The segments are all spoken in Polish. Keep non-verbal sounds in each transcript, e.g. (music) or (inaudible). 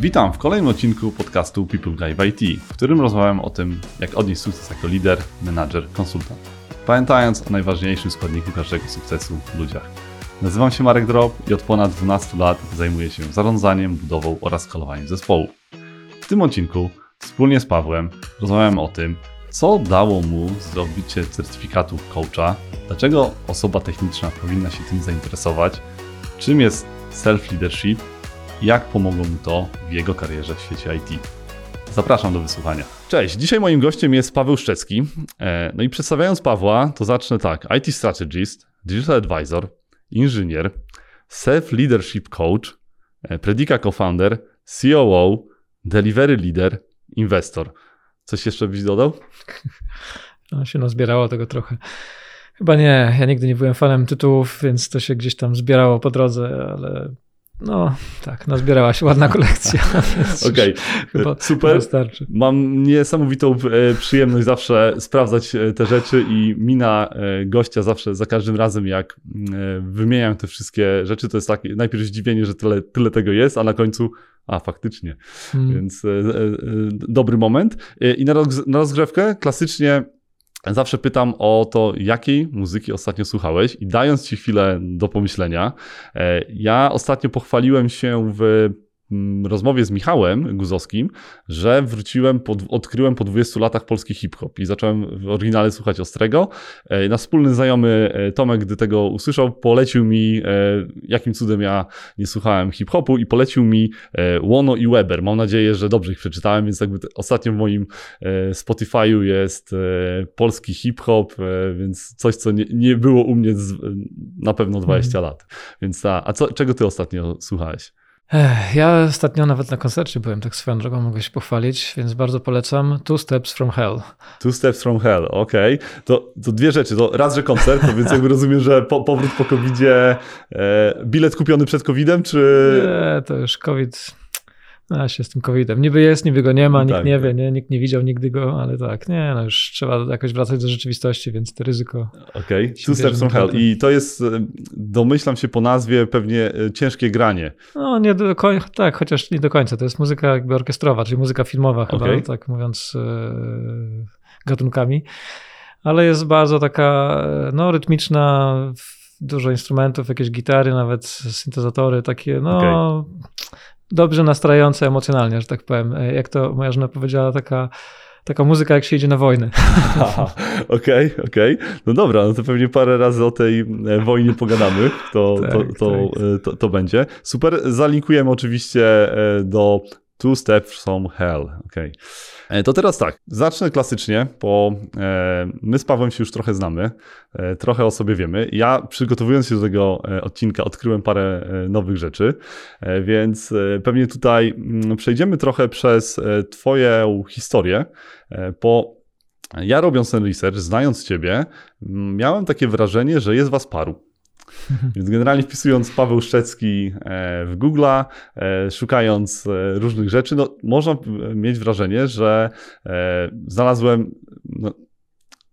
Witam w kolejnym odcinku podcastu People w IT, w którym rozmawiam o tym, jak odnieść sukces jako lider, menadżer, konsultant. Pamiętając o najważniejszym składniku każdego sukcesu w ludziach. Nazywam się Marek Drop i od ponad 12 lat zajmuję się zarządzaniem, budową oraz skalowaniem zespołu. W tym odcinku wspólnie z Pawłem rozmawiam o tym, co dało mu zdobycie certyfikatu coacha, dlaczego osoba techniczna powinna się tym zainteresować, czym jest self-leadership jak pomogło mu to w jego karierze w świecie IT. Zapraszam do wysłuchania. Cześć, dzisiaj moim gościem jest Paweł Szczecki. E, no i przedstawiając Pawła, to zacznę tak. IT strategist, digital advisor, inżynier, self-leadership coach, e, Predica co-founder, COO, delivery leader, inwestor. Coś jeszcze byś dodał? (laughs) No, się nazbierało tego trochę. Chyba nie, ja nigdy nie byłem fanem tytułów, więc to się gdzieś tam zbierało po drodze, ale no tak, nazbierała się ładna (laughs) kolekcja. (laughs) Okej, okay. super. Wystarczy. Mam niesamowitą e, przyjemność zawsze sprawdzać e, te rzeczy i mina e, gościa zawsze za każdym razem, jak wymieniam te wszystkie rzeczy, to jest takie najpierw zdziwienie, że tyle, tyle tego jest, a na końcu a, faktycznie. Hmm. Więc e, e, dobry moment. I na rozgrzewkę klasycznie Zawsze pytam o to, jakiej muzyki ostatnio słuchałeś, i dając ci chwilę do pomyślenia, e, ja ostatnio pochwaliłem się w rozmowie z Michałem Guzowskim, że wróciłem, pod, odkryłem po 20 latach polski hip-hop i zacząłem w oryginale słuchać Ostrego. E, nasz wspólny znajomy e, Tomek, gdy tego usłyszał, polecił mi, e, jakim cudem ja nie słuchałem hip-hopu i polecił mi Łono i Weber. Mam nadzieję, że dobrze ich przeczytałem, więc jakby ostatnio w moim Spotify'u jest polski hip-hop, więc coś, co nie, nie było u mnie z, na pewno 20 mhm. lat. Więc a, a co, czego ty ostatnio słuchałeś? Ja ostatnio nawet na koncercie byłem, tak swoją drogą mogę się pochwalić, więc bardzo polecam Two Steps from Hell. Two Steps from Hell, okej. Okay. To, to dwie rzeczy. To raz, że koncert, to więc jakby rozumiem, że po, powrót po COVID-zie, e, bilet kupiony przed COVID-em, czy... Nie, to już COVID a się z tym COVID-em. Niby jest, niby go nie ma, nikt tak, nie wie, nie? nikt nie widział nigdy go, ale tak, nie, no już trzeba jakoś wracać do rzeczywistości, więc to ryzyko. Okej, okay. Two Steps from Hell. I to jest, e, domyślam się po nazwie, pewnie e, ciężkie granie. No nie do końca, tak, chociaż nie do końca. To jest muzyka jakby orkiestrowa, czyli muzyka filmowa chyba, okay. tak mówiąc e, gatunkami. Ale jest bardzo taka, no rytmiczna, dużo instrumentów, jakieś gitary, nawet syntezatory, takie, no. Okay dobrze nastrajające emocjonalnie, że tak powiem. E, jak to moja żona powiedziała, taka taka muzyka, jak się idzie na wojnę. (laughs) Okej, okej. Okay, okay. No dobra, no to pewnie parę razy o tej e, wojnie pogadamy. To, tak, to, to, tak. E, to, to, będzie. Super. Zalinkujemy oczywiście do Two Steps from Hell. Okay. E, to teraz tak, zacznę klasycznie, bo e, my z Pawłem się już trochę znamy, e, trochę o sobie wiemy. Ja przygotowując się do tego odcinka odkryłem parę nowych rzeczy, więc pewnie tutaj mm, przejdziemy trochę przez Twoją historię, bo ja robiąc ten research, znając Ciebie, miałem takie wrażenie, że jest Was paru. (laughs) Więc generalnie wpisując Paweł Szczecki e, w Google'a, e, szukając e, różnych rzeczy, no, można mieć wrażenie, że znalazłem. No,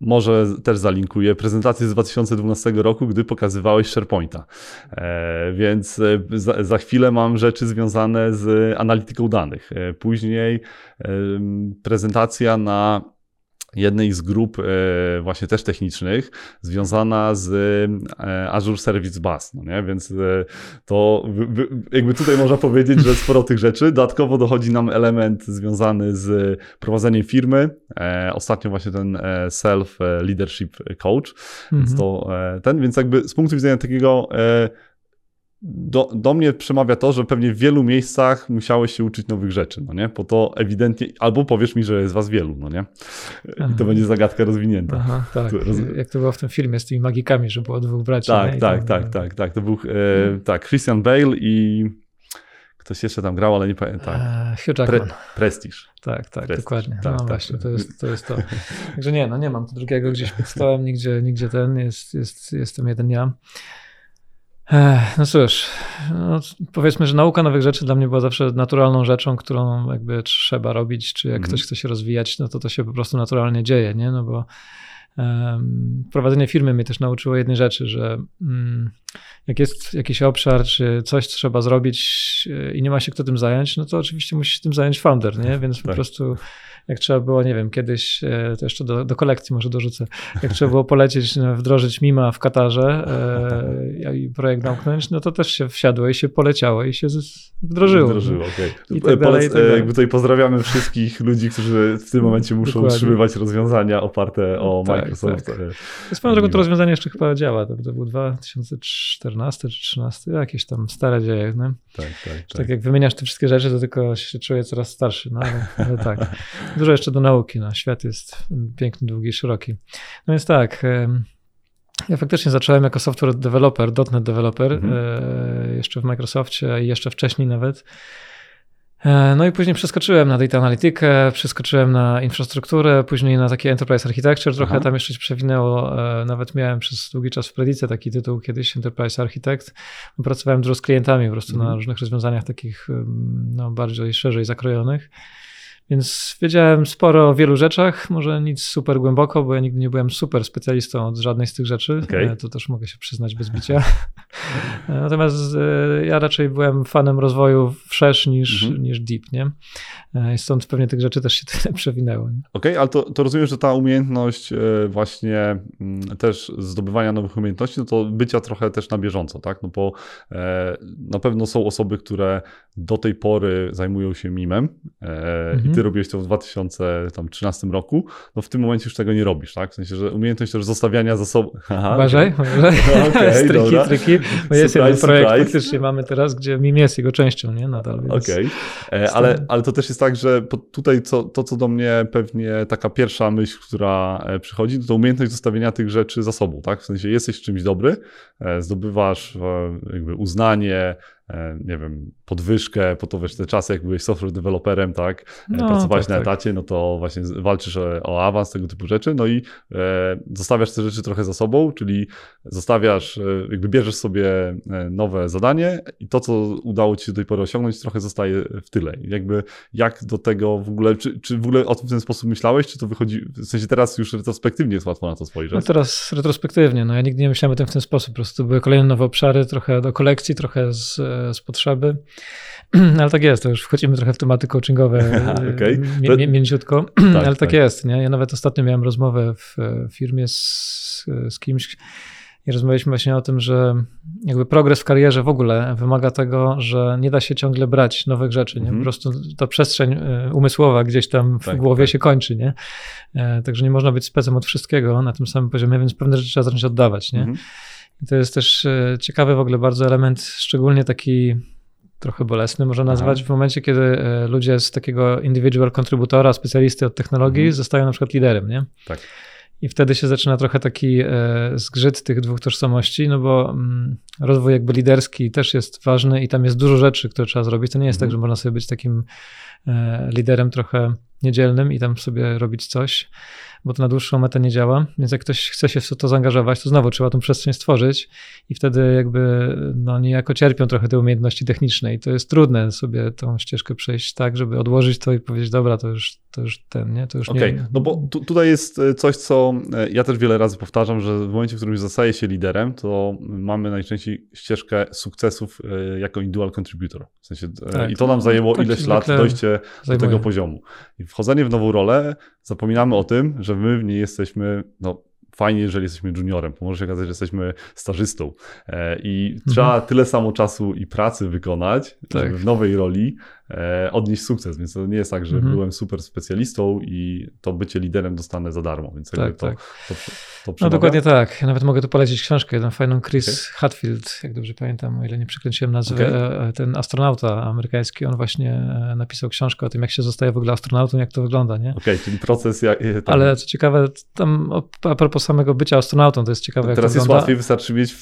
może też zalinkuję prezentację z 2012 roku, gdy pokazywałeś SharePointa. Więc za, chwilę mam rzeczy związane z analityką danych. Później prezentacja na jednej z grup e, właśnie też technicznych związana z e, Azure Service Bus, no nie? więc e, to jakby tutaj można powiedzieć, że sporo tych rzeczy. Dodatkowo dochodzi nam element związany z prowadzeniem firmy. Ostatnio właśnie ten Self Leadership Coach, mhm. więc to ten, więc jakby z punktu widzenia takiego do, do mnie przemawia to, że pewnie w wielu miejscach musiałeś się uczyć nowych rzeczy, no nie? Bo to ewidentnie, albo powiesz mi, że jest was wielu, no nie? I to będzie zagadka rozwinięta. Aha, tak. Roz... Jak to było w tym filmie z tymi magikami, że było dwóch braci. Tak, tak, tak, tak, tak, tak. To był, e, hmm. tak, Christian Bale i ktoś jeszcze tam grał, ale nie pamiętam. Tak. E, Hugh Jackman. Pre Prestige. Tak, tak, dokładnie. Tak, no tak. właśnie, to jest, to jest to. (laughs) Także nie, no nie mam tu drugiego gdzieś pod stołem, nigdzie, nigdzie ten, jest, jest, jestem jeden ja. No cóż, no powiedzmy, że nauka nowych rzeczy dla mnie była zawsze naturalną rzeczą, którą jakby trzeba robić, czy jak mm. ktoś chce się rozwijać, no to to się po prostu naturalnie dzieje, nie? No bo um, prowadzenie firmy mnie też nauczyło jednej rzeczy, że um, jak jest jakiś obszar, czy coś trzeba zrobić i nie ma się kto tym zająć, no to oczywiście musi się tym zająć founder, nie? Więc tak. po prostu jak trzeba było, nie wiem, kiedyś, e, to jeszcze do, do kolekcji może dorzucę, jak trzeba było polecieć, no, wdrożyć Mima w Katarze e, i projekt zamknąć, no to też się wsiadło i się poleciało i się wdrożyło. Wdrożyło, okej. Okay. Tak Polec- tak jakby tutaj pozdrawiamy wszystkich ludzi, którzy w tym momencie muszą Dokładnie. utrzymywać rozwiązania oparte o tak, Microsoft. Tak. Swoją drogą to rozwiązanie jeszcze chyba działa, to, to był 2014 czy 2013, jakieś tam stare dzieje, no? Tak, tak, tak. tak jak wymieniasz te wszystkie rzeczy, to tylko się czuję coraz starszy, no ale, ale tak. (laughs) Dużo jeszcze do nauki, no. świat jest piękny, długi, szeroki. No więc tak, ja faktycznie zacząłem jako software developer, .NET developer, mhm. E, jeszcze w Microsoftie i jeszcze wcześniej nawet. E, no i później przeskoczyłem na data analitykę, przeskoczyłem na infrastrukturę, później na takie enterprise architecture, trochę Aha. tam jeszcze się przewinęło. E, nawet miałem przez długi czas w Predice taki tytuł kiedyś, enterprise architect. Pracowałem dużo z klientami po prostu mhm. na różnych rozwiązaniach takich no, bardziej szerzej zakrojonych. Więc wiedziałem sporo o wielu rzeczach, może nic super głęboko, bo ja nigdy nie byłem super specjalistą od żadnej z tych rzeczy. Okay. To też mogę się przyznać bez bicia. (laughs) Natomiast e, ja raczej byłem fanem rozwoju wszerz niż, mhm. niż deep, nie? E, I stąd pewnie tych rzeczy też się (laughs) tyle przewinęło. Okej, okay, ale to, to rozumiem, że ta umiejętność e, właśnie mm, też zdobywania nowych umiejętności, no to bycia trochę też na bieżąco, tak? No bo na pewno są osoby, które do tej pory zajmują się mimem mhm ty robiłeś to w 2013 roku, no w tym momencie już tego nie robisz, tak? W sensie, że umiejętność też zostawiania za sobą... (laughs) Uważaj, uważaj. Okay, stryki, stryki, bo jest jeden projekt, surprise. faktycznie mamy teraz, gdzie MIM jest jego częścią, nie? Nadal, Okej, okay. E, ale, ale to też jest tak, że tutaj co, to, co do mnie pewnie taka pierwsza myśl, która e, przychodzi, to umiejętność zostawienia tych rzeczy za sobą, tak? W sensie jesteś czymś dobry, e, zdobywasz jakby uznanie, nie wiem, podwyżkę, po to wiesz, te czasy, jak byłeś software developerem, tak, e, no, pracowałeś tak, na tak. etacie, no to właśnie walczysz o, o, awans, tego typu rzeczy, no i e, zostawiasz te rzeczy trochę za sobą, czyli zostawiasz, e, jakby bierzesz sobie nowe zadanie i to, co udało ci się do tej pory osiągnąć, trochę zostaje w tyle. Jakby jak do tego w ogóle, czy, czy w ogóle o tym w ten sposób myślałeś, czy to wychodzi, w sensie teraz już retrospektywnie jest łatwo na to spojrzeć? No teraz retrospektywnie, no ja nigdy nie myślałem o tym w ten sposób, po prostu były kolejne nowe obszary, trochę do kolekcji, trochę z z potrzeby. (clears throat) Ale tak jest, to już wchodzimy trochę w tematy coachingowe (laughs) okay. mi, mięciutko, (clears throat) tak, ale tak, tak, jest. Nie? Ja nawet ostatnio miałem rozmowę w firmie z, z kimś i rozmawialiśmy właśnie o tym, że jakby progres w karierze w ogóle wymaga tego, że nie da się ciągle brać nowych rzeczy. Nie? Po mhm. prostu ta przestrzeń e, umysłowa gdzieś tam w tak, głowie tak. się kończy. Nie? E, także nie można być specem od wszystkiego na tym samym poziomie, więc pewne rzeczy trzeba zacząć oddawać. Nie? Mhm. I to jest też e, ciekawy w ogóle bardzo element, szczególnie taki trochę bolesny, można nazwać, Aha. w momencie, kiedy e, ludzie z takiego individual contributora, specjalisty od technologii, mhm. zostają na przykład liderem, nie? Tak. I wtedy się zaczyna trochę taki e, zgrzyt tych dwóch tożsamości, no bo mm, rozwój jakby liderski też jest ważny i tam jest dużo rzeczy, które trzeba zrobić. To nie jest tak, mhm. tak, że można sobie być takim liderem trochę niedzielnym i tam sobie robić coś bo to na dłuższą metę nie działa. Więc jak ktoś chce się w to zaangażować, to znowu trzeba tą przestrzeń stworzyć i wtedy jakby no niejako cierpią trochę te umiejętności techniczne i to jest trudne sobie tą ścieżkę przejść tak, żeby odłożyć to i powiedzieć, dobra, to już, to już ten, nie? To już okay. nie... no bo tu, tutaj jest e, coś, co e, ja też wiele razy powtarzam, że w momencie, w którym zostaje się liderem, to mamy najczęściej ścieżkę sukcesów e, jako individual contributor. W sensie, tak, I to nam zajęło tak ileś lat dojście zajmuje. do tego poziomu. I wchodzenie w nową rolę zapominamy o tym, że my w niej jesteśmy no, fajnie, jeżeli jesteśmy juniorem, bo może się okazać, że jesteśmy stażystą e, i mhm. trzeba tyle samo czasu i pracy wykonać, tak. w nowej roli odnieść sukces, więc to nie jest tak, że mhm. byłem super specjalistą i to bycie liderem dostanę za darmo, więc tak, to, tak. To, to, to No dokładnie tak, ja nawet mogę tu polecić książkę, jedną fajną Chris okay. Hatfield, jak dobrze pamiętam, o ile nie przekręciłem nazwy, okay. E, ten astronauta amerykański, on właśnie napisał książkę o tym, jak się zostaje w ogóle astronautą, jak to wygląda, nie? Okej, okay, czyli proces... Jak, tam... Ale co ciekawe, tam a propos samego bycia astronautą, to jest ciekawe. Teraz jest wygląda. łatwiej, wystarczy mieć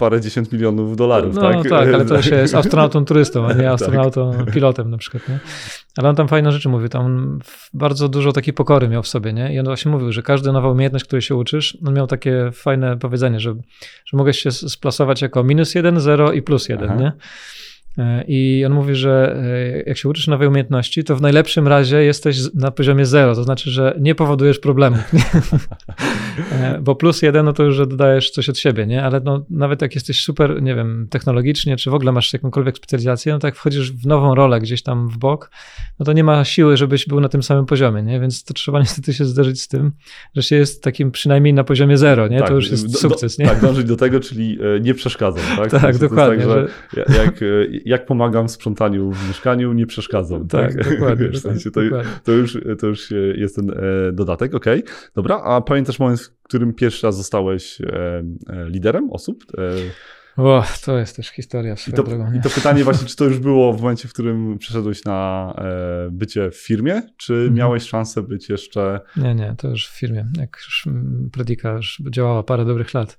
parę dziesiąt milionów dolarów, no, tak? tak, ale to się jest (laughs) astronautą turystą, a nie tak. astronautą tak. pilotem na przykład, nie? Ale on tam fajne rzeczy mówił, tam bardzo dużo takiej pokory miał w sobie, nie? I on właśnie mówił, że każda nowa umiejętność, której się uczysz, on miał takie fajne powiedzenie, że, że mogę się splasować jako minus jeden, zero i plus jeden, Aha. nie? E, I on mówi, że e, jak się uczysz nowej umiejętności, to w najlepszym razie jesteś na poziomie zero, to znaczy, że nie powodujesz problemów. (laughs) E, bo plus jeden, no to już, że dodajesz coś od siebie, nie? Ale no, nawet jak jesteś super, nie wiem, technologicznie, czy w ogóle masz jakąkolwiek specjalizację, no tak wchodzisz w nową rolę gdzieś tam w bok, no to nie ma siły, żebyś był na tym samym poziomie, nie? Więc to trzeba niestety się zderzyć z tym, że się jest takim przynajmniej na poziomie zero, nie? Tak, to już jest sukces, do, nie? Tak, dążyć do tego, czyli nie przeszkadzam, tak? (laughs) tak, dokładnie. Tak, że jak, jak pomagam w sprzątaniu w mieszkaniu, nie przeszkadzam. Tak, tak? dokładnie. (laughs) W sensie to, dokładnie. to, już, to już jest ten e, dodatek, okej. Okay. Dobra, a pamiętasz moment, w którym pierwszy raz zostałeś e, e, liderem osób? O, to jest też historia I to, drogą, I to pytanie właśnie, (laughs) czy to już było w momencie, w którym przeszedłeś na bycie w firmie, czy mhm. miałeś szansę być jeszcze... Nie, nie, to już w firmie. Jak już Predika już działała parę dobrych lat.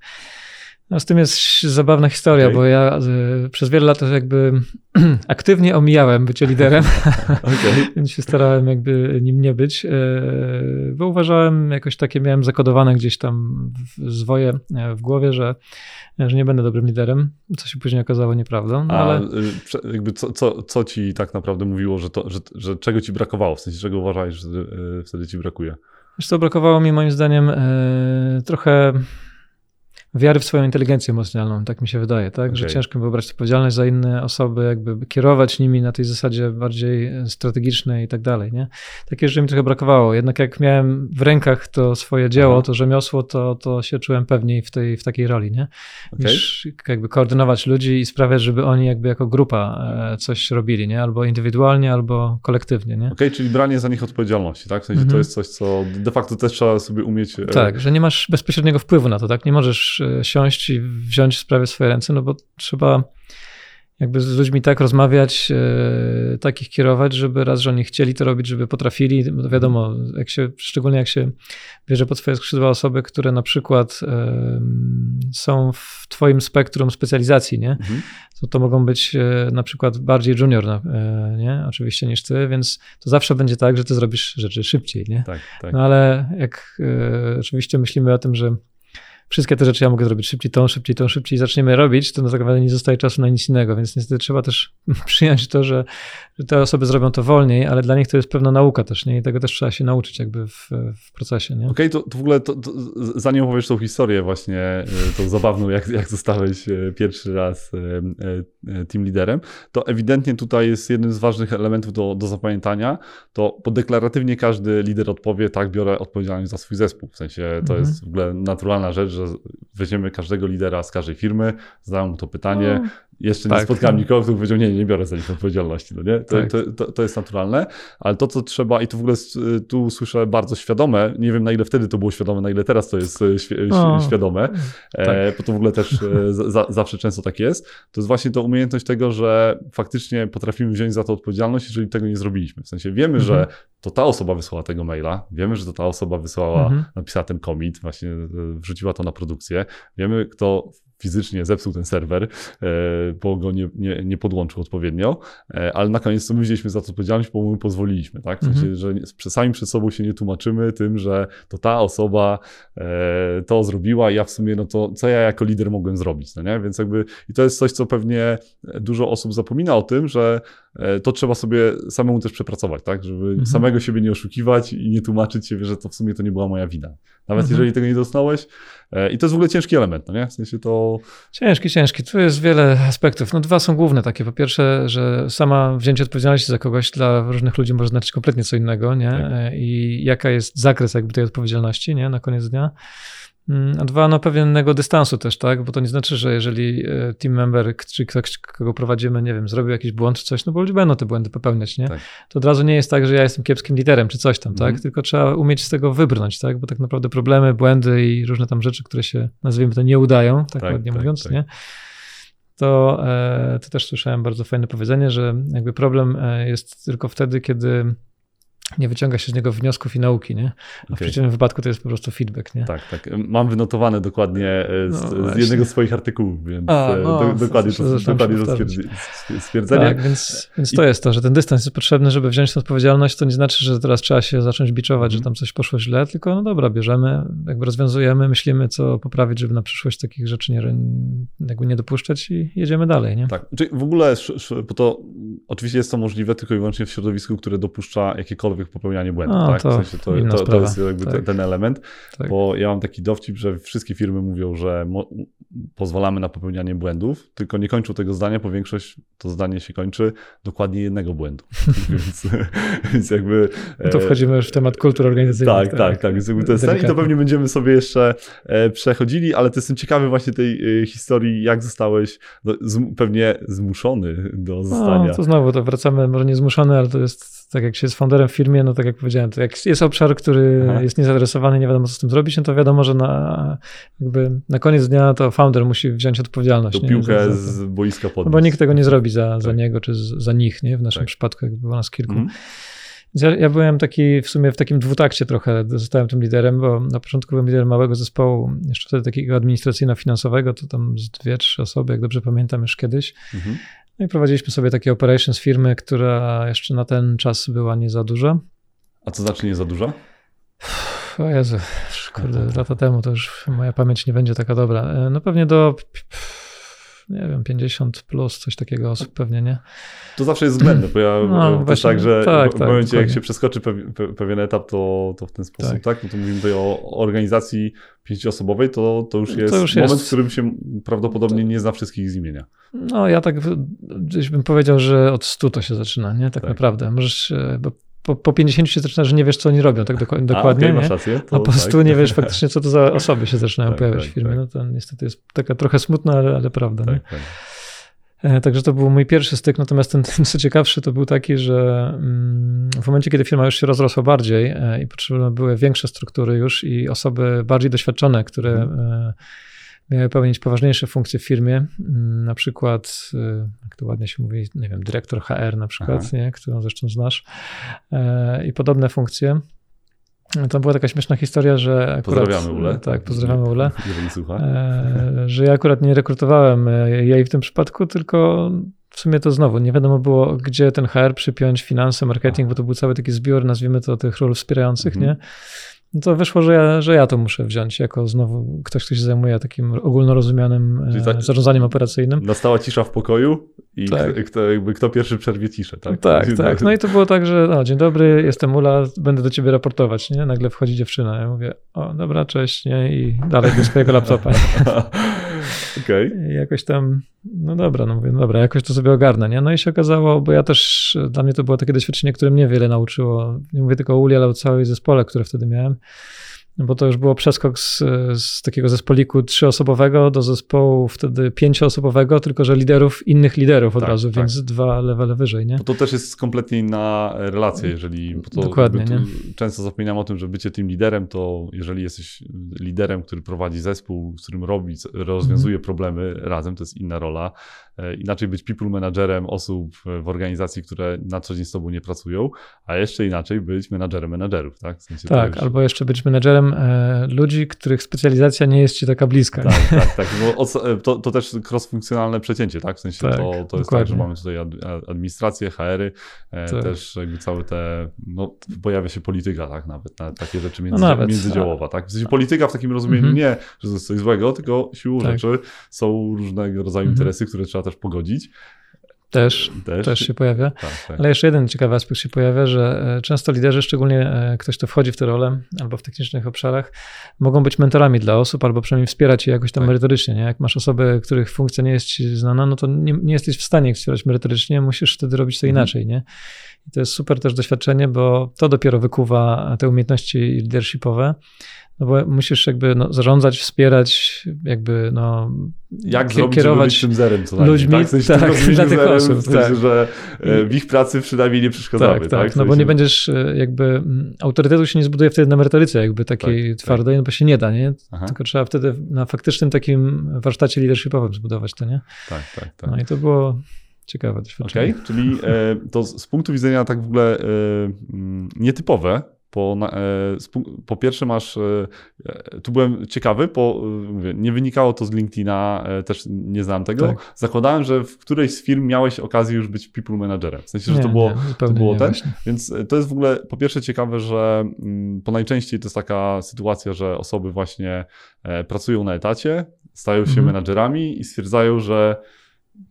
No z tym jest zabawna historia, okay. bo ja y, przez wiele lat jakby (clears throat) aktywnie omijałem bycie liderem, (laughs) okay. (laughs) więc się starałem jakby nim nie być, y, bo uważałem jakoś takie, miałem zakodowane gdzieś tam zwoje w głowie, że, że nie będę dobrym liderem, co się później okazało nieprawdą. No, ale... A jakby co, co, co ci tak naprawdę mówiło, że, to, że, że czego ci brakowało, w sensie czego uważałeś, że y, wtedy ci brakuje? Wiesz co, brakowało mi moim zdaniem trochę wiary w swoją inteligencję emocjonalną, tak mi się wydaje, tak? Okay. Że ciężko wybrać odpowiedzialność za inne osoby, jakby kierować nimi na tej zasadzie bardziej strategicznej i tak dalej, nie? Takie rzeczy mi trochę brakowało. Jednak jak miałem w rękach to swoje dzieło, Aha. to rzemiosło, to, to się czułem pewniej w, tej, w takiej roli, nie? Okay. Niż jakby koordynować ludzi i sprawiać, żeby oni jakby jako grupa e, coś robili, nie? Albo indywidualnie, albo kolektywnie, nie? Okej, okay, czyli branie za nich odpowiedzialności, tak? W sensie to mhm. jest coś, co de facto też trzeba sobie umieć... E, tak, że nie masz bezpośredniego wpływu na to, tak? Nie możesz E, siąść i wziąć sprawę w swoje ręce, no bo trzeba jakby z ludźmi tak rozmawiać, e, takich kierować, żeby raz, że oni chcieli to robić, żeby potrafili. Wiadomo, jak się, szczególnie jak się bierze pod swoje skrzydła osoby, które na przykład e, są w twoim spektrum specjalizacji, nie? Mhm. To, to mogą być e, na przykład bardziej junior, e, nie? Oczywiście niż ty, więc to zawsze będzie tak, że ty zrobisz rzeczy szybciej, nie? Tak, tak. No ale jak e, oczywiście myślimy o tym, że wszystkie te rzeczy ja mogę zrobić szybciej, tą szybciej, tą szybciej zaczniemy robić, to tak naprawdę nie zostaje czasu na nic innego, więc niestety trzeba też (laughs) przyjąć to, że, że te osoby zrobią to wolniej, ale dla nich to jest pewna nauka też, nie? I tego też trzeba się nauczyć jakby w, w procesie, nie? Okej, okay, to, to, w ogóle to, to, zanim opowiesz tą historię właśnie, e, tą zabawną, jak, jak zostałeś e, pierwszy raz e, team liderem, to ewidentnie tutaj jest jednym z ważnych elementów do, do zapamiętania, to podeklaratywnie każdy lider odpowie, tak, biorę odpowiedzialność za swój zespół, w sensie to mhm. jest w ogóle naturalna rzecz, że że weźmiemy każdego lidera z każdej firmy, zadamy mu to pytanie. Jeszcze tak. nie spotkałem nikogo, kto powiedział, nie, nie biorę za nich odpowiedzialności. No nie? To, tak. to, to, to, jest naturalne, ale to, co trzeba, i to w ogóle tu słyszę bardzo świadome, nie wiem na ile wtedy to było świadome, na ile teraz to jest e, świ świadome, e, tak. bo to w ogóle też e, za, zawsze często tak jest, to jest właśnie to umiejętność tego, że faktycznie potrafimy wziąć za to odpowiedzialność, jeżeli tego nie zrobiliśmy. W sensie wiemy, mhm. że to ta osoba wysłała tego maila, wiemy, że to ta osoba wysłała, mhm. napisała ten commit, właśnie wrzuciła to na produkcję, wiemy, kto fizycznie zepsuł ten serwer, e, bo go nie, nie, nie podłączył odpowiednio, e, ale na koniec to my wzięliśmy za to odpowiedzialność, bo my pozwoliliśmy, tak? W sensie, mhm. że sami przed sobą się nie tłumaczymy tym, że to ta osoba e, to zrobiła i ja w sumie, no to co ja jako lider mogłem zrobić, no nie? Więc jakby i to jest coś, co pewnie dużo osób zapomina o tym, że to trzeba sobie samemu też przepracować, tak? Żeby mhm. samego siebie nie oszukiwać i nie tłumaczyć się, że to w sumie to nie była moja wina. Nawet mhm. jeżeli tego nie dostałeś. I to jest w ogóle ciężki element, no nie? W sensie to Ciężki, ciężki. Tu jest wiele aspektów. No dwa są główne takie. Po pierwsze, że sama wzięcie odpowiedzialności za kogoś dla różnych ludzi może znaczyć kompletnie co innego, nie? Tak. I jaka jest zakres jakby tej odpowiedzialności, nie? Na koniec dnia. Mm, a dwa, no pewnego dystansu też, tak? Bo to nie znaczy, że jeżeli e, team member, czy ktoś, kogo prowadzimy, nie wiem, zrobił jakiś błąd czy coś, no bo ludzie będą te błędy popełniać, nie? Tak. To od razu nie jest tak, że ja jestem kiepskim liderem czy coś tam, tak? Mhm. Tylko trzeba umieć z tego wybrnąć, tak? Bo tak naprawdę problemy, błędy i różne tam rzeczy, które się, nazwijmy to, nie udają, tak, tak ładnie tak, mówiąc, tak. nie? To, e, to też słyszałem bardzo fajne powiedzenie, że jakby problem e, jest tylko wtedy, kiedy nie wyciąga się z niego wniosków i nauki, nie? A okay. w przeciwnym wypadku to jest po prostu feedback, nie? Tak, tak. Mam wynotowane dokładnie e, z, no z jednego z swoich artykułów, więc A, e, no, do, dokładnie to, dokładnie to stwierdzenie. Tak, więc, więc to jest to, że ten dystans jest potrzebny, żeby wziąć tę odpowiedzialność, to nie znaczy, że teraz trzeba się zacząć biczować, mm. że mhm. tam coś poszło źle, tylko no dobra, bierzemy, jakby rozwiązujemy, myślimy, co poprawić, żeby na przyszłość takich rzeczy nie, jakby nie dopuszczać i jedziemy dalej, nie? Tak, czyli w ogóle, bo to oczywiście jest to możliwe tylko i wyłącznie w środowisku, które dopuszcza jakiekolwiek popełnianie błędów. No, tak? W sensie to, to, to, jest jakby tak. ten element, tak. bo ja mam taki dowcip, że wszystkie firmy mówią, że pozwalamy na popełnianie błędów, tylko nie kończą tego zdania, bo większość to zdanie się kończy dokładnie jednego błędu. (laughs) więc, więc jakby... No to wchodzimy już w temat kultury organizacyjnej. Tak, tak, tak. tak. Więc jakby to jest ten i to pewnie będziemy sobie jeszcze e, przechodzili, ale to jestem ciekawy właśnie tej e, historii, jak zostałeś no, pewnie zmuszony do zostania. To znowu to wracamy, może nie zmuszony, ale to jest tak jak się jest founderem w firmie, no tak jak powiedziałem, to jak jest obszar, który Aha. jest niezaadresowany, nie wiadomo co z tym zrobić, no to wiadomo, że na, jakby na koniec dnia to founder musi wziąć odpowiedzialność. To piłkę z boiska podnieść. No bo nikt tego nie zrobi za, tak. za niego, czy za nich, nie? W naszym tak. przypadku jakby było nas kilku. Mm. Ja, ja, byłem taki w sumie w takim dwutakcie trochę, zostałem tym liderem, bo na początku byłem liderem małego zespołu, jeszcze wtedy takiego administracyjno-finansowego, to tam z dwie, trzy osoby, jak dobrze pamiętam już kiedyś. Mhm. No i prowadziliśmy sobie takie operations firmy, która jeszcze na ten czas była nie za duża. A co znaczy nie za duża? O Jezu, kurde, lata temu to już moja pamięć nie będzie taka dobra. E, no pewnie do nie wiem, 50 plus, coś takiego osób pewnie, nie? To zawsze jest względne, bo ja no, to właśnie, tak, że tak, w tak, momencie, jak się przeskoczy pewien etap, to, to w ten sposób, tak. tak? No to mówimy tutaj o organizacji pięcioosobowej, to, to już jest to już moment, jest. w którym się prawdopodobnie nie zna wszystkich z imienia. No ja tak gdzieś bym powiedział, że od 100 to się zaczyna, nie? Tak, tak. naprawdę. Możesz, bo po, po 50 się zaczyna, że nie wiesz, co oni robią, tak dokładnie. A, okay, nie? Rację, A po prostu tak. nie wiesz faktycznie, co to za (laughs) osoby się zaczynają tak, pojawiać tak, w firmie. Tak. No to niestety jest taka trochę smutna, ale, ale prawda. Tak, tak. E, także to był mój pierwszy styk, natomiast ten, ten co ciekawszy to był taki, że mm, w momencie, kiedy firma już się rozrosła bardziej e, i potrzebne były większe struktury już i osoby bardziej doświadczone, które hmm miały pełnić poważniejsze funkcje w firmie, mm, na przykład, y, jak to ładnie się mówi, nie wiem, dyrektor HR na przykład, nie, którą zresztą znasz, e, i podobne funkcje. To była taka śmieszna historia, że akurat, Pozdrawiamy Ule. Tak, pozdrawiamy Ule. słucha. E, że ja akurat nie rekrutowałem e, jej w tym przypadku, tylko w sumie to znowu nie wiadomo było, gdzie ten HR przypiąć, finanse, marketing, bo to był cały taki zbiór, nazwijmy to, tych ról wspierających, mhm. nie? No to wyszło, że ja, że ja to muszę wziąć jako znowu ktoś, kto się zajmuje takim ogólnorozumianym e, tak, zarządzaniem operacyjnym. Nastała cisza w pokoju i tak. kto, jakby kto pierwszy przerwie ciszę, tak? Tak, tak. No i to było tak, że no, dzień dobry, jestem Ula, będę do ciebie raportować, nie? Nagle wchodzi dziewczyna, ja mówię, o dobra, cześć, nie? I dalej do swojego laptopa. (laughs) Okay. I jakoś tam, no dobra, no mówię, no dobra, jakoś to sobie ogarnę, nie? No i się okazało, bo ja też, dla mnie to było takie doświadczenie, które mnie wiele nauczyło. Nie mówię tylko o Uli, ale o całej zespole, które wtedy miałem bo to już było przeskok z, z, takiego zespoliku trzyosobowego do zespołu wtedy pięcioosobowego, tylko że liderów, innych liderów od tak, razu, tak. więc dwa levele wyżej, nie? Bo to też jest kompletnie inna relacja, jeżeli... Dokładnie, nie? Często zapominam o tym, że bycie tym liderem, to jeżeli jesteś liderem, który prowadzi zespół, z którym robi, rozwiązuje mm. problemy razem, to jest inna rola. E, inaczej być people managerem osób w organizacji, które na co dzień z tobą nie pracują, a jeszcze inaczej być menadżerem menadżerów, tak? W sensie tak, już... albo jeszcze być menadżerem e, ludzi, których specjalizacja nie jest ci taka bliska. Tak, (laughs) tak, tak. No, e, to, to też cross-funkcjonalne przecięcie, tak? W sensie tak, to, to jest tak, że mamy tutaj administrację, HR-y, e, tak. też jakby całe te, no pojawia się polityka, tak? Nawet na takie rzeczy między, no nawet, międzydziałowa, tak? W sensie polityka w takim rozumieniu mm -hmm. nie, że to jest coś złego, tylko siłą tak. rzeczy są różnego rodzaju mm -hmm. interesy, które trzeba też pogodzić. Też, też, też się pojawia. Tak, tak. Ale jeszcze jeden ciekawy aspekt się pojawia, że e, często liderzy, szczególnie e, ktoś, kto wchodzi w tę rolę albo w technicznych obszarach, mogą być mentorami dla osób albo przynajmniej wspierać je jakoś tam tak. merytorycznie. Nie? Jak masz osoby, których funkcja nie jest ci znana, no to nie, nie jesteś w stanie ich wspierać merytorycznie, musisz wtedy robić to mhm. inaczej. Nie? I to jest super też doświadczenie, bo to dopiero wykuwa te umiejętności leadershipowe no bo musisz jakby no, zarządzać, wspierać, jakby no, Jak zrobić, kierować tym zerem co ludźmi, tak, w sensie tak, dla tych osób, w sensie, tak. że e, w ich pracy przynajmniej nie przeszkadzamy. Tak, tak, tak? no bo nie będziesz e, jakby, autorytetu się nie zbuduje wtedy na merytoryce jakby takiej tak, tak, twardej, no bo się nie da, nie? Aha. Tylko trzeba wtedy na faktycznym takim warsztacie leadershipowym zbudować to, nie? Tak, tak, tak. No i to było ciekawe doświadczenie. Okay, czyli e, to z punktu widzenia tak w ogóle e, nietypowe, po, e, po pierwsze masz, e, e, tu byłem ciekawy, mówię, nie wynikało to z LinkedIna, też nie znam tego. Tak. Zakładałem, że w którejś z firm miałeś okazję już być people managerem. W sensie, nie, że to było, nie, to było ten. Właśnie. Więc to jest w ogóle po pierwsze ciekawe, że mm, po najczęściej to jest taka sytuacja, że osoby właśnie pracują na etacie, stają się mhm. menadżerami i stwierdzają, że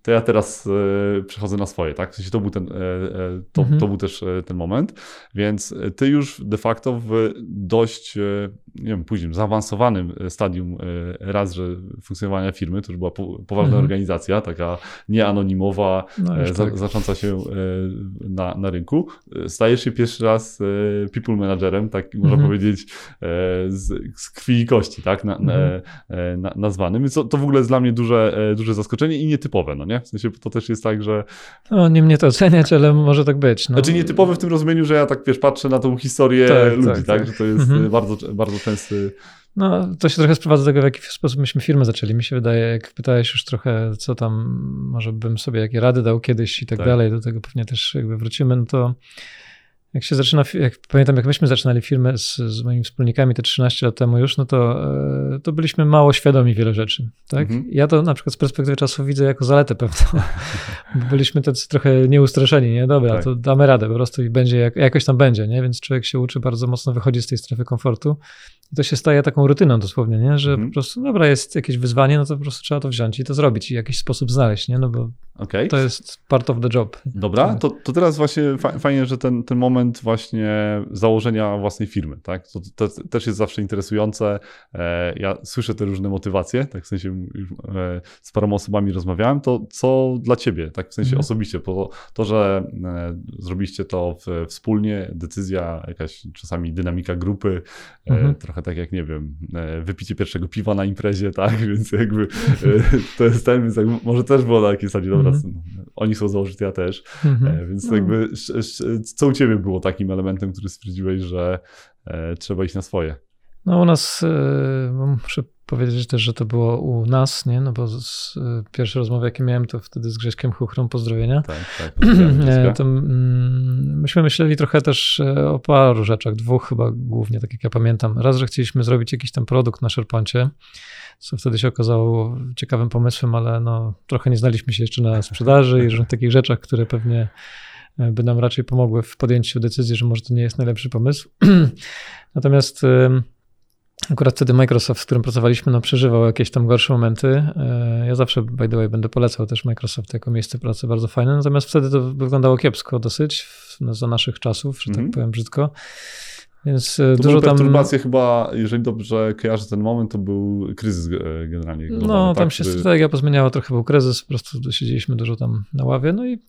to ja teraz e, przechodzę na swoje, tak? W sensie to był ten, e, e, to, mhm. to był też ten moment, więc ty już de facto w dość, nie wiem, później zaawansowanym stadium raz, że funkcjonowania firmy, to już była poważna mhm. organizacja, taka nieanonimowa, no tak. znacząca się na, na rynku, stajesz się pierwszy raz people managerem, tak można mhm. powiedzieć z, z krwi i kości, tak? Na, mhm. na, nazwanym, więc to, to w ogóle jest dla mnie duże, duże zaskoczenie i nietypowe, no nie? W sensie to też jest tak, że... No, nie mnie to oceniać, ale może tak być. No. Znaczy nietypowy w tym rozumieniu, że ja tak, wiesz, patrzę na tą historię tak, ludzi, tak, tak, tak, że to jest mhm. bardzo, bardzo No, to się trochę sprowadza do tego, w jaki sposób myśmy firmę zaczęli. Mi się wydaje, jak pytałeś już trochę, co tam, może bym sobie jakie rady dał kiedyś i tak, tak. dalej, do tego pewnie też jakby wrócimy, no to jak się zaczyna, jak pamiętam, jak myśmy zaczynali firmę z, z moimi wspólnikami te 13 lat temu już, no to, e, to byliśmy mało świadomi wiele rzeczy. Tak? Mhm. Ja to na przykład z perspektywy czasu widzę jako zaletę pewną. (laughs) byliśmy tacy trochę nieustraszeni, nie? Dobra, tak. to damy radę po prostu i będzie, jak, jakoś tam będzie, nie? Więc człowiek się uczy bardzo mocno wychodzić z tej strefy komfortu i to się staje taką rutyną dosłownie, nie? Że mhm. po prostu, dobra, jest jakieś wyzwanie, no to po prostu trzeba to wziąć i to zrobić i jakiś sposób znaleźć, nie? No bo okay. to jest part of the job. Dobra, to, to teraz właśnie fajnie, że ten, ten moment właśnie założenia własnej firmy, tak? To, to też jest zawsze interesujące. E, ja słyszę te różne motywacje, tak w sensie e, z paroma osobami rozmawiałem, to co dla ciebie, tak w sensie mhm. osobiście, bo to, że e, zrobiliście to wspólnie, decyzja, jakaś czasami dynamika grupy, mhm. trochę tak jak, nie wiem, wypicie pierwszego piwa na imprezie, tak? (laughs) Więc jakby to jest ten, więc może też było na takiej zasadzie, dobra, mhm. oni są założyć, ja też, mhm. więc no. jakby co u ciebie było takim elementem, który stwierdziłeś, że e, trzeba iść na swoje? No u nas, e, muszę powiedzieć też, że to było u nas, nie? No bo z, e, pierwsze rozmowy, jakie miałem, to wtedy z Grześkiem Chuchrą, pozdrowienia. Tak, tak. (clears throat) to, mm, myśmy myśleli trochę też e, o paru rzeczach, dwóch chyba głównie, tak jak ja pamiętam. Raz, że chcieliśmy zrobić jakiś tam produkt na SharePoincie, co wtedy się okazało ciekawym pomysłem, ale no, trochę nie znaliśmy się jeszcze na sprzedaży i różnych takich rzeczach, które pewnie E, by nam raczej pomogły w podjęciu decyzji, że może to nie jest najlepszy pomysł. (clears throat) Natomiast akurat wtedy Microsoft, z którym pracowaliśmy, no, przeżywał jakieś tam gorsze momenty. E, ja zawsze, by the way, będę polecał też Microsoft jako miejsce pracy bardzo fajne, natomiast wtedy to wyglądało kiepsko dosyć no, za naszych czasów, że tak mm -hmm. powiem brzydko. Więc e, to dużo tam. perturbacje chyba, jeżeli dobrze kojarzę ten moment, to był kryzys generalnie. Globalny, no, tam tak, się strategia pozmieniała, trochę był kryzys, po prostu siedzieliśmy dużo tam na ławie, no i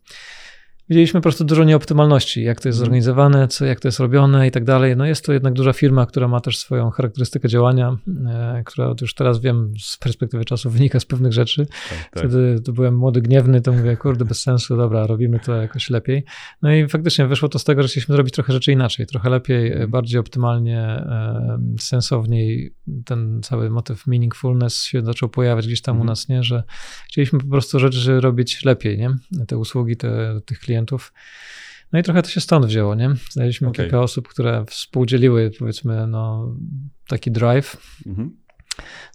widzieliśmy po prostu dużo nieoptymalności, jak to jest mhm. zorganizowane, co, jak to jest robione i tak dalej. No jest to jednak duża firma, która ma też swoją charakterystykę działania, e, która już teraz wiem z perspektywy czasu wynika z pewnych rzeczy. Tak, tak. Wtedy to byłem młody, gniewny, to mówię, kurde, bez sensu, dobra, robimy to jakoś lepiej. No i faktycznie wyszło to z tego, że chcieliśmy zrobić trochę rzeczy inaczej, trochę lepiej, mhm. bardziej optymalnie, e, sensowniej. Ten cały motyw meaningfulness się zaczął pojawiać gdzieś tam mhm. u nas, nie, że chcieliśmy po prostu rzeczy robić lepiej, nie? Te usługi te, tych klientów klientów. No i trochę to się stąd wzięło, nie? Znaleźliśmy okay. kilka osób, które współdzieliły, powiedzmy, no, taki drive. Mhm.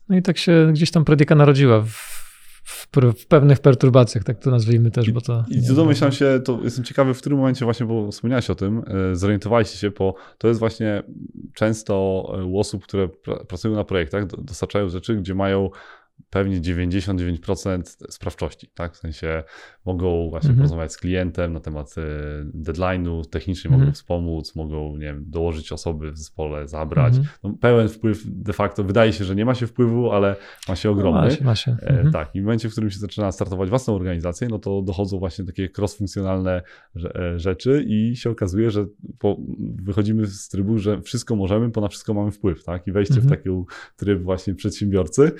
No i tak się gdzieś tam predyka narodziła w, w, w, pewnych perturbacjach, tak to nazwijmy też, bo to... I, i domyślam się, to jestem ciekawy, w którym momencie właśnie, bo wspomniałeś o tym, e, zorientowaliście się, bo to jest właśnie często u osób, które pracują na projektach, dostarczają rzeczy, gdzie mają pewnie 99% sprawczości, tak? W sensie mogą właśnie mhm. porozmawiać z klientem na temat e, deadline'u, technicznie mhm. mogą wspomóc, mogą, nie wiem, dołożyć osoby w zespole, zabrać. Mhm. No, pełen wpływ de facto, wydaje się, że nie ma się wpływu, ale ma się ogromny. No, ma się, ma się. E, mhm. tak, i w momencie, w którym się zaczyna startować własną organizację, no to dochodzą właśnie takie cross-funkcjonalne e, rzeczy i się okazuje, że wychodzimy z trybu, że wszystko możemy, bo na wszystko mamy wpływ, tak? I wejście w mhm. taki tryb właśnie przedsiębiorcy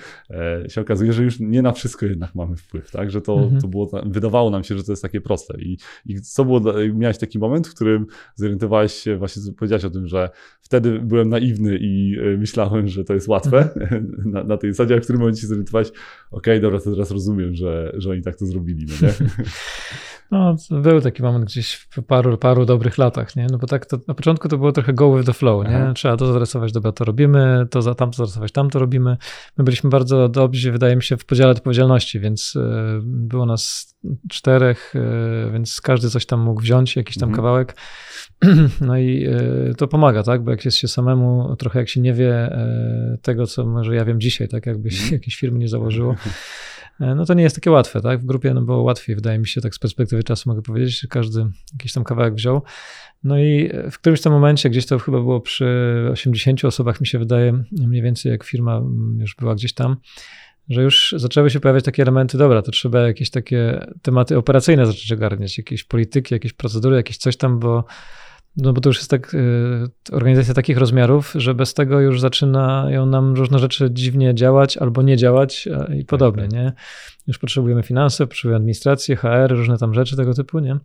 się okazuje, że już nie na wszystko jednak mamy wpływ, tak? Że to, mhm. to było, wydawało nam się, że to jest takie proste. I, i co było, miałeś taki moment, w którym zorientowałeś się, właśnie powiedziałeś o tym, że wtedy byłem naiwny i e, myślałem, że to jest łatwe mhm. (laughs) na, na tej zasadzie, a w którym momencie się zorientowałeś, okej, okay, dobra, to teraz rozumiem, że, że oni tak to zrobili, no nie? (laughs) No, był taki moment gdzieś w paru, paru dobrych latach, nie? No bo tak to, na początku to było trochę go with the flow, nie? Aha. Trzeba to zarysować, dobra, to robimy, to za tamto zarysować, tam to robimy. My byliśmy bardzo dobrzy, wydaje mi się, w podziale odpowiedzialności, więc y, było nas czterech, y, więc każdy coś tam mógł wziąć, jakiś tam mhm. kawałek. (clears throat) No i y, to pomaga, tak? Bo jak jest się samemu, trochę jak się nie wie tego, co może ja wiem dzisiaj, tak? Jakby się mhm. jakieś firmy nie założyło (laughs) no to nie jest takie łatwe, tak? W grupie no było łatwiej, wydaje mi się, tak z perspektywy czasu mogę powiedzieć, każdy jakiś tam kawałek wziął. No i w którymś tam momencie, gdzieś to chyba było przy 80 osobach, mi się wydaje, mniej więcej jak firma mm, już była gdzieś tam, że już zaczęły się pojawiać takie elementy, dobra, to trzeba jakieś takie tematy operacyjne zacząć ogarniać, jakieś polityki, jakieś procedury, jakieś coś tam, bo no bo to już jest tak, y, organizacja takich rozmiarów, że bez tego już zaczynają nam różne rzeczy dziwnie działać albo nie działać i podobnie, tak, tak. nie? Już potrzebujemy finanse, potrzebujemy administrację, HR, różne tam rzeczy tego typu, nie?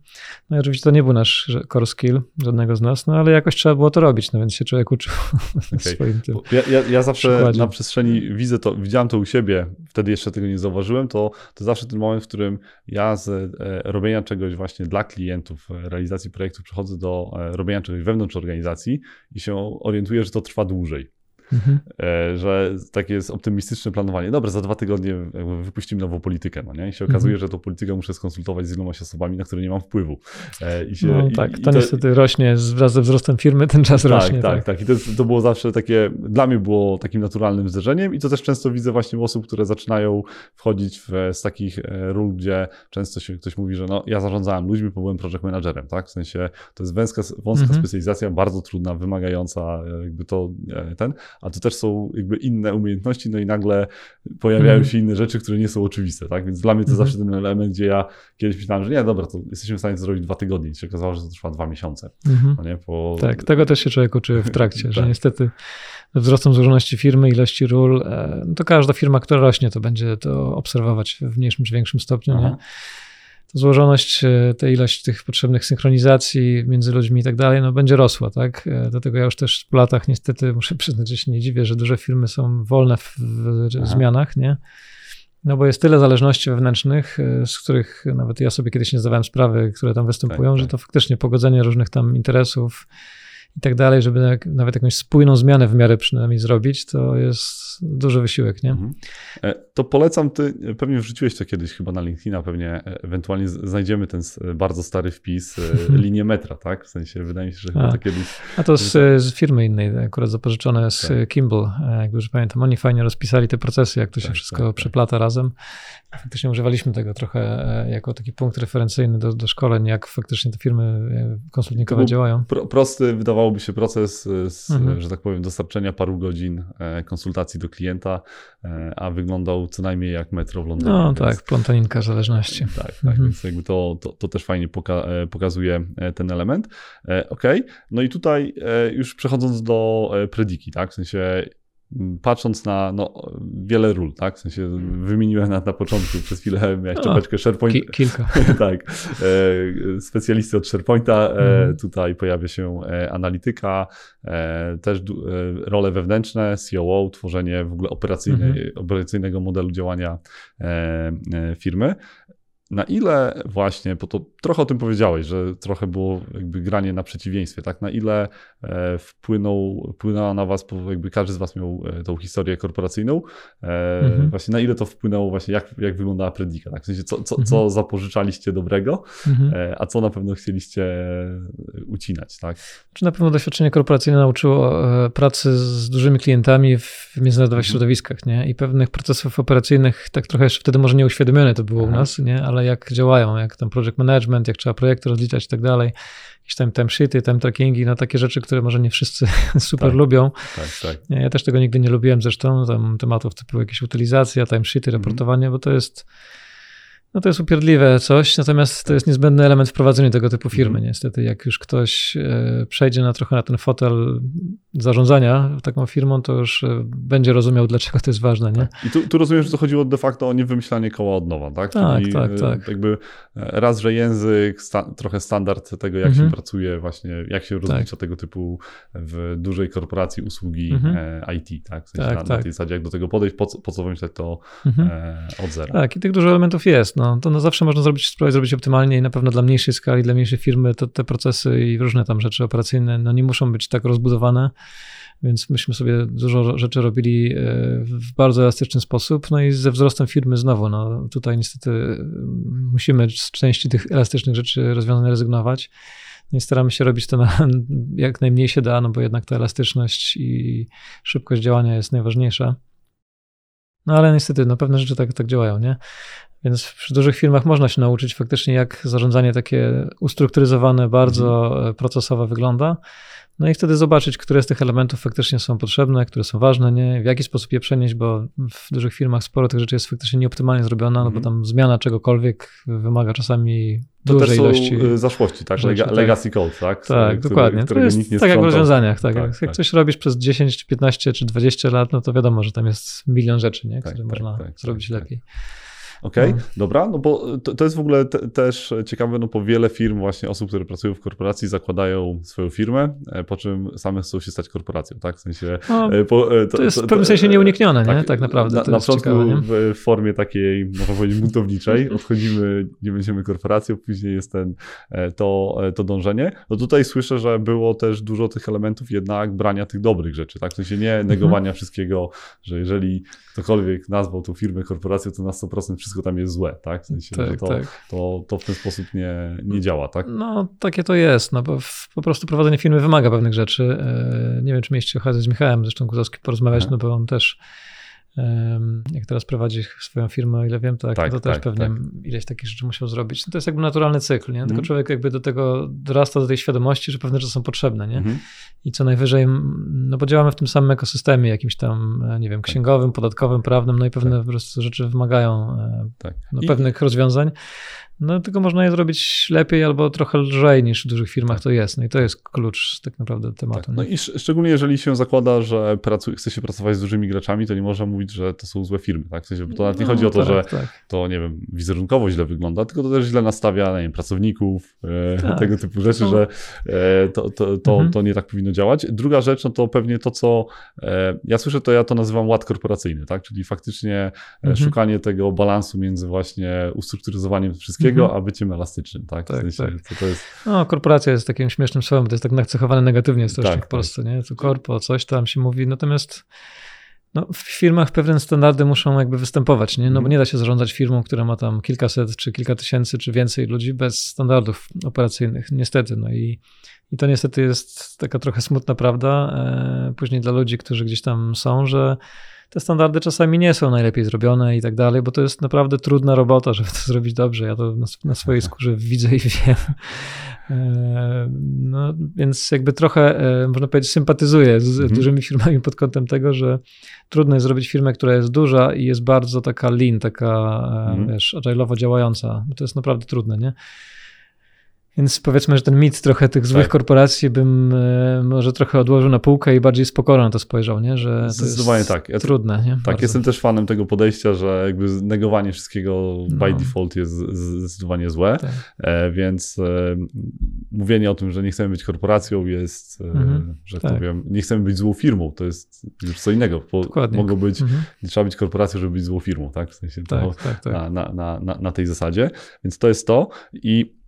No i oczywiście to nie był nasz core skill, żadnego z nas, no ale jakoś trzeba było to robić, no więc się człowiek uczył (laughs) okay. swoim tym ja, ja, ja zawsze przykładzie. na przestrzeni widzę to, widziałem to u siebie, wtedy jeszcze tego nie zauważyłem, to, to zawsze ten moment, w którym ja z e, robienia czegoś właśnie dla klientów, e, realizacji projektów przechodzę do e, robienia czegoś wewnątrz organizacji i się orientuję, że to trwa dłużej. Mhm. E, że takie jest optymistyczne planowanie. Dobra, za dwa tygodnie wypuścimy nową politykę, no nie? I się okazuje, mhm. że tą politykę muszę skonsultować z ilomaś osobami, na które nie mam wpływu. E, I się, no i, tak, i, to, to niestety rośnie wraz ze wzrostem firmy, ten czas tak, rośnie. Tak, tak, tak. I to, to było zawsze takie, dla mnie było takim naturalnym zderzeniem i to też często widzę właśnie u osób, które zaczynają wchodzić w, z takich e, ról, gdzie często się ktoś mówi, że no, ja zarządzałem ludźmi, bo byłem project managerem, tak? W sensie to jest wąska, wąska mhm. specjalizacja, bardzo trudna, wymagająca jakby to ten, a to też są jakby inne umiejętności, no i nagle pojawiają mm. się inne rzeczy, które nie są oczywiste, tak? Więc dla mnie to mm. zawsze ten element, gdzie ja kiedyś myślałem, że nie, dobra, to jesteśmy w stanie to zrobić dwa tygodnie i się okazało, że to trwa dwa miesiące. Mm. No nie? Po... Tak, tego też się człowiek uczy w trakcie, (laughs) tak. że niestety wzrostem złożoności firmy, ilości ról, e, no to każda firma, która rośnie, to będzie to obserwować w mniejszym czy większym stopniu, Aha. nie? Złożoność, e, ta ilość tych potrzebnych synchronizacji między ludźmi i tak dalej, no będzie rosła, tak? E, dlatego ja już też w latach niestety (laughs) muszę przyznać, że się nie dziwię, że duże firmy są wolne w, w zmianach, nie? No bo jest tyle zależności wewnętrznych, e, z których nawet ja sobie kiedyś nie zdawałem sprawy, które tam występują, tak, tak. że to faktycznie pogodzenie różnych tam interesów, i tak dalej, żeby nawet jakąś spójną zmianę w miarę przynajmniej zrobić, to jest duży wysiłek, nie? Mhm. E, to polecam, ty pewnie wrzuciłeś to kiedyś chyba na LinkedIna, pewnie e, ewentualnie znajdziemy ten bardzo stary wpis, e, (laughs) linię metra, tak? W sensie wydaje mi się, że chyba to kiedyś... A to z, z firmy innej, akurat zapożyczone z tak. Kimball, jak już pamiętam, oni fajnie rozpisali te procesy, jak to się tak, wszystko tak, tak. przeplata razem. Faktycznie używaliśmy tego trochę jako taki punkt referencyjny do, do szkoleń, jak faktycznie te firmy konsultingowe działają. Pro, prosty wydawałoby się proces, z, mhm. że tak powiem, dostarczenia paru godzin konsultacji do klienta, e, a wyglądał co najmniej jak metro w Londynie. No więc, tak, plątaninka zależności. Tak, tak mhm. więc jakby to, to, to też fajnie poka e, pokazuje e, ten element. Ok, no i tutaj już przechodząc do prediki, tak, w sensie patrząc na no, wiele ról, tak? W sensie wymieniłem na, na początku, przez chwilę miałeś czapeczkę SharePoint. Ki kilka. (laughs) tak. E, specjalisty od SharePointa, e, mm. tutaj pojawia się e, analityka, e, też e, role wewnętrzne, COO, tworzenie w ogóle mm -hmm. operacyjnego modelu działania e, firmy na ile właśnie, bo to trochę o tym powiedziałeś, że trochę było jakby granie na przeciwieństwie, tak? Na ile e, wpłynął, wpłynęła na was, bo jakby każdy z was miał e, tą historię korporacyjną, e, mhm. właśnie na ile to wpłynęło właśnie, jak, jak wyglądała Predika, tak? W sensie, co, co, mhm. co zapożyczaliście dobrego, mhm. a co na pewno chcieliście ucinać, tak? Czy na pewno doświadczenie korporacyjne nauczyło pracy z dużymi klientami w międzynarodowych mhm. środowiskach, nie? I pewnych procesów operacyjnych, tak trochę jeszcze wtedy może nieuświadomione to było u nas, nie? Ale jak działają, jak tam project management, jak trzeba projekty rozliczać i tak dalej, jakieś tam timesheety, time trackingi, no takie rzeczy, które może nie wszyscy (laughs) super tak, lubią. Tak, tak. Ja też tego nigdy nie lubiłem zresztą, tam tematów typu jakieś utylizacja, timesheety, raportowanie, mm. bo to jest no to jest upierdliwe coś, natomiast to jest niezbędny element w prowadzeniu tego typu firmy. Mm. Niestety, jak już ktoś e, przejdzie na trochę na ten fotel zarządzania taką firmą, to już e, będzie rozumiał, dlaczego to jest ważne. Nie? Tak. I tu, tu rozumiem, że to chodziło de facto o niewymyślanie koła od nowa, tak? Tak, Czyli tak, tak. Jakby raz, że język, sta, trochę standard tego, jak mhm. się pracuje, właśnie jak się rozlicza tak. tego typu w dużej korporacji usługi mhm. IT, tak? W sensie tak, na, tak. na tej zasadzie, jak do tego podejść, po, po co wymyśleć to mhm. od zera. Tak, i tych dużo elementów jest. No, to no zawsze można zrobić, spróbować zrobić optymalnie i na pewno dla mniejszej skali, dla mniejszej firmy to te procesy i różne tam rzeczy operacyjne no nie muszą być tak rozbudowane, więc myśmy sobie dużo rzeczy robili e, w bardzo elastyczny sposób, no i ze wzrostem firmy znowu, no tutaj niestety musimy z części tych elastycznych rzeczy rozwiązań rezygnować. No i staramy się robić to na, (laughs) jak najmniej się da, no bo jednak ta elastyczność i szybkość działania jest najważniejsza. No ale niestety, no pewne rzeczy tak, tak działają, nie? Więc przy dużych firmach można się nauczyć faktycznie, jak zarządzanie takie ustrukturyzowane, bardzo mhm. procesowe wygląda. No i wtedy zobaczyć, które z tych elementów faktycznie są potrzebne, które są ważne, nie? w jaki sposób je przenieść, bo w dużych firmach sporo tych rzeczy jest faktycznie nieoptymalnie zrobiona, no bo mhm. tam zmiana czegokolwiek wymaga czasami to dużej są ilości. Y, zaszłości, tak? Rzeczy, tak. Legacy code, tak? Tak, Który, dokładnie. To jest tak jak w rozwiązaniach, tak. tak jak tak. coś robisz przez 10, 15 czy 20 lat, no to wiadomo, że tam jest milion rzeczy, nie? które tak, można tak, zrobić lepiej. Okej, okay, no. dobra, no bo to, to jest w ogóle te, też ciekawe, no bo wiele firm, właśnie osób, które pracują w korporacji, zakładają swoją firmę, e, po czym same chcą się stać korporacją, tak? W sensie. No, e, po, e, to, to, jest w pewnym sensie nieuniknione, tak, nie? Tak naprawdę. Na, na początku w formie takiej, można powiedzieć, buntowniczej, odchodzimy, nie będziemy korporacją, później jest ten, to, to dążenie. No tutaj słyszę, że było też dużo tych elementów jednak brania tych dobrych rzeczy, tak? W sensie nie mhm. negowania mhm. wszystkiego, że jeżeli ktokolwiek nazwał tą firmę korporacją, to na 100% wszystko wszystko tam jest złe, tak? W sensie, tak, że to, tak. to, to w ten sposób nie, nie działa, tak? No, takie to jest, no bo w, po prostu prowadzenie firmy wymaga pewnych rzeczy. E, nie wiem, czy mieliście okazję z Michałem, zresztą Guzowski porozmawiać, Aha. no bo on też jak teraz prowadzi swoją firmę, o ile wiem, tak, tak to też tak, pewnie tak. ileś takich rzeczy musiał zrobić. No to jest jakby naturalny cykl, nie? Tylko mm. człowiek jakby do tego dorasta do tej świadomości, że pewne rzeczy są potrzebne, nie? Mm. I co najwyżej, no bo działamy w tym samym ekosystemie, jakimś tam, e, nie wiem, tak. księgowym, podatkowym, prawnym, no i pewne tak. po prostu rzeczy wymagają e, tak. no, pewnych rozwiązań. No tylko można je zrobić lepiej albo trochę lżej niż w dużych firmach to jest. No i to jest klucz tak naprawdę tematu. Tak. No i szczególnie jeżeli się zakłada, że pracu- chce się pracować z dużymi graczami, to nie można mówić, że to są złe firmy. Tak? W sensie, bo to nawet nie no, chodzi o to, tak, że tak. to nie wiem, wizerunkowo źle wygląda, tylko to też źle nastawia nie wiem, pracowników, e, tak. tego typu rzeczy, no. że e, to, to, to, mhm. to nie tak powinno działać. Druga rzecz, no to pewnie to, co e, ja słyszę, to ja to nazywam ład korporacyjny, tak? czyli faktycznie e, mhm. szukanie tego balansu między właśnie ustrukturyzowaniem wszystkiego, mhm. a byciem elastycznym, tak? tak, w sensie, tak. To jest... No, korporacja jest takim śmiesznym słowem, bo to jest tak nacechowane negatywnie strasznie tak, w Polsce, tak. nie? To korpo, coś tam się mówi, natomiast no, w firmach pewne standardy muszą jakby występować, nie? No bo mhm. nie da się zarządzać firmą, która ma tam kilkaset, czy kilka tysięcy, czy więcej ludzi bez standardów operacyjnych, niestety, no i i to niestety jest taka trochę smutna prawda e, później dla ludzi, którzy gdzieś tam są, że te standardy czasami nie są najlepiej zrobione i tak dalej, bo to jest naprawdę trudna robota, żeby to (laughs) zrobić dobrze. Ja to na, na swojej skórze (laughs) widzę i wiem. E, no, więc jakby trochę, e, można powiedzieć, sympatyzuję z mhm. dużymi firmami pod kątem tego, że trudno jest zrobić firmę, która jest duża i jest bardzo taka lean, taka, e, mhm. wiesz, agile'owo działająca. Bo to jest naprawdę trudne, nie? Więc powiedzmy, że ten mit trochę tych złych tak. korporacji bym e, może trochę odłożył na półkę i bardziej spokojnie na to spojrzał, nie? że Zdecydowanie tak. Ja trudne. Nie? Tak, Bardzo. jestem też fanem tego podejścia, że jakby negowanie wszystkiego by no. default jest zdecydowanie złe, tak. e, więc e, mówienie o tym, że nie chcemy być korporacją jest, e, mhm. że tak. powiem, nie chcemy być złą firmą, to jest już co innego. Dokładnie. Mogą być, mhm. nie trzeba być korporacją, żeby być złą firmą, tak? W sensie tak, tak, tak. Na, na, na, na tej zasadzie, więc to jest to i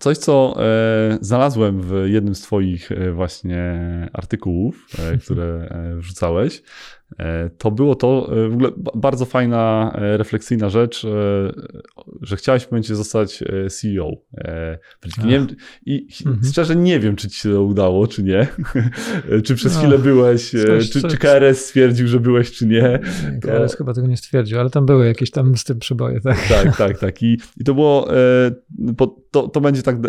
Coś, co e, znalazłem w jednym z Twoich e, właśnie artykułów, e, które e, wrzucałeś, to było to e, w ogóle bardzo fajna, e, refleksyjna rzecz, że chciałeś w momencie zostać CEO. Nie wiem, I mhm. szczerze nie wiem, czy ci się to udało, czy nie. czy przez chwilę byłeś, coś, czy, coś. czy KRS stwierdził, że byłeś, czy nie. KRS to... chyba tego nie stwierdził, ale tam były jakieś tam z tym przyboje. Tak, tak, tak. tak. I, i to było, to, to będzie tak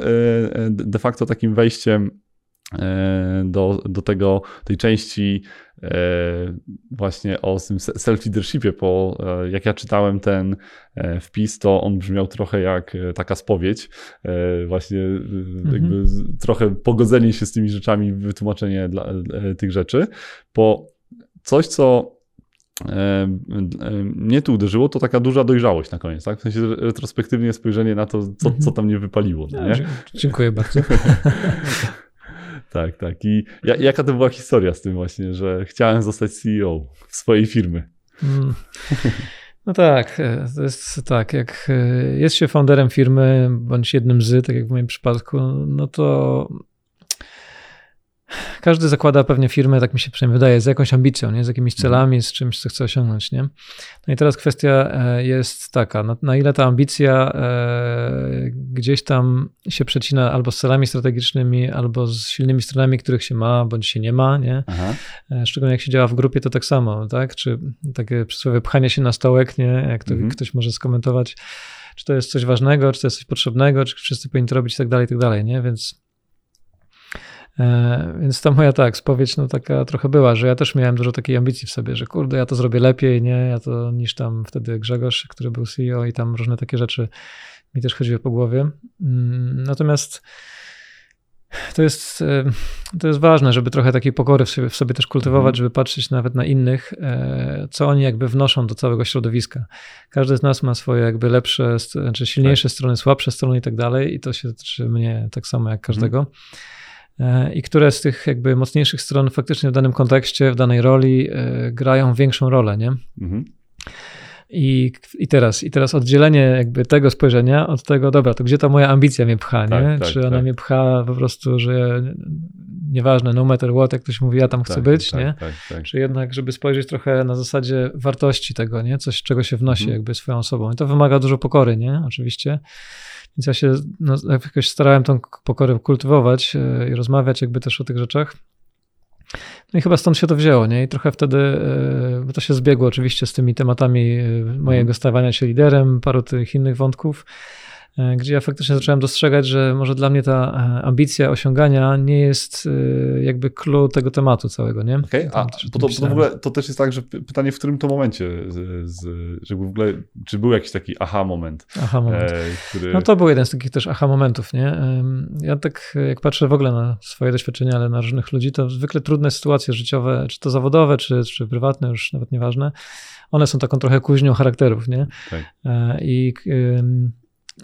de facto takim wejściem do, do tego, tej części E, właśnie o tym self-leadershipie, bo e, jak ja czytałem ten e, wpis, to on brzmiał trochę jak taka spowiedź, właśnie jakby mhm. trochę pogodzenie się z tymi rzeczami, wytłumaczenie dla, tych rzeczy, bo coś, co mnie tu uderzyło, to taka duża dojrzałość na koniec, tak? W sensie retrospektywnie spojrzenie na to, co, co mhm. tam nie wypaliło. No, nie? Dziękuję bardzo. (laughs) Tak, tak. I jaka to była historia z tym właśnie, że chciałem zostać CEO swojej firmy? Mm. No tak, e, to jest tak, jak e, jest się founderem firmy, bądź jednym z, tak jak w moim przypadku, no to każdy zakłada pewnie firmę, tak mi się przynajmniej wydaje, z jakąś ambicją, nie? z jakimiś mhm. celami, z czymś, co chce osiągnąć. Nie? No i teraz kwestia e, jest taka, na, na ile ta ambicja e, gdzieś tam się przecina albo z celami strategicznymi, albo z silnymi stronami, których się ma, bądź się nie ma. Nie? E, szczególnie jak się działa w grupie, to tak samo, tak? Czy takie przysłowie pchanie się na stołek, nie? jak to mhm. ktoś może skomentować, czy to jest coś ważnego, czy to jest coś potrzebnego, czy wszyscy powinni to robić i tak dalej, i tak dalej, nie? Więc więc ta moja tak, spowiedź no taka trochę była, że ja też miałem dużo takiej ambicji w sobie, że kurde, ja to zrobię lepiej, nie, ja to niż tam wtedy Grzegorz, który był CEO i tam różne takie rzeczy mi też chodziły po głowie. Mm, natomiast to jest, e, to jest ważne, żeby trochę takiej pokory w sobie, w sobie też kultywować, mhm. żeby patrzeć nawet na innych, e, co oni jakby wnoszą do całego środowiska. Każdy z nas ma swoje jakby lepsze, znaczy silniejsze tak. strony, słabsze strony i tak dalej i to się tyczy mnie tak samo jak każdego. Mhm. E, i które z tych jakby mocniejszych stron faktycznie w danym kontekście, w danej roli e, grają większą rolę, nie? Mhm. I, I teraz, I teraz oddzielenie jakby tego spojrzenia od tego, dobra, to gdzie ta moja ambicja mnie pcha, tak, nie? Tak, Czy ona tak. mnie pcha po prostu, że nieważne, no matter what, jak ktoś mówi, ja tam chcę tak, być, tak, nie? Tak, Czy jednak, żeby spojrzeć trochę na zasadzie wartości tego, nie? Coś, czego się wnosi mhm. jakby swoją osobą. I to wymaga dużo pokory, nie? Oczywiście. Więc ja się no, jakoś starałem tą pokorę kultywować e, i rozmawiać jakby też o tych rzeczach. No i chyba stąd się to wzięło, nie? I trochę wtedy, e, bo to się zbiegło oczywiście z tymi tematami e, mojego mhm. stawania się liderem, paru tych innych wątków. E, gdzie ja faktycznie zacząłem dostrzegać, że może dla mnie ta e, ambicja osiągania nie jest e, jakby clue tego tematu całego, nie? Okej, okay, a to, to, w ogóle to też jest tak, że pytanie w którym to momencie, z, z, żeby w ogóle, czy był jakiś taki aha moment? Aha moment. E, który... No to był jeden z takich też aha momentów, nie? Ja tak jak patrzę w ogóle na swoje doświadczenia, ale na różnych ludzi, to zwykle trudne sytuacje życiowe, czy to zawodowe, czy, czy prywatne, już nawet nieważne, one są taką trochę kuźnią charakterów, nie? Tak. I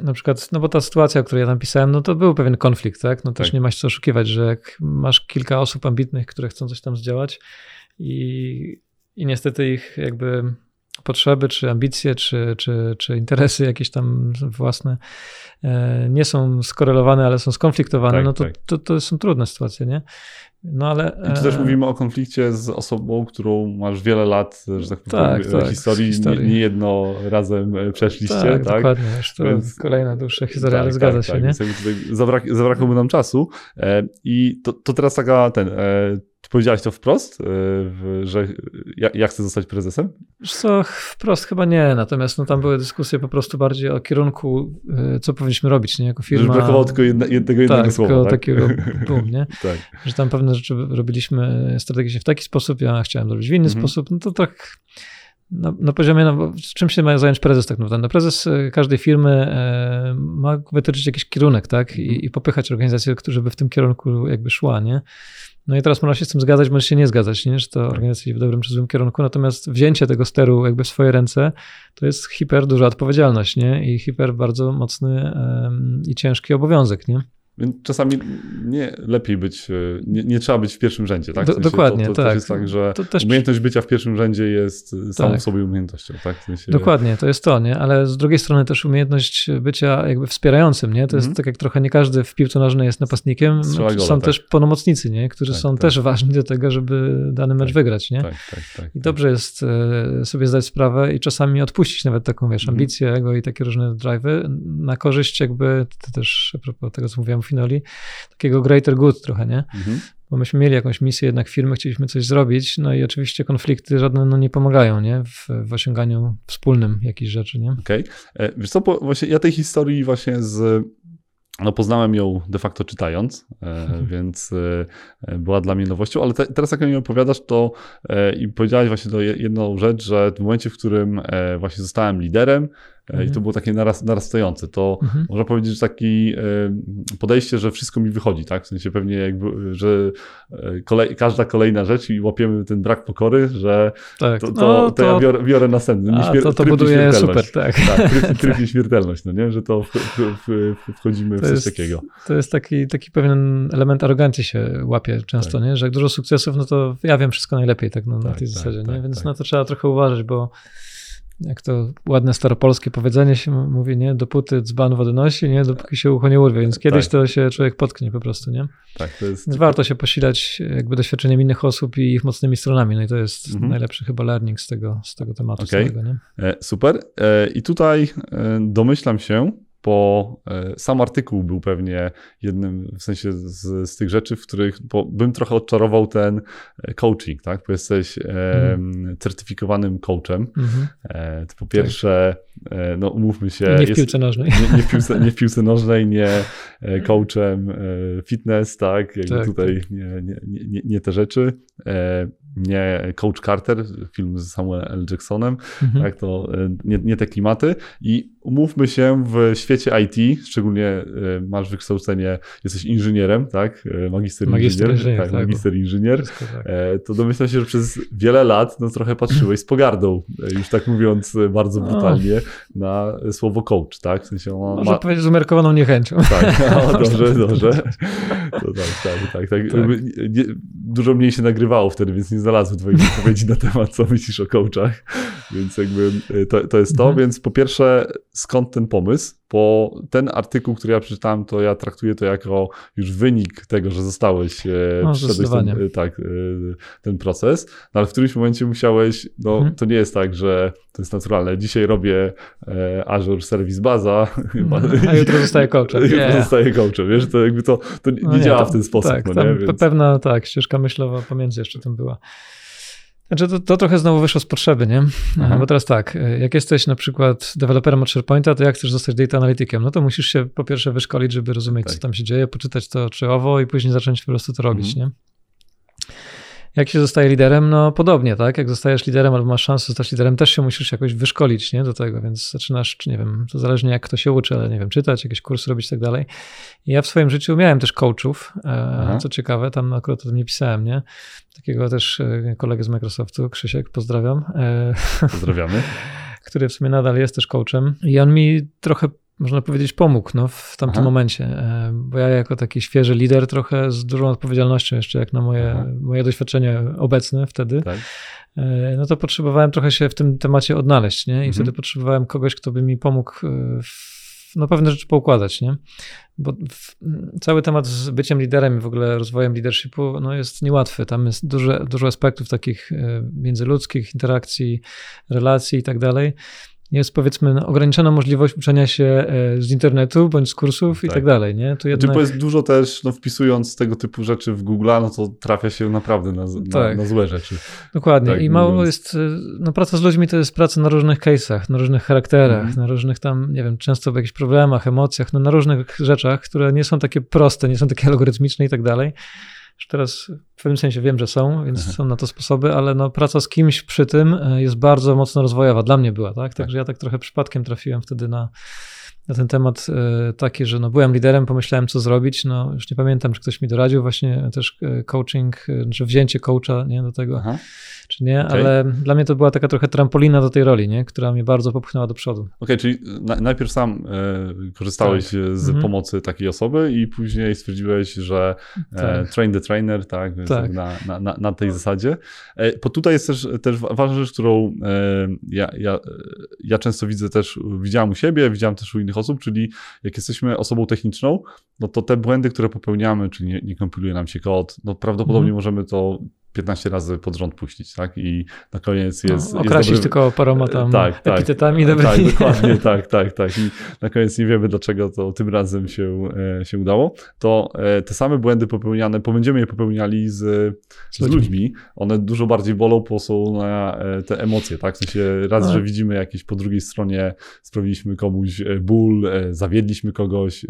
na przykład, no bo ta sytuacja, o której ja tam pisałem, no to był pewien konflikt, tak? No też tak. nie masz co oszukiwać, że jak masz kilka osób ambitnych, które chcą coś tam zdziałać i, i niestety ich jakby potrzeby, czy ambicje, czy, czy, czy interesy jakieś tam własne e, nie są skorelowane, ale są skonfliktowane, tak, no to, tak. to, to są trudne sytuacje, nie? No ale. I tu też e, mówimy o konflikcie z osobą, którą masz wiele lat, że tak powiem, tak, tak, historii, historii. Nie, nie, jedno razem e, przeszliście. Tak, tak? dokładnie. Już to Więc... kolejna dłuższa historia, tak, ale zgadza tak, się, tak. nie? Zabrak, zabrakłoby nam czasu. E, I to, to teraz taka ten. Ty powiedziałeś to wprost, że ja, ja, chcę zostać prezesem? Co, wprost chyba nie, natomiast no, tam były dyskusje po prostu bardziej o kierunku, co powinniśmy robić, nie, jako firma. Że brakowało tylko jedna, jednego, jednego tak, słowa, tak? takiego (laughs) boom, nie? tak. Że tam pewne rzeczy robiliśmy strategicznie w taki sposób, ja chciałem zrobić w inny mhm. sposób, no to tak na, na poziomie, no, czym się ma zająć prezes tak naprawdę? No, prezes e, każdej firmy e, ma wytyczyć jakiś kierunek, tak? I, mhm. i popychać organizację, żeby w tym kierunku jakby szła, nie? No i teraz można się z tym zgadzać, może się nie zgadzać, nie? że to organizacja w dobrym czy złym kierunku, natomiast wzięcie tego steru jakby w swoje ręce to jest hiper duża odpowiedzialność nie? i hiper bardzo mocny um, i ciężki obowiązek. Nie? Więc czasami nie lepiej być, e, nie, nie, trzeba być w pierwszym rzędzie, tak? W sensie dokładnie, to, to tak. jest tak, że też... umiejętność bycia w pierwszym rzędzie jest tak. samą sobie umiejętnością, tak? W sensie... Dokładnie, to jest to, nie? Ale z drugiej strony też umiejętność bycia jakby wspierającym, nie? To jest mm tak jak trochę nie każdy w piłce nożnej jest napastnikiem, gola, są tak. też pełnomocnicy, nie? Którzy tak, są tak. też ważni do tego, żeby dany mecz tak, wygrać, nie? Tak, I dobrze jest e, sobie zdać sprawę i czasami odpuścić nawet taką, wiesz, mhm. ambicję, mm ego i takie różne drive'y na korzyść jakby, to też a propos tego, co mówiłem finali, takiego greater good trochę, nie? Mhm. Bo myśmy mieli jakąś misję jednak firmy, chcieliśmy coś zrobić, no i oczywiście konflikty żadne no, nie pomagają, nie? W, w osiąganiu wspólnym jakichś rzeczy, nie? Okej. Okay. E, wiesz co, właśnie ja tej historii właśnie z no poznałem ją de facto czytając, e, mhm. więc e, była dla mnie nowością, ale te, teraz jak niej opowiadasz, to i powiedziałeś właśnie to jedną rzecz, że w momencie, w którym właśnie zostałem liderem, Mhm. I to było takie naraz, narastające. To mhm. można powiedzieć, że taki podejście, że wszystko mi wychodzi, tak? W sensie pewnie jakby, że e, kolej, każda kolejna rzecz i łapiemy ten brak pokory, że tak. to, to, no, to, to, ja biorę, biorę następny. A, to, to buduje super, tak. tak tryb, tryb (laughs) śmiertelność, no nie? Że to w, w, w, wchodzimy w coś jest, takiego. To jest taki, taki pewien element arogancji się łapie często, tak. nie? Że jak dużo sukcesów, no to ja wiem wszystko najlepiej tak no, na tak, tej tak, zasadzie, nie? Tak, Więc tak. na to trzeba trochę uważać, bo jak to ładne staropolskie powiedzenie się mówi, nie, dopóty dzban wody nosi, nie, dopóki się ucho nie urwie, więc kiedyś tak. to się człowiek potknie po prostu, nie? Tak, to jest... Więc warto się posilać jakby doświadczeniem innych osób i ich mocnymi stronami, no i to jest mhm. najlepszy chyba learning z tego, z tego tematu okay. całego, nie? E, super. E, I tutaj e, domyślam się, bo e, sam artykuł był pewnie jednym, w sensie z, z tych rzeczy, w których bym trochę odczarował ten e, coaching, tak? Bo jesteś mm. certyfikowanym coachem. Mm -hmm. to po pierwsze, e, no umówmy się. Nie w piłce nożnej. Nie, nie, w piłce, nie w piłce nożnej, nie coachem fitness, tak? Jakby tak, tutaj tak. Nie, nie, nie, nie te rzeczy nie Coach Carter, film z Samuel L. Jacksonem, mhm. tak, to e, nie, nie, te klimaty i umówmy się w świecie IT, szczególnie e, masz wykształcenie, jesteś inżynierem, tak, e, magister, magister inżynier, inżynier, tak, tak, magister inżynier, tak. to domyślam się, że przez wiele lat no, trochę patrzyłeś z pogardą, już tak mówiąc bardzo brutalnie, na słowo coach, tak, w sensie Można ma... powiedzieć z umiarkowaną niechęcią. Tak, (laughs) no, dobrze, dobrze. To tak, tak, tak, tak. tak. Nie, dużo mniej się nagrywało wtedy, więc nie znalazły twoich (laughs) odpowiedzi na temat, co myślisz o coachach, więc jakby e, to, to jest to. Mhm. Więc po pierwsze, skąd ten pomysł? Bo ten artykuł, który ja przeczytałem, to ja traktuję to jako już wynik tego, że zostałeś, e, no, przeszedłeś ten, e, tak, ten proces, no ale w którymś momencie musiałeś, no mhm. to nie jest tak, że to jest naturalne. Dzisiaj robię Azure Service Baza, mhm. (laughs) a jutro zostaję coachem. (laughs) Jutro yeah. zostaję coachem, wiesz, to jakby to, to nie, no nie działa to, w ten sposób. Tak, no, nie? Więc... Pewna tak, ścieżka myślowa pomiędzy jeszcze tym była. Znaczy to, to trochę znowu wyszło z potrzeby, nie? Aha. Bo teraz tak, jak jesteś na przykład deweloperem od SharePointa, to jak chcesz zostać data analitykiem? No to musisz się po pierwsze wyszkolić, żeby rozumieć, tak. co tam się dzieje, poczytać to czy owo i później zacząć po prostu to robić, mhm. nie? Jak się zostaje liderem? No podobnie, tak? Jak zostajesz liderem albo masz szansę zostać liderem, też się musisz jakoś wyszkolić, nie? Do tego, więc zaczynasz, czy nie wiem, to zależnie jak kto się uczy, ale nie wiem, czytać, jakieś kursy robić i tak dalej. I ja w swoim życiu miałem też coachów, Aha. co ciekawe, tam akurat o tym nie pisałem, nie? Takiego też e, kolegę z Microsoftu, Krzysiek, pozdrawiam. E, Pozdrawiamy. (laughs) który w sumie nadal jest też coachem i on mi trochę można powiedzieć, pomógł no, w tamtym Aha. momencie. E, bo ja jako taki świeży lider, trochę z dużą odpowiedzialnością jeszcze, jak na moje, moje doświadczenie obecne wtedy, tak. E, no to potrzebowałem trochę się w tym temacie odnaleźć, nie? I mhm. wtedy potrzebowałem kogoś, kto by mi pomógł e, w, no, pewne rzeczy poukładać, nie? Bo w, cały temat z byciem liderem i w ogóle rozwojem leadershipu no, jest niełatwy. Tam jest dużo, dużo aspektów takich międzyludzkich, interakcji, relacji i tak dalej jest powiedzmy ograniczona możliwość uczenia się e, z internetu bądź z kursów tak. i tak dalej, nie? To jednak... Znaczy, jest dużo też, no, wpisując tego typu rzeczy w Google, no to trafia się naprawdę na, tak. na, na złe rzeczy. Dokładnie tak, i mało mówiąc. jest, e, no praca z ludźmi to jest praca na różnych case'ach, na różnych charakterach, mhm. na różnych tam, nie wiem, często w jakichś problemach, emocjach, no na różnych rzeczach, które nie są takie proste, nie są takie (laughs) algorytmiczne i tak dalej. Już teraz w pewnym sensie wiem, że są, więc mhm. są na to sposoby, ale no, praca z kimś przy tym e, jest bardzo mocno rozwojowa. Dla mnie była, tak? Także tak. ja tak trochę przypadkiem trafiłem wtedy na, na ten temat e, taki, że no byłem liderem, pomyślałem co zrobić, no już nie pamiętam, czy ktoś mi doradził, właśnie też e, coaching, czy wzięcie coacha nie, do tego. Aha czy nie, okay. ale dla mnie to była taka trochę trampolina do tej roli, nie? która mnie bardzo popchnęła do przodu. Okej, okay, czyli na, najpierw sam e, korzystałeś tak. z mhm. pomocy takiej osoby i później stwierdziłeś, że e, tak. train the trainer, tak, tak. Na, na, na, tej zasadzie. E, bo tutaj jest też, też ważna rzecz, którą e, ja, ja, ja często widzę też, widziałem u siebie, widziałem też u innych osób, czyli jak jesteśmy osobą techniczną, no to te błędy, które popełniamy, czyli nie, nie kompiluje nam się kod, no prawdopodobnie mhm. możemy to 15 razy pod rząd puścić, tak? I na koniec no, jest. No, okrasić jest tylko paroma tam tak, tak, epitetami tak, Tak, dokładnie, tak, tak, tak. I na koniec nie wiemy, dlaczego to tym razem się, e, się udało. To e, te same błędy popełniane, bo będziemy je popełniali z, z ludźmi. ludźmi. One dużo bardziej bolą, bo są na e, te emocje, tak? W sensie raz, no. że widzimy jakieś po drugiej stronie, sprawiliśmy komuś ból, zawiedliśmy kogoś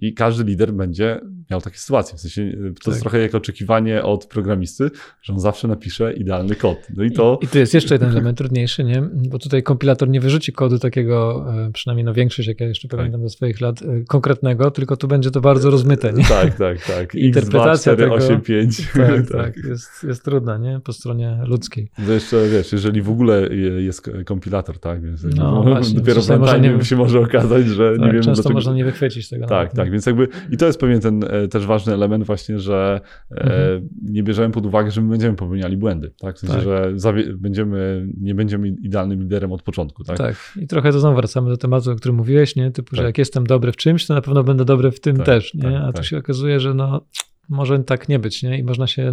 i każdy lider będzie miał takie sytuacje. W sensie to tak. jest trochę jak oczekiwanie od programisty, że on zawsze napisze idealny kod. No i to... I, i tu jest jeszcze jeden element trudniejszy, nie? Bo tutaj kompilator nie wyrzuci kodu takiego, e, przynajmniej no większość, jak ja jeszcze tak. pamiętam ze swoich lat, e, konkretnego, tylko tu będzie to bardzo rozmyte, nie? Tak, tak, tak. (laughs) Interpretacja 2, 4, tego... 8, 5. (laughs) Tak, (laughs) tak, tak. Jest, jest trudna, nie? Po stronie ludzkiej. To jeszcze, wiesz, jeżeli w ogóle jest kompilator, tak? Więc no, właśnie, dopiero w może nie... się może okazać, że tak, nie wiemy często dlaczego... można nie wychwycić tego. Tak, tak, więc jakby i to jest pewien ten e, też ważny element właśnie, że mhm. nie bierzemy pod uwagę, że my będziemy popełniali błędy, tak? W sensie, tak. że będziemy, nie będziemy idealnym liderem od początku, tak? Tak. I trochę to znowu wracamy do tematu, o którym mówiłeś, nie? Typu, tak. że jak jestem dobry w czymś, to na pewno będę dobry w tym tak, też, nie? Tak, A tu tak. się okazuje, że no może tak nie być, nie? I można się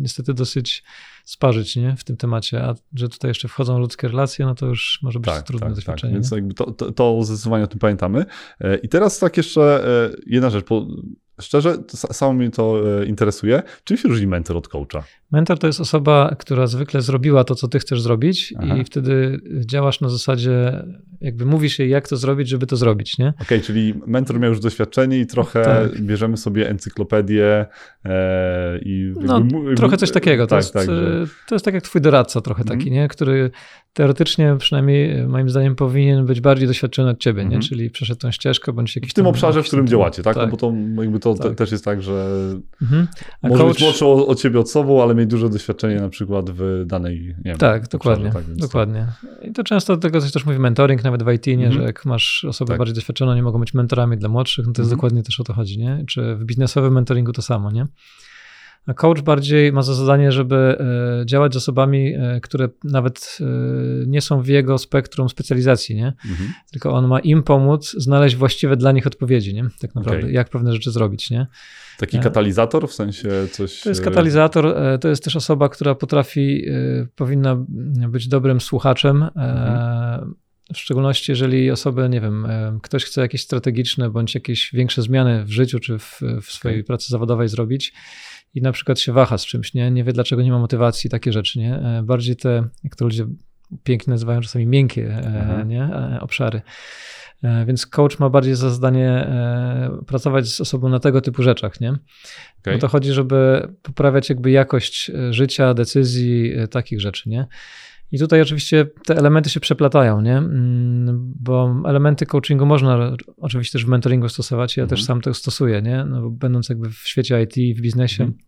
niestety dosyć sparzyć, nie? W tym temacie, a że tutaj jeszcze wchodzą ludzkie relacje, no to już może być tak, trudne tak, doświadczenie. Tak. Więc jakby to, to, to zdecydowanie o tym pamiętamy. E, I teraz tak jeszcze e, jedna rzecz, bo Szczerze, samo mnie to e, interesuje. Czym się różni mentor od coacha? Mentor to jest osoba, która zwykle zrobiła to, co ty chcesz zrobić Aha. i wtedy działasz na zasadzie, jakby mówisz jej, jak to zrobić, żeby to zrobić, nie? Okej, okay, czyli mentor miał już doświadczenie i trochę tak. bierzemy sobie encyklopedię e, i... No, trochę coś takiego. To, tak, jest, tak, że... to jest tak jak twój doradca trochę taki, mm. nie? Który teoretycznie przynajmniej e, moim zdaniem powinien być bardziej doświadczony od ciebie, nie? Mhm. Czyli przeszedł tą ścieżkę, bądź jakiś W tym obszarze, w którym działacie, tak? No tak? Bo to jakby to tak. te, też jest tak, że mhm. może coach... być młodszy od ciebie osobą, ale mieć duże doświadczenie na przykład w danej, nie wiem, Tak, dokładnie, tak, dokładnie. I to często do tego coś też mówi mentoring, nawet w IT, nie? Mhm. że jak masz osobę tak. bardziej doświadczoną, nie mogą być mentorami dla młodszych, no to jest mhm. dokładnie też o to chodzi, nie? Czy w biznesowym mentoringu to samo, nie? A coach bardziej ma za zadanie, żeby e, działać z osobami, e, które nawet e, nie są w jego spektrum specjalizacji, nie? Mhm. Tylko on ma im pomóc znaleźć właściwe dla nich odpowiedzi, nie? Tak naprawdę, okay. jak pewne rzeczy zrobić, nie? Taki katalizator w sensie coś. To jest katalizator, to jest też osoba, która potrafi, powinna być dobrym słuchaczem. Mhm. W szczególności, jeżeli osoby, nie wiem, ktoś chce jakieś strategiczne bądź jakieś większe zmiany w życiu czy w, w swojej okay. pracy zawodowej zrobić, i na przykład się waha z czymś, nie, nie wie dlaczego nie ma motywacji, takie rzeczy, nie. E, bardziej te, jak to ludzie pięknie nazywają czasami miękkie e, mhm. nie? E, obszary. Więc coach ma bardziej za zadanie pracować z osobą na tego typu rzeczach, nie? Okay. Bo to chodzi, żeby poprawiać jakby jakość życia, decyzji, takich rzeczy, nie? I tutaj oczywiście te elementy się przeplatają, nie? Mm, bo elementy coachingu można oczywiście też w mentoringu stosować. Ja też mhm. sam to stosuję, nie? No, będąc jakby w świecie IT, w biznesie. Mhm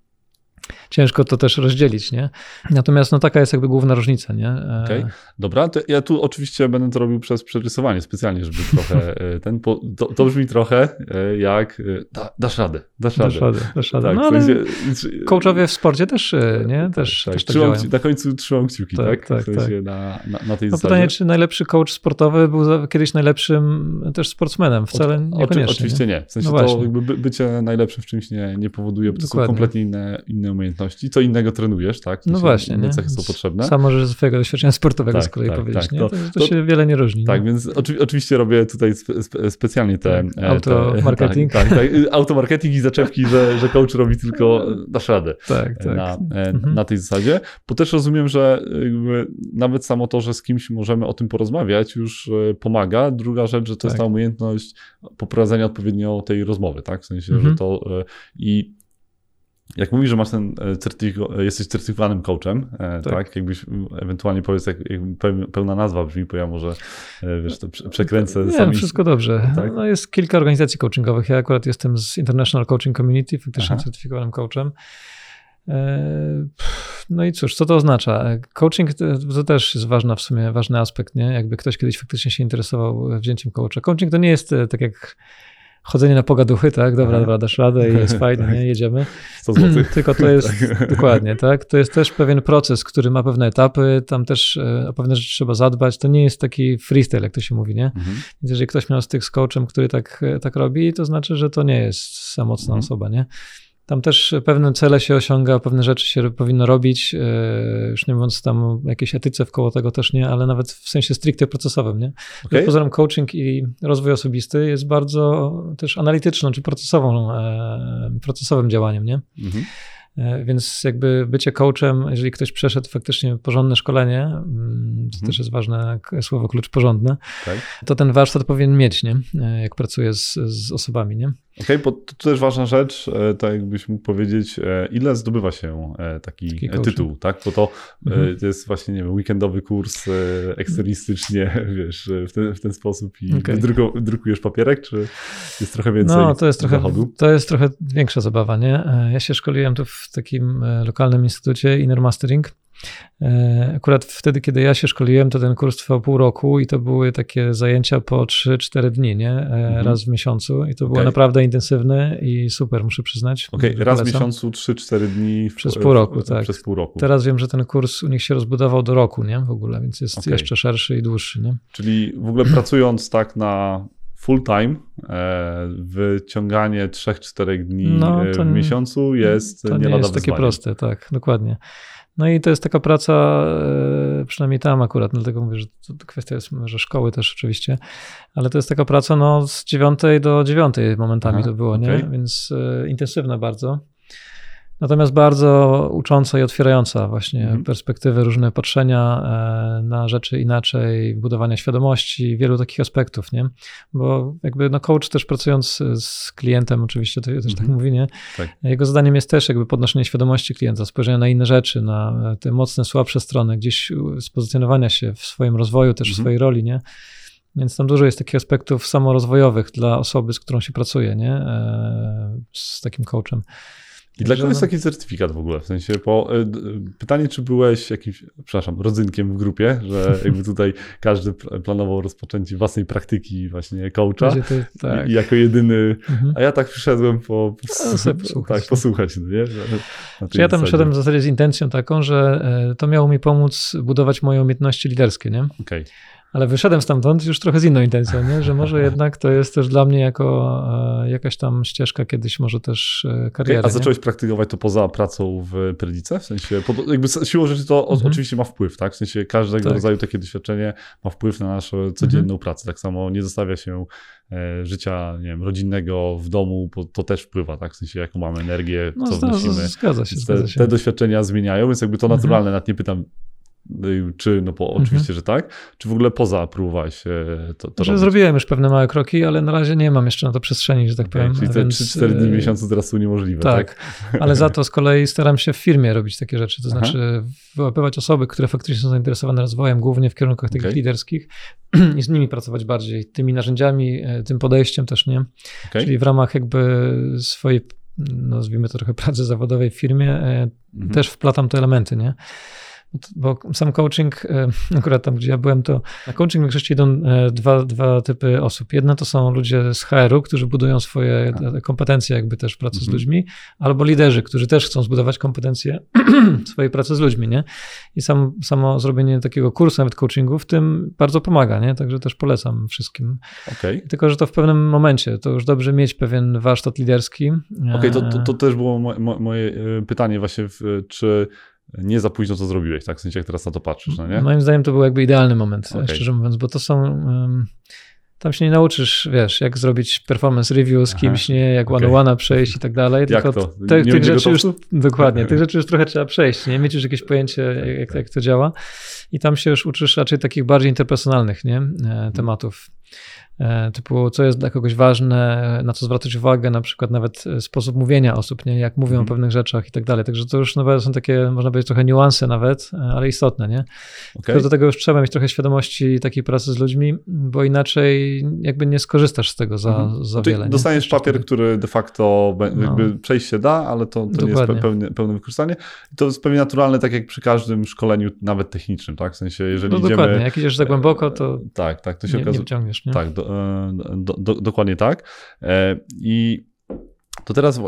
ciężko to też rozdzielić, nie? Natomiast no taka jest jakby główna różnica, nie? E, Okej, okay. dobra, to ja tu oczywiście będę to robił przez przerysowanie specjalnie, żeby trochę (laughs) e, ten, to, to brzmi trochę e, jak da, dasz radę, dasz radę. Dasz radę, dasz radę. Tak, no, ale sensie, coachowie w sporcie też, nie? Też, tak, też tak trzymam, Na końcu trzymam kciuki, tak? tak? tak w sensie tak. Na, na, na tej no zasadzie. pytanie, czy najlepszy coach sportowy był kiedyś najlepszym też sportsmenem? Wcale niekoniecznie. Oczywiście nie. W sensie no to jakby bycie najlepszym w czymś nie, nie powoduje, bo to są kompletnie inne, inne umiejętności. Co innego trenujesz, tak? no właśnie. Inne cechy są potrzebne. Sam możesz ze swojego doświadczenia sportowego tak, z kolei tak, powiedzieć. Tak, nie? To, to, to, się wiele nie różni. Tak, nie? więc oczy, oczywiście robię tutaj spe, specjalnie te... Tak, automarketing. Tak, tak, tak, automarketing i zaczepki, że, że coach robi tylko dasz radę (laughs) tak, tak. Na, mhm. na tej zasadzie. Bo też rozumiem, że nawet samo to, że z kimś możemy o tym porozmawiać już e, pomaga. Druga rzecz, że to jest ta umiejętność poprowadzenia odpowiednio tej rozmowy, tak? W sensie, mhm. że to e, i jak mówisz, że masz ten e, certyfik- e, jesteś certyfikowanym coachem, e, tak. tak? Jakbyś ewentualnie powiedz, jak, jak pełna nazwa brzmi, bo ja może wiesz, to przekręcę. Nie, sami... wszystko dobrze. Tak? No jest kilka organizacji coachingowych. Ja akurat jestem z International Coaching Community, faktycznie Aha. certyfikowanym coachem. No i cóż, co to oznacza? Coaching to też jest ważny w sumie, ważny aspekt, nie? Jakby ktoś kiedyś faktycznie się interesował wzięciem coacha. Coaching to nie jest tak jak chodzenie na pogaduchy, tak, dobra, dobra, dasz radę i jest fajnie, (laughs) nie, jedziemy. (laughs) 100 złotych. (clears throat) Tylko to (laughs) jest, tak. dokładnie, tak, to jest też pewien proces, który ma pewne etapy, tam też e, o pewne rzeczy trzeba zadbać, to nie jest taki freestyle, jak to się mówi, nie? Mhm. Więc jeżeli ktoś miał z tych z coachem, który tak, e, tak robi, to znaczy, że to nie jest samotna mhm. osoba, nie? Tam też pewne cele się osiąga, pewne rzeczy się powinno robić, e, już nie mówiąc tam o jakiejś etyce wkoło tego też nie, ale nawet w sensie stricte procesowym, nie? Okay. Pozorom coaching i rozwój osobisty jest bardzo też analityczną czy procesową, e, procesowym działaniem, nie? Mhm. E, więc jakby bycie coachem, jeżeli ktoś przeszedł faktycznie porządne szkolenie, mm, to mhm. też jest ważne słowo klucz porządne, tak. to ten warsztat powinien mieć, nie? Jak pracuje z, z osobami? Okej, okay, bo to też ważna rzecz, e, tak jakbyś mógł powiedzieć, e, ile zdobywa się e, taki, taki tytuł, tak? Bo to, mhm. to jest właśnie, nie wiem, weekendowy kurs eksternistycznie, (laughs) wiesz, w ten, w ten sposób i okay. druku, drukujesz papierek, czy jest trochę więcej No, to jest trochę, to jest trochę większa zabawa, nie? Ja się szkoliłem tu w takim lokalnym instytucie Inner Mastering E, akurat wtedy, kiedy ja się szkoliłem, to ten kurs trwał pół roku i to były takie zajęcia po 3-4 dni, nie? E, mhm. Raz w miesiącu i to okay. było naprawdę intensywne i super, muszę przyznać. Okej, okay. raz w miesiącu 3-4 dni. W, przez pół roku, tak. Przez pół roku. Teraz wiem, że ten kurs u nich się rozbudował do roku, nie? W ogóle, więc jest okay. jeszcze szerszy i dłuższy, nie? Czyli w ogóle pracując tak na full time, e, wyciąganie 3-4 dni no, w miesiącu jest to nie, nie jest takie proste, tak, dokładnie. No i to jest taka praca, e, przynajmniej tam akurat, dlatego mówię, że to kwestia jest może szkoły też oczywiście, ale to jest taka praca no, z dziewiątej do dziewiątej momentami Aha, to było, okay. nie? Więc e, intensywna bardzo. Natomiast bardzo ucząca i otwierająca właśnie mhm. perspektywy, różne patrzenia e, na rzeczy inaczej, budowania świadomości, wielu takich aspektów, nie? Bo jakby no coach też pracując z klientem, oczywiście to też tak mhm. tak mówi, nie? Tak. Jego zadaniem jest też jakby podnoszenie świadomości klienta, spojrzenie na inne rzeczy, na te mocne, słabsze strony, gdzieś spozycjonowania się w swoim rozwoju, też w mhm. swojej roli, nie? Więc tam dużo jest takich aspektów samorozwojowych dla osoby, z którą się pracuje, nie? E, z takim coachem. I dlaczego jest taki certyfikat w ogóle? W sensie, po, e, pytanie, czy byłeś jakimś, przepraszam, rodzynkiem w grupie, że (laughs) jakby tutaj każdy planował rozpoczęcie własnej praktyki właśnie coacha ty, tak. i jako jedyny, mhm. a ja tak przyszedłem po, no, posłuchać, tak, posłuchać no nie? Czy ja tam przyszedłem w zasadzie z intencją taką, że e, to miało mi pomóc budować moje umiejętności liderskie, nie? Okej. Okay. Ale wyszedłem stamtąd już trochę z inną intencją, nie? że może (laughs) jednak to jest też dla mnie jako e, jakaś tam ścieżka kiedyś może też e, kariery. A zacząłeś nie? praktykować to poza pracą w Perdice? W sensie, jakby siłą rzeczy to mhm. oczywiście ma wpływ, tak? W sensie każdego tak. rodzaju takie doświadczenie ma wpływ na naszą codzienną mhm. pracę. Tak samo nie zostawia się e, życia nie wiem, rodzinnego w domu, bo to też wpływa, tak? W sensie jaką mamy energię, no, co wnosimy. Zgadza się, zgadza się. Te, te doświadczenia zmieniają, więc jakby to mhm. naturalne, mhm. nawet nie pytam czy, no bo mhm. oczywiście, że tak, czy w ogóle poza próbowałeś to, to że Zrobiłem już pewne małe kroki, ale na razie nie mam jeszcze na to przestrzeni, że tak okay, powiem. Czyli te więc... 3-4 dni w miesiącu teraz są niemożliwe, tak, tak? (laughs) ale za to z kolei staram się w firmie robić takie rzeczy, to Aha. znaczy wyłapywać osoby, które faktycznie są zainteresowane rozwojem, głównie w kierunkach takich okay. liderskich (clears throat) i z nimi pracować bardziej, tymi narzędziami, e, tym podejściem też, nie? Okay. Czyli w ramach jakby swojej, nazwijmy to trochę pracy zawodowej w firmie, e, mhm. też wplatam te elementy, nie? Bo sam coaching, e, (laughs) akurat tam, gdzie ja byłem, to na coaching w większości idą e, dwa, dwa typy osób. Jedna to są ludzie z HR-u, którzy budują swoje tak. kompetencje jakby też pracy mhm. z ludźmi, albo liderzy, którzy też chcą zbudować kompetencje (clears throat) swojej pracy z ludźmi, nie? I sam, samo zrobienie takiego kursu, nawet coachingu w tym bardzo pomaga, nie? Także też polecam wszystkim. Okay. Tylko, że to w pewnym momencie, to już dobrze mieć pewien warsztat liderski. Okej, okay, to, to, to, też było moje e, pytanie właśnie, czy nie za późno to zrobiłeś, tak? W sensie jak teraz na to patrzysz, no nie? Moim zdaniem to był jakby idealny moment, okay. szczerze mówiąc, bo to są... Um, tam się nie nauczysz, wiesz, jak zrobić performance review z kimś, Aha, nie, jak okay. one-on-one przejść i tak dalej. Jak tylko to? Te, tych rzeczy już, dokładnie, tych rzeczy już trochę trzeba przejść, nie? Mieć już jakieś pojęcie, jak, jak to działa. I tam się już uczysz raczej takich bardziej interpersonalnych, nie? E, tematów. E, typu co jest dla kogoś ważne, na co zwracać uwagę, na przykład nawet e, sposób mówienia osób, nie? jak mówią mm. o mhm. pewnych rzeczach i tak dalej. Także to już nawet są takie, można powiedzieć, trochę niuanse nawet, e, ale istotne, nie? Okay. Do tego już trzeba mieć trochę świadomości takiej pracy z ludźmi, bo inaczej jakby nie skorzystasz z tego za, mm. za wiele. Dostaniesz nie? papier, który de facto jakby no. przejść się da, ale to, to nie jest pełne, pełne wykorzystanie. I to jest pewnie naturalne, tak jak przy każdym szkoleniu, nawet technicznym, tak? W sensie, jeżeli no, idziemy... Dokładnie, jak idziesz za głęboko, to tak, tak, to się nie, okazuje... nie wciągniesz, nie? Tak, do, do, do, dokładnie tak. E, I to teraz, e,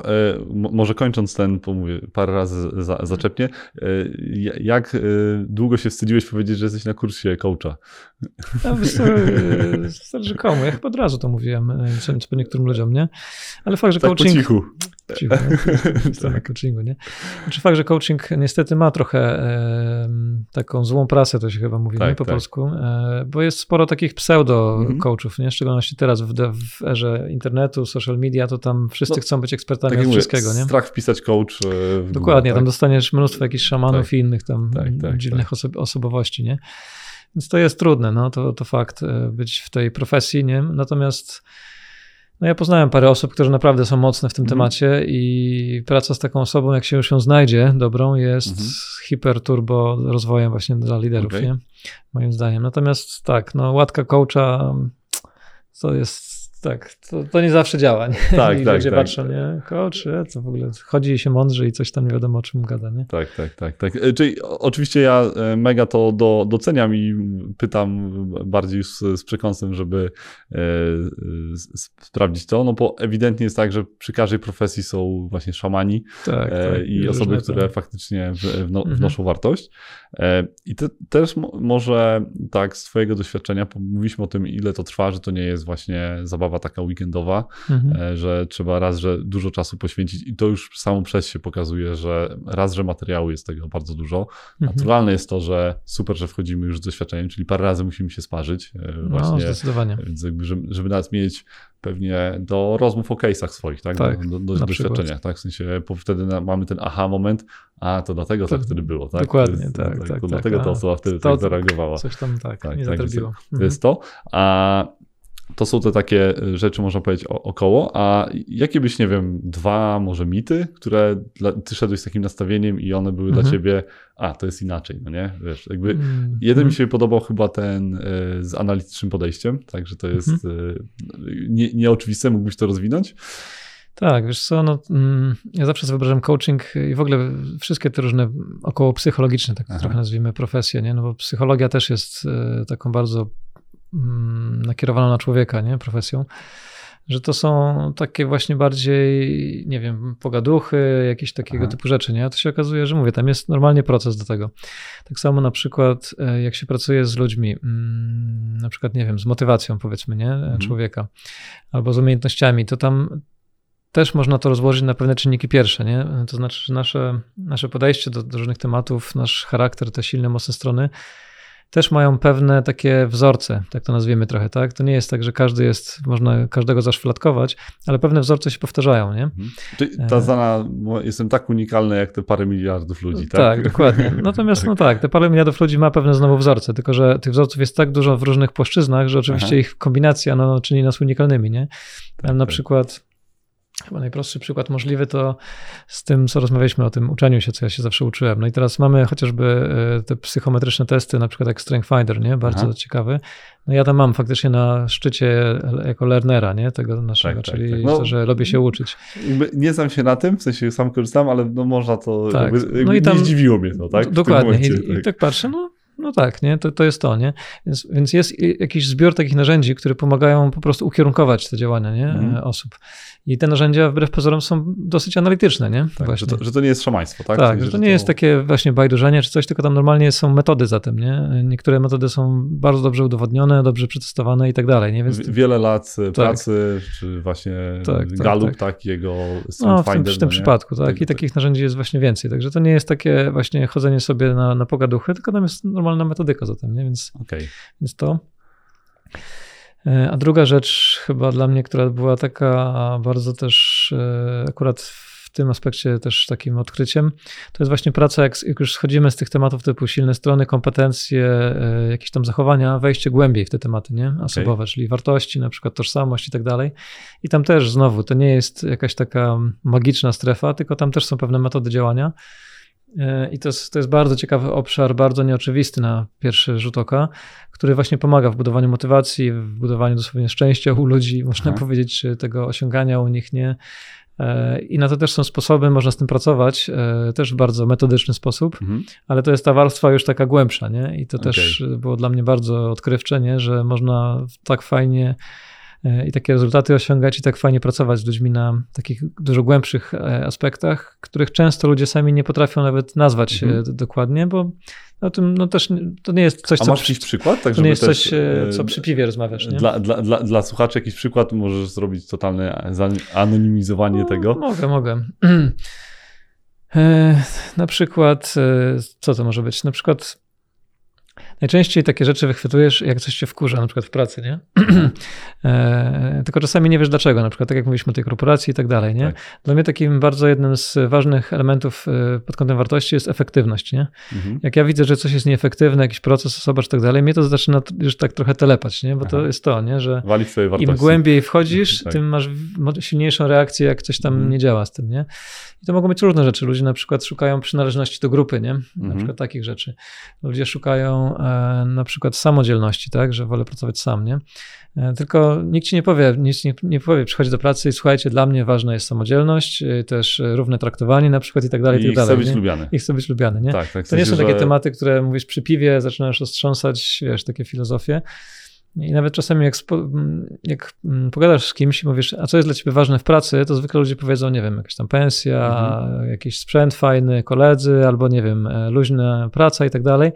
może kończąc ten, pomówię, parę razy za, zaczepnie, e, jak długo się wstydziłeś powiedzieć, że jesteś na kursie coacha? No, (laughs) zależy komu. Ja chyba od razu to mówiłem, co niektórym ludziom, nie? Ale fakt, że tak coaching... Po cichu. (laughs) Cicho, tak. coachingu, nie? Znaczy fakt, że coaching niestety ma trochę e, taką złą prasę, to się chyba mówi tak, nie, po tak. polsku, e, bo jest sporo takich pseudo-coachów, nie? W szczególności teraz w, w erze internetu, social media, to tam wszyscy no, chcą być ekspertami tak od wszystkiego, mówię, nie? Strach wpisać coach w Dokładnie, Google, tam tak? dostaniesz mnóstwo jakichś szamanów tak. i innych tam tak, dziwnych oso osobowości, nie? Więc to jest trudne, no, to, to fakt, e, być w tej profesji, nie? Natomiast no ja poznałem parę osób, które naprawdę są mocne w tym mm. temacie i praca z taką osobą, jak się już ją znajdzie dobrą, jest -hmm. hiperturbo rozwojem właśnie dla liderów, okay. nie? Moim zdaniem. Natomiast tak, no łatka coacha to jest tak, to, to nie zawsze działa. Nie? Tak, (laughs) I tak, ludzie tak. patrzą, nie, coach, co w ogóle, chodzi się mądrze i coś tam nie wiadomo o czym gada, nie? Tak, tak, tak. tak. E, czyli oczywiście ja e, mega to do, doceniam i pytam bardziej z, z przekąsem, żeby e, sprawdzić to, no bo ewidentnie jest tak, że przy każdej profesji są właśnie szamani tak, e, tak, i osoby, które faktycznie wno, mhm. wnoszą wartość. E, I te, też może tak z twojego doświadczenia, mówiliśmy o tym, ile to trwa, że to nie jest właśnie zabawa taka weekendowa, mhm. E, że trzeba raz, że dużo czasu poświęcić i to już samo przez się pokazuje, że raz, że materiału jest tego bardzo dużo. Mhm. Naturalne jest to, że super, że wchodzimy już z doświadczeniem, czyli parę razy musimy się sparzyć. E, no, właśnie, no, zdecydowanie. Więc jakby, żeby, żeby nas mieć pewnie do rozmów o case'ach swoich, tak? tak do, do, do doświadczenia, tak? W sensie wtedy mamy ten aha moment, a to dlatego to, tak wtedy było, tak? Dokładnie, jest, tak, tak, tak, to Dlatego tak, ta osoba wtedy to, tak zareagowała. Coś tam tak, tak nie tak, zatrabiło. To jest to. A to są te takie rzeczy, można powiedzieć, około. A jakie byś, nie wiem, dwa może mity, które dla, ty szedłeś z takim nastawieniem i one były mhm. dla ciebie, a to jest inaczej, no nie? Wiesz, jakby mhm. jeden mi się podobał chyba ten y, z analitycznym podejściem, także to jest mhm. y, nie, nieoczywiste, mógłbyś to rozwinąć? Tak, wiesz co, no, mm, ja zawsze sobie wyobrażam coaching i w ogóle wszystkie te różne około psychologiczne, tak Aha. trochę nazwijmy, profesje, nie? No bo psychologia też jest taką bardzo nakierowaną na człowieka, nie, profesją, że to są takie właśnie bardziej, nie wiem, pogaduchy, jakieś takiego Aha. typu rzeczy, nie? A to się okazuje, że mówię, tam jest normalnie proces do tego. Tak samo na przykład, e, jak się pracuje z ludźmi, mm, na przykład, nie wiem, z motywacją, powiedzmy, nie, mhm. człowieka, albo z umiejętnościami, to tam też można to rozłożyć na pewne czynniki pierwsze, nie? To znaczy, że nasze, nasze podejście do, do różnych tematów, nasz charakter, te silne, mocne strony, też mają pewne takie wzorce, tak to nazwiemy trochę, tak? To nie jest tak, że każdy jest, można każdego zaszufladkować, ale pewne wzorce się powtarzają, nie? Mhm. Czyli ta znana, jestem tak unikalny jak te parę miliardów ludzi, tak? Tak, dokładnie. Natomiast tak. no tak, te parę miliardów ludzi ma pewne znowu wzorce, tylko że tych wzorców jest tak dużo w różnych płaszczyznach, że oczywiście Aha. ich kombinacja no, czyni nas unikalnymi, nie? Tak, na tak. przykład Chyba najprostszy przykład możliwy to z tym, co rozmawialiśmy o tym uczeniu się, co ja się zawsze uczyłem. No i teraz mamy chociażby e, te psychometryczne testy, na przykład jak Strength Finder, nie? Bardzo Aha. ciekawy. No ja tam mam faktycznie na szczycie jako learnera, nie? Tego naszego, tak, tak czyli tak, tak. No, to, że lubię się uczyć. Nie znam się na tym, w sensie sam korzystam, ale no można to, tak. jakby, no i tam, nie zdziwiło mnie to, tak? Dokładnie. Momencie, I, tak. I tak patrzę, no no tak, nie? To, to jest to, nie? Więc, więc jest jakiś zbiór takich narzędzi, które pomagają po prostu ukierunkować te działania nie? Mhm. osób. I te narzędzia wbrew pozorom są dosyć analityczne, nie? Tak, że to, że, to, nie jest szamaństwo, tak? Tak, że to nie to... jest takie właśnie bajdurzenie czy coś, tylko tam normalnie są metody za tym, nie? Niektóre metody są bardzo dobrze udowodnione, dobrze przetestowane i tak dalej, nie? Więc... Wiele lat tak. pracy, czy właśnie tak, tak Galup, tak, tak. jego no, w tym, w tym no przypadku, tak? I takich narzędzi jest właśnie więcej, także to nie jest takie właśnie chodzenie sobie na, na pogaduchy, tylko tam jest normalna metodyka za tym, nie? Więc, okay. więc to... E, a druga rzecz, chyba dla mnie, która była taka bardzo też e, akurat w tym aspekcie też takim odkryciem, to jest właśnie praca, jak, jak już schodzimy z tych tematów typu silne strony, kompetencje, e, jakieś tam zachowania, wejście głębiej w te tematy, nie? Osobowe, okay. czyli wartości, na przykład tożsamość i tak dalej. I tam też znowu, to nie jest jakaś taka magiczna strefa, tylko tam też są pewne metody działania. E, I to jest, to jest bardzo ciekawy obszar, bardzo nieoczywisty na pierwszy rzut oka, który właśnie pomaga w budowaniu motywacji, w budowaniu dosłownie szczęścia u ludzi, (laughs) można Aha. powiedzieć, czy tego osiągania u nich nie. E, I na to też są sposoby, można z tym pracować, e, też w bardzo metodyczny sposób, mhm. ale to jest ta warstwa już taka głębsza, nie? I to okay. też było dla mnie bardzo odkrywcze, nie? Że można tak fajnie i takie rezultaty osiągać i tak fajnie pracować z ludźmi na takich dużo głębszych e, aspektach, których często ludzie sami nie potrafią nawet nazwać mhm. dokładnie, bo o tym no też to nie jest coś, A co... masz jakiś przykład? Tak, to nie jest coś, co przy piwie rozmawiasz, nie? Dla, dla, dla, dla słuchaczy jakiś przykład, możesz zrobić totalne anonimizowanie no, tego? Mogę, mogę. (clears throat) Na przykład, co to może być? Na przykład Najczęściej takie rzeczy wychwytujesz, jak coś cię wkurza, na przykład w pracy, nie? (clears throat) e, tylko czasami nie wiesz dlaczego, na przykład tak jak mówiliśmy o tej korporacji i tak dalej, nie? Tak. Dla mnie takim bardzo jednym z ważnych elementów e, pod kątem wartości jest efektywność, nie? Mhm. Jak ja widzę, że coś jest nieefektywne, jakiś proces, osoba czy tak dalej, mnie to zaczyna już tak trochę telepać, nie? Bo Aha. to jest to, nie? Że im głębiej wchodzisz, tak. tym masz silniejszą reakcję, jak coś tam mhm. nie działa z tym, nie? I to mogą być różne rzeczy. Ludzie na przykład szukają przynależności do grupy, nie? Na mhm. przykład takich rzeczy. Ludzie szukają na przykład samodzielności, tak, że wolę pracować sam, nie? E, tylko nikt ci nie powie, nic nie, nie powie, przychodzi do pracy i słuchajcie, dla mnie ważna jest samodzielność, e, też równe traktowanie na przykład i tak dalej, I, i tak dalej. być nie? lubiany. I chcę być lubiany, nie? Tak, tak, to nie są takie tematy, które mówisz przy piwie, zaczynasz roztrząsać, wiesz, takie filozofie. I nawet czasami jak, spo, jak pogadasz z kimś i mówisz, a co jest dla ciebie ważne w pracy, to zwykle ludzie powiedzą, nie wiem, jakaś tam pensja, mhm. jakiś sprzęt fajny, koledzy, albo nie wiem, e, luźna praca i tak dalej.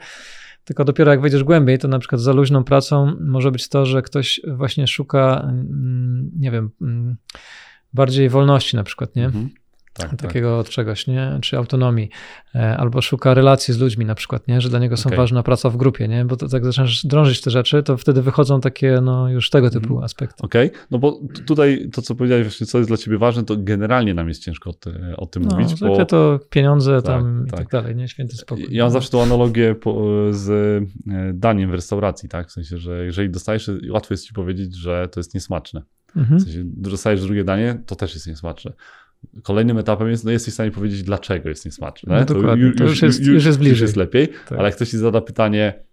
Tylko dopiero jak wejdziesz głębiej, to na przykład za luźną pracą może być to, że ktoś właśnie szuka, nie wiem, bardziej wolności na przykład, nie? Mhm. Tak, tak, takiego tak. od czegoś, nie? Czy autonomii, e, albo szuka relacji z ludźmi na przykład, nie? Że dla niego są okay. ważna praca w grupie, nie? Bo to, tak zaczynasz drążyć te rzeczy, to wtedy wychodzą takie, no już tego typu mm. aspekty. Okej, okay. no bo tutaj to, co powiedziałeś właśnie, co jest dla ciebie ważne, to generalnie nam jest ciężko o, o tym no, mówić. Zwykle bo... to pieniądze tak, tam tak. i tak dalej, nie? Święty spokój. Ja mam zawsze tą analogię po, z e, daniem w restauracji, tak? W sensie, że jeżeli dostajesz, łatwo jest ci powiedzieć, że to jest niesmaczne. Mhm. W sensie, dostajesz drugie danie, to też jest niesmaczne. Kolejnym etapem jest, no jesteś w stanie powiedzieć, dlaczego jest niesmaczne. No to, już, to już, jest, już jest bliżej. Już jest lepiej, tak. ale jak ktoś ci zada pytanie,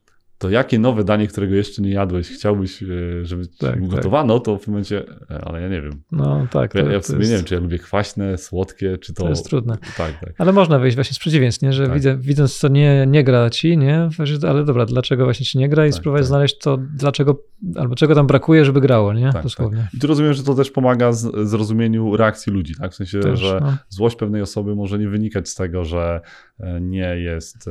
to jakie nowe danie, którego jeszcze nie jadłeś, chciałbyś, e, żeby tak, gotowano, tak. to w tym momencie, e, ale ja nie wiem. No tak. To, ja, ja w sobie jest... nie wiem, czy ja lubię kwaśne, słodkie, czy to... To jest trudne. Tak, tak. Ale można wyjść właśnie z przeciwieństw, nie? że tak. widzę, widząc, co nie, nie gra ci, nie? ale dobra, dlaczego właśnie ci nie gra i tak, spróbować tak. znaleźć to, dlaczego, albo czego tam brakuje, żeby grało, nie? Tak, Dosłownie. Tak. I tu rozumiem, że to też pomaga z, zrozumieniu reakcji ludzi, tak? W sensie, też, że no. złość pewnej osoby może nie wynikać z tego, że nie jest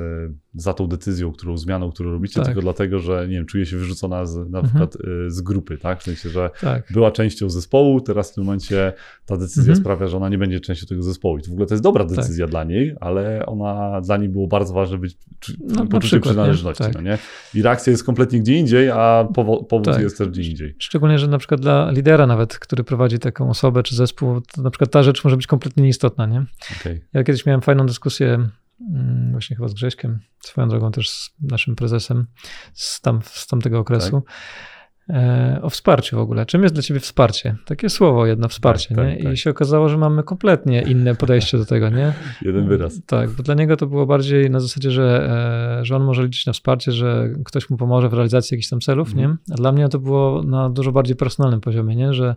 za tą decyzją, którą zmianą, którą robicie, tak. tylko dlatego, że nie wiem, czuje się wyrzucona z, na mhm. przykład mhm. z grupy, tak? W sensie, że tak. była częścią zespołu, teraz w tym momencie ta decyzja mhm. sprawia, że ona nie będzie częścią tego zespołu. I to w ogóle to jest dobra tak. decyzja tak. dla niej, ale ona dla niej było bardzo ważne być no, poczucie przynależności, nie? Tak. No nie? I reakcja jest kompletnie gdzie indziej, a powód, powód tak. jest też gdzie indziej. Szczególnie, że na przykład dla lidera nawet, który prowadzi taką osobę czy zespół, to na przykład ta rzecz może być kompletnie nieistotna, nie? Okay. Ja kiedyś miałem fajną dyskusję właśnie chyba z Grześkiem, swoją drogą też z naszym prezesem z, tam, z tamtego okresu. Tak. E, o wsparciu w ogóle. Czym jest dla ciebie wsparcie? Takie słowo jedno, wsparcie, tak, nie? Tak, I tak. się okazało, że mamy kompletnie inne podejście do tego, nie? Jeden wyraz. Tak, bo dla niego to było bardziej na zasadzie, że, e, że on może liczyć na wsparcie, że ktoś mu pomoże w realizacji jakichś tam celów, mhm. nie? A dla mnie to było na dużo bardziej personalnym poziomie, nie? Że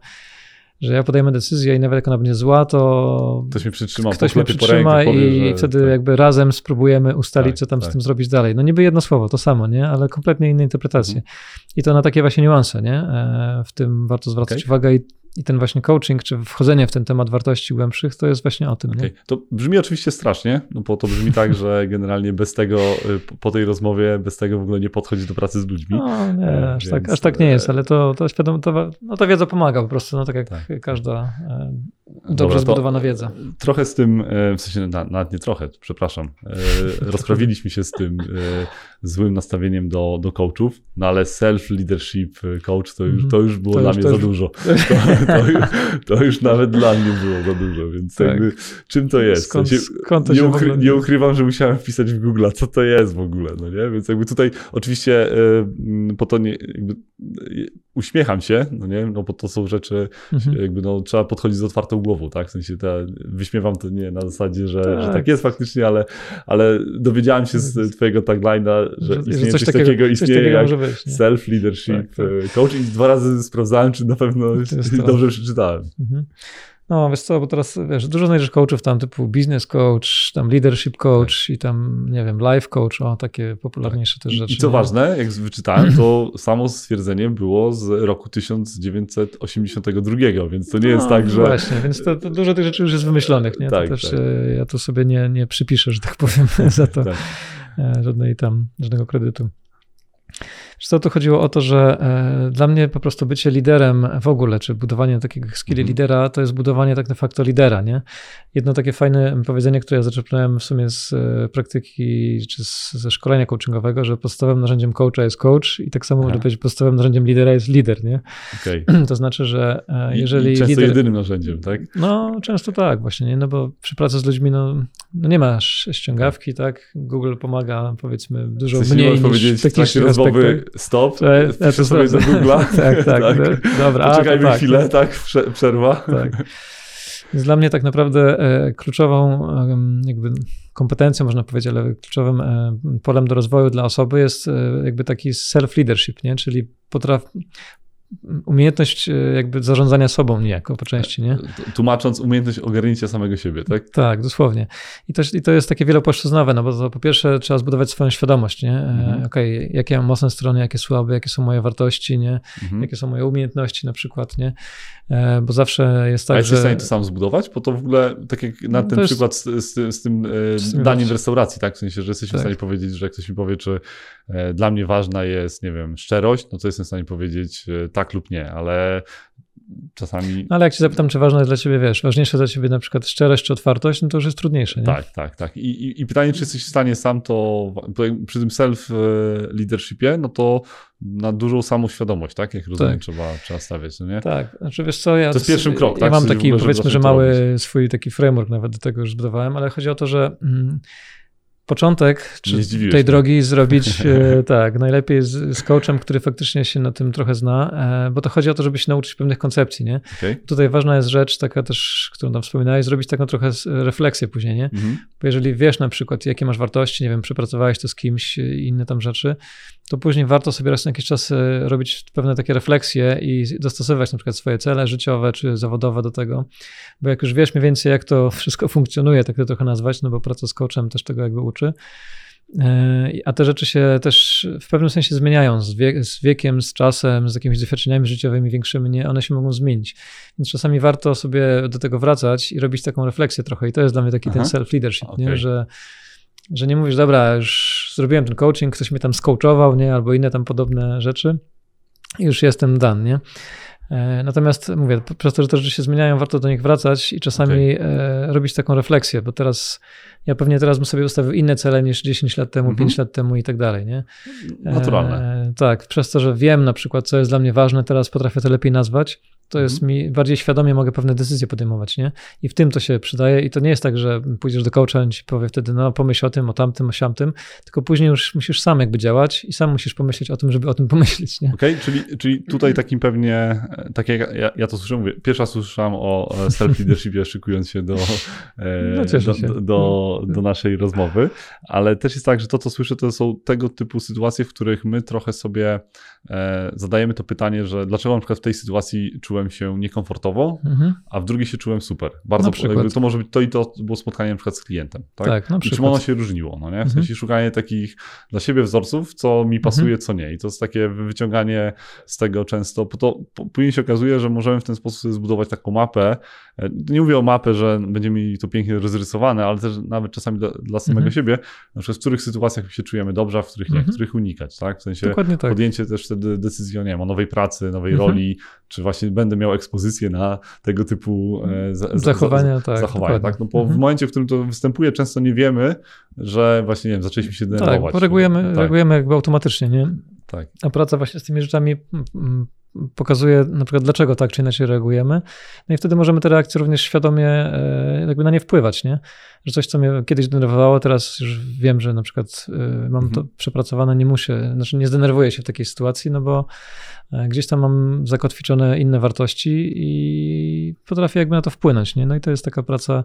że ja podejmę decyzję i nawet jak ona będzie zła, to ktoś mnie przytrzyma, ktoś mnie przytrzyma i powie, wtedy tak. jakby razem spróbujemy ustalić, tak, co tam tak. z tym zrobić dalej. No niby jedno słowo, to samo, nie? Ale kompletnie inne interpretacje. Mhm. I to na takie właśnie niuanse, nie? E, w tym warto zwracać okay. uwagę i i ten właśnie coaching, czy wchodzenie w ten temat wartości głębszych, to jest właśnie o tym. Okay. To brzmi oczywiście strasznie, no bo to brzmi tak, że (laughs) generalnie bez tego, y, po tej rozmowie, bez tego w ogóle nie podchodzi do pracy z ludźmi. No nie, e, aż, tak, aż tak nie jest, ale to, to, świadom, to, no, ta wiedza pomaga po prostu, no tak jak tak. każda e, dobrze Dobra, zbudowana wiedza. Trochę z tym, e, w sensie nawet nie trochę, przepraszam, (laughs) rozprawiliśmy się z tym złym nastawieniem do, do coachów, no ale self-leadership coach to już, mhm. to już było to dla już, mnie za dużo. (laughs) To, już, to, już, nawet dla mnie było za dużo, więc tak. jakby, czym to jest? Skąd, skąd to nie, ukry, nie ukrywam, że musiałem wpisać w Google, co to jest w ogóle, no nie? Więc jakby tutaj oczywiście y, po to nie, jakby, y, uśmiecham się, no nie? No bo to są rzeczy, mhm. jakby no, trzeba podchodzić z otwartą głową, tak? W sensie ta, wyśmiewam to nie na zasadzie, że tak, że tak jest faktycznie, ale, ale dowiedziałem się z twojego tagline'a, że, że istnieje coś, coś takiego, takiego istnieje jak self-leadership tak, tak. coach i dwa razy sprawdzałem, czy na pewno (laughs) dobrze przeczytałem. Mhm. No, wiesz co, bo teraz, wiesz, dużo znajdziesz coachów tam typu business coach, tam leadership coach tak. i tam, nie wiem, life coach, o, takie popularniejsze tak. też rzeczy. I co nie? ważne, jak wyczytałem, to (clears throat) samo stwierdzenie było z roku 1982, więc to nie no, jest tak, że... Właśnie, więc to, to, dużo tych rzeczy już jest wymyślonych, nie? Tak, to też tak. E, ja tu sobie nie, nie przypiszę, że tak powiem, (laughs) za to tak. E, żadnej tam, żadnego kredytu. Wiesz co, to chodziło o to, że e, dla mnie po prostu bycie liderem w ogóle, czy budowanie takiego skilli mm. lidera, to jest budowanie tak de facto lidera, nie? Jedno takie fajne powiedzenie, które ja zaczerpnąłem w sumie z e, praktyki, czy z, ze szkolenia coachingowego, że podstawowym narzędziem coacha jest coach i tak samo Aha. może być podstawowym narzędziem lidera jest lider, nie? Okay. (clears throat) To znaczy, że jeżeli I często lider... jedynym narzędziem, tak? No, często tak właśnie, nie? No bo przy pracy z ludźmi, no, no nie masz ściągawki, tak? Google pomaga, powiedzmy, dużo w mniej niż w technicznych aspektach stop, to, wpiszę sobie do Google'a. (laughs) tak, tak, (laughs) tak. Dobra, Poczekajmy tak, chwilę, tak, przerwa. Tak. (laughs) Więc dla mnie tak naprawdę e, kluczową jakby kompetencją, można powiedzieć, ale kluczowym polem do rozwoju dla osoby jest jakby taki self-leadership, nie? czyli potraf, umiejętność e, jakby zarządzania sobą niejako po części, nie? Tłumacząc umiejętność ogarnięcia samego siebie, tak? Tak, dosłownie. I to, i to jest takie wielopłaszczyznowe, no bo to po pierwsze trzeba zbudować swoją świadomość, nie? E, mhm. Okej, okay, jakie mam mocne strony, jakie słabe, jakie są moje wartości, nie? Mhm. Jakie są moje umiejętności na przykład, nie? E, bo zawsze jest tak, A jesteś że... w stanie to sam zbudować? Bo to w ogóle, tak jak na no ten jest... przykład z, z, z tym e, daniem w restauracji, tak? W sensie, że jesteś tak. w stanie powiedzieć, że jak ktoś mi powie, czy e, dla mnie ważna jest, nie wiem, szczerość, no to jestem w stanie powiedzieć e, tak lub nie, ale czasami... No ale jak cię zapytam, czy ważne jest dla ciebie, wiesz, ważniejsze dla ciebie na przykład szczerość czy otwartość, no to już jest trudniejsze, nie? Tak, tak, tak. I, i, i pytanie, czy jesteś w stanie sam to, przy tym self-leadershipie, no to na dużą samoświadomość, tak? Jak rozumiem, tak. Trzeba, trzeba stawiać, no nie? Tak, znaczy wiesz co, ja... To jest pierwszy krok, ja tak? Ja mam taki, powiedzmy, że mały swój taki framework nawet do tego już zbudowałem, ale chodzi o to, że... Mm, początek tej drogi zrobić (laughs) e, tak, najlepiej z, z coachem, który faktycznie się na tym trochę zna, e, bo to chodzi o to, żeby się nauczyć pewnych koncepcji, nie? Okay. Tutaj ważna jest rzecz taka też, którą tam wspominałeś, zrobić taką trochę refleksję później, nie? Mhm. Bo jeżeli wiesz na przykład, jakie masz wartości, nie wiem, przepracowałeś to z kimś, inne tam rzeczy, to później warto sobie raz na jakiś czas e, robić pewne takie refleksje i dostosować na przykład swoje cele życiowe czy zawodowe do tego, bo jak już wiesz mniej więcej, jak to (laughs) wszystko funkcjonuje, tak to trochę nazwać, no bo praca z coachem też tego jakby uczy, e, a te rzeczy się też w pewnym sensie zmieniają z, wiek, z, wiekiem, z czasem, z jakimiś doświadczeniami życiowymi większymi, nie, one się mogą zmienić. Więc czasami warto sobie do tego wracać i robić taką refleksję trochę. I to jest dla mnie taki Aha. ten self-leadership, okay. nie? że że nie mówisz, dobra, już zrobiłem ten coaching, ktoś mnie tam skoachował, nie, albo inne tam podobne rzeczy, już jestem dan, nie? E, natomiast mówię, przez to, że te rzeczy się zmieniają, warto do nich wracać i czasami okay. robić taką refleksję, bo teraz ja pewnie teraz bym sobie ustawił inne cele niż 10 lat temu, mm -hmm. 5 lat temu i tak dalej, nie? Naturalne. E, tak, przez to, że wiem na przykład, co jest dla mnie ważne, teraz potrafię to lepiej nazwać, to jest mhm. mi, bardziej świadomie mogę pewne decyzje podejmować, nie? I w tym to się przydaje i to nie jest tak, że pójdziesz do coacha i ci powie wtedy, no pomyśl o tym, o tamtym, o siamtym, tylko później już musisz sam jakby działać i sam musisz pomyśleć o tym, żeby o tym pomyśleć, nie? Okej, okay, czyli, czyli tutaj takim pewnie, tak jak ja, ja to słyszę, mówię, pierwsza raz słyszałem o self-leadershipie szykując się do, e, no, się. do, do, do, naszej rozmowy, ale też jest tak, że to, co słyszę, to są tego typu sytuacje, w których my trochę sobie e, zadajemy to pytanie, że dlaczego na przykład w tej sytuacji czułem czułem się niekomfortowo, mhm. a w drugiej się czułem super. Bardzo to może być to i to było spotkanie na przykład z klientem. Tak, tak na przykład. I czym ono się różniło, no nie? W mhm. sensie szukanie takich dla siebie wzorców, co mi pasuje, mhm. co nie. I to jest takie wyciąganie z tego często, bo to później się okazuje, że możemy w ten sposób zbudować taką mapę. E, nie mówię o mapę, że będziemy mieli to pięknie rozrysowane, ale też nawet czasami dla, dla samego mhm. siebie, na przykład w których sytuacjach się czujemy dobrze, a w których nie, w mhm. których unikać, tak? W sensie tak. podjęcie też wtedy decyzji o, nie wiem, o nowej pracy, nowej mhm. roli, czy właśnie będę miał ekspozycję na tego typu e, za, zachowania. tak, zachowania tak? No bo mhm. w momencie, w którym to występuje, często nie wiemy, że właśnie, nie wiem, zaczęliśmy się denerwować. Tak, bo reagujemy, tak. reagujemy jakby automatycznie, nie? Tak. A praca właśnie z tymi rzeczami pokazuje na przykład, dlaczego tak czy inaczej reagujemy. No i wtedy możemy te reakcje również świadomie e, jakby na nie wpływać, nie? Że coś, co mnie kiedyś denerwowało, teraz już wiem, że na przykład e, mam mhm. to przepracowane, nie muszę, znaczy nie zdenerwuję się w takiej sytuacji, no bo gdzieś tam mam zakotwiczone inne wartości i potrafię jakby na to wpłynąć, nie? No i to jest taka praca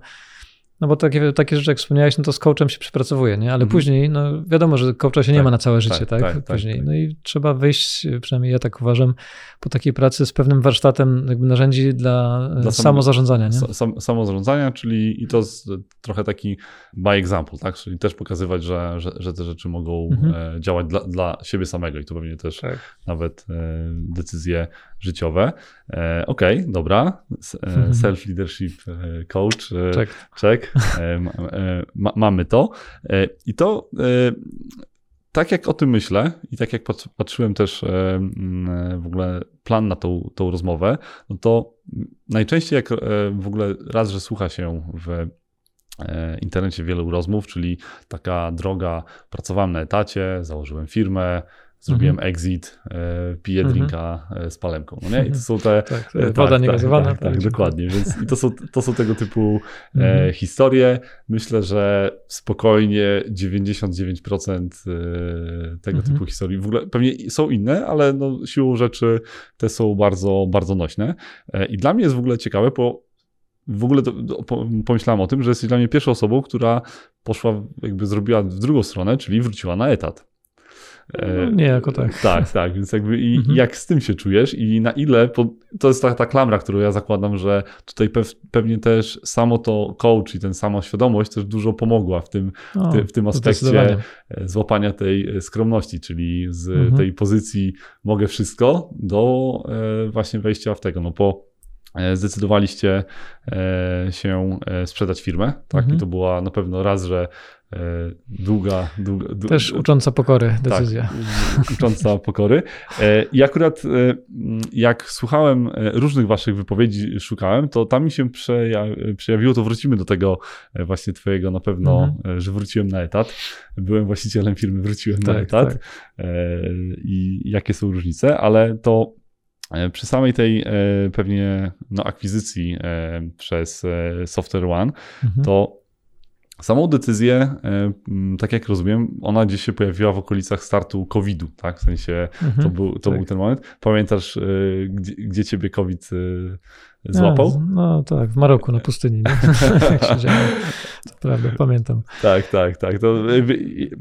no bo takie, takie rzeczy, jak wspomniałeś, no to z coachem się przepracowuje, nie? Ale mhm. później, no wiadomo, że coacha się tak, nie ma na całe życie, tak? tak? tak później. Tak, no i trzeba wyjść, przynajmniej ja tak uważam, po takiej pracy z pewnym warsztatem jakby narzędzi dla, dla samozarządzania, nie? Sam, samozarządzania, czyli i to jest trochę taki by example, tak? Czyli też pokazywać, że, że, że te rzeczy mogą mhm. E, działać dla, dla siebie samego i to pewnie też tak. nawet e, decyzje życiowe. E, okej, okay, dobra. Mhm. Self-leadership coach, check. check. Ma, mamy to. I to tak jak o tym myślę i tak jak patrzyłem też w ogóle plan na tą, tą rozmowę, no to najczęściej jak w ogóle raz, że słucha się w internecie wielu rozmów, czyli taka droga, pracowałem na etacie, założyłem firmę, zrobiłem -hmm. exit, e, piję -hmm. drinka e, z palemką. No nie? I to są te. (laughs) tak, e, woda tak, niegazowana. Tak, tak, tak, dokładnie. Więc to są, to są tego typu e, mhm. historie. Myślę, że spokojnie 99% e, tego mhm. typu historii. W ogóle pewnie są inne, ale no, siłą rzeczy te są bardzo, bardzo nośne. I dla mnie jest w ogóle ciekawe, bo w ogóle to, pomyślałem o tym, że jesteś dla mnie pierwszą osobą, która poszła, jakby zrobiła w drugą stronę, czyli wróciła na etat. No, nie jako tak. Tak, tak, więc jakby i, mhm. jak z tym się czujesz i na ile, to jest ta, ta klamra, którą ja zakładam, że tutaj pew, pewnie też samo to coach i ten sama świadomość też dużo pomogła w tym, o, w, ty, w tym aspekcie e, złapania tej e, skromności, czyli z mhm. tej pozycji mogę wszystko do e, właśnie wejścia w tego, no po zdecydowaliście się sprzedać firmę, tak? Mhm. I to była na pewno raz, że E, długa, długa, Też ucząca pokory decyzja. Tak, ucząca pokory. E, I akurat e, jak słuchałem różnych waszych wypowiedzi, szukałem, to tam mi się przejawiło, to wrócimy do tego właśnie twojego na pewno, mhm. że wróciłem na etat. Byłem właścicielem firmy, wróciłem tak, na etat. Tak. I jakie są różnice, ale to przy samej tej pewnie no, akwizycji przez Software One, mhm. to Samą decyzję, e, tak jak rozumiem, ona gdzieś się pojawiła w okolicach startu COVID-u, tak? W sensie mhm, to, był, to tak. był ten moment. Pamiętasz, e, gdzie, gdzie ciebie COVID e, złapał? No, no tak, w Maroku na pustyni. Nie? (laughs) to prawda, pamiętam. Tak, tak, tak. To,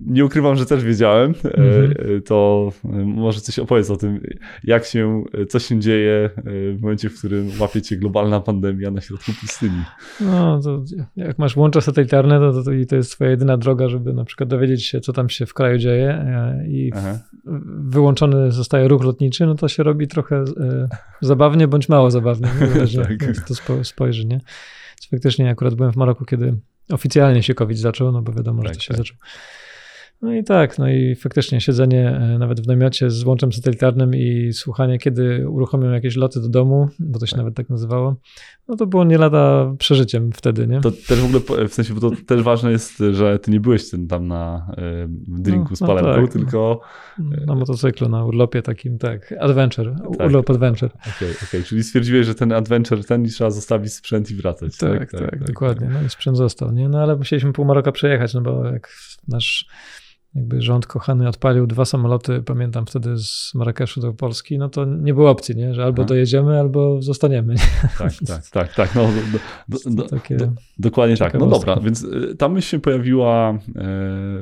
nie ukrywam, że też wiedziałem. Mhm. To może coś opowiedz o tym, jak się, co się dzieje w momencie, w którym łapie cię globalna pandemia na środku pustyni. No, to jak masz łącza satelitarne, to, to, to, to jest twoja jedyna droga, żeby na przykład dowiedzieć się, co tam się w kraju dzieje i w, wyłączony zostaje ruch lotniczy, no to się robi trochę zabawnie bądź mało zabawnie (laughs) zależy tak. to spojrzy, nie? Faktycznie akurat byłem w Maroku, kiedy oficjalnie się COVID zaczął, no bo wiadomo, tak, że to się tak. zaczął. No i tak, no i faktycznie siedzenie e, nawet w namiocie z łączem satelitarnym i słuchanie, kiedy uruchomią jakieś loty do domu, bo to się tak. nawet tak nazywało, no to było nie lada przeżyciem wtedy, nie? To też w ogóle, w sensie, bo to też ważne jest, że ty nie byłeś ten tam na y, drinku no, z palemką, no tak, tylko... Na motocyklu, na urlopie takim, tak, adventure, tak. urlop adventure. Okej, okay, okay, czyli stwierdziłeś, że ten adventure, ten i trzeba zostawić sprzęt i wracać. Tak, tak, tak, tak dokładnie, no i sprzęt został, nie? No ale musieliśmy pół Maroka przejechać, no bo jak nasz jakby rząd kochany odpalił dwa samoloty, pamiętam wtedy z Marrakeszu do Polski, no to nie było opcji, nie? że albo Aha. dojedziemy, albo zostaniemy. Nie? Tak, tak, tak, tak. No, do, do, do, dokładnie tak. No dobra, więc y, ta myśl się pojawiła e,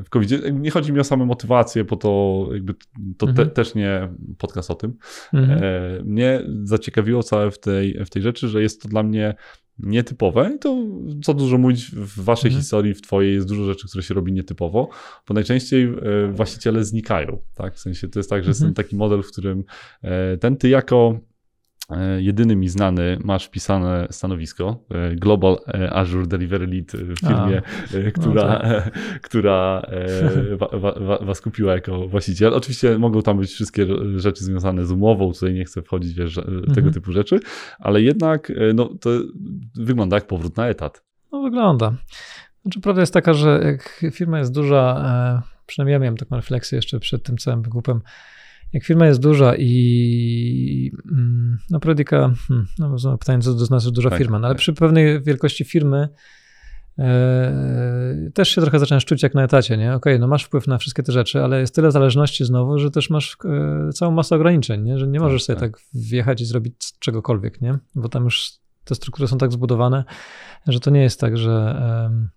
w covid -zie. Nie chodzi mi o samą motywację, bo to jakby to mhm. te, też nie podcast o tym. Mhm. E, mnie zaciekawiło całe w tej, w tej rzeczy, że jest to dla mnie nietypowe i to co dużo mówić w waszej mhm. historii, w twojej jest dużo rzeczy, które się robi nietypowo, bo najczęściej e, właściciele znikają, tak? W sensie to jest tak, że mhm. jest ten taki model, w którym e, ten ty jako jedyny mi znany masz wpisane stanowisko e, Global e, Azure Delivery Lead w firmie, A, która, no tak. która (laughs) wa, wa, was kupiła jako właściciel. Oczywiście mogą tam być wszystkie rzeczy związane z umową, tutaj nie chcę wchodzić wiesz, mhm. tego typu rzeczy, ale jednak no, to wygląda jak powrót na etat. No wygląda. Znaczy, prawda jest taka, że jak firma jest duża, przynajmniej ja miałem taką refleksję jeszcze przed tym całym wygłupem, jak firma jest duża i mm, no Prodica, hmm, no pytanie, co to znaczy duża tak, firma, no ale tak. przy pewnej wielkości firmy e, też się trochę zaczynasz czuć jak na etacie, nie? Okej, okay, no masz wpływ na wszystkie te rzeczy, ale jest tyle zależności znowu, że też masz e, całą masę ograniczeń, nie? Że nie możesz tak, sobie tak. tak wjechać i zrobić czegokolwiek, nie? Bo tam już te struktury są tak zbudowane, że to nie jest tak, że E,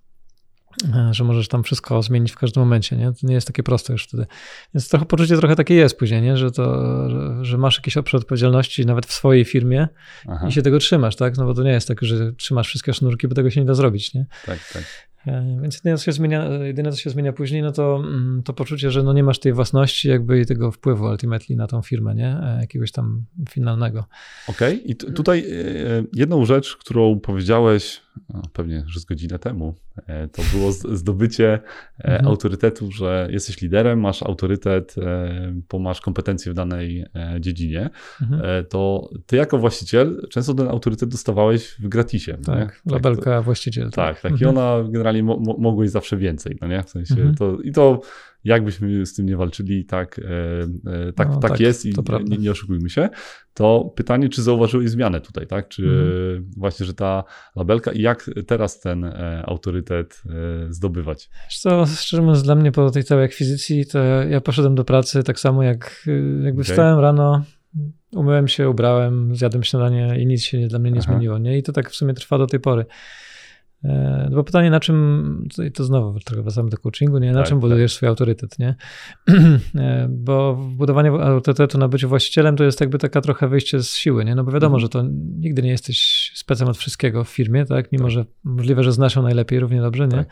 że możesz tam wszystko zmienić w każdym momencie, nie? To nie jest takie proste już wtedy. Więc trochę poczucie trochę takie jest później, nie? Że, to, że, że masz jakiś obszar odpowiedzialności nawet w swojej firmie Aha. i się tego trzymasz, tak? No bo to nie jest tak, że trzymasz wszystkie sznurki, bo tego się nie da zrobić, nie? Tak, tak. E, więc jedyne co, się zmienia, jedyne, co się zmienia później, no to, mm, to poczucie, że no nie masz tej własności jakby i tego wpływu ultimately na tą firmę, nie? E, jakiegoś tam finalnego. Okej, okay. i tutaj jedną rzecz, którą powiedziałeś, no, pewnie, że z godzinę temu, e, to było zdobycie e, mhm. autorytetu, że jesteś liderem, masz autorytet, e, bo masz kompetencje w danej dziedzinie, mhm. to ty jako właściciel często ten autorytet dostawałeś w gratisie. Tak, nie? labelka tak, właściciel. Tak, tak, tak. Mhm. i ona generalnie mo mogłeś zawsze więcej, no nie? W sensie mhm. to, i to jakbyśmy z tym nie walczyli, tak, e, e, tak, no, tak, tak, jest i nie, nie, oszukujmy się, to pytanie, czy zauważyłeś zmianę tutaj, tak? Czy mhm. właśnie, że ta labelka i jak teraz ten e, autorytet zdobywać? Co, szczerze mówiąc, dla mnie po tej całej akwizycji, to ja poszedłem do pracy tak samo jak jakby okay. wstałem rano, umyłem się, ubrałem, zjadłem śniadanie i nic się dla mnie nie Aha. zmieniło, nie? I to tak w sumie trwa do tej pory. E, bo pytanie, na czym, i to znowu trochę wracamy do coachingu, nie? na tak, czym tak. budujesz tak. swój autorytet, nie? (clears throat) E, bo budowanie autorytetu na byciu właścicielem to jest jakby taka trochę wyjście z siły, nie? No bo wiadomo, mhm. że to nigdy nie jesteś specem od wszystkiego w firmie, tak? Mimo, tak. że możliwe, że znasz ją najlepiej, równie dobrze, nie?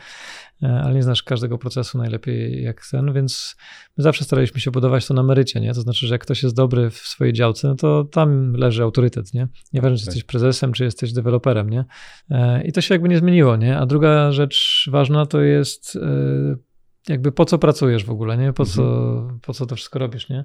Tak. E, ale nie znasz każdego procesu najlepiej jak ten, więc my zawsze staraliśmy się budować to na merycie, nie? To znaczy, że jak ktoś jest dobry w swojej działce, no to tam leży autorytet, nie? Nieważne, czy jesteś prezesem, czy jesteś deweloperem, nie? E, I to się jakby nie zmieniło, nie? A druga rzecz ważna to jest e, jakby po co pracujesz w ogóle, nie? Po, mhm. co, po co to wszystko robisz, nie?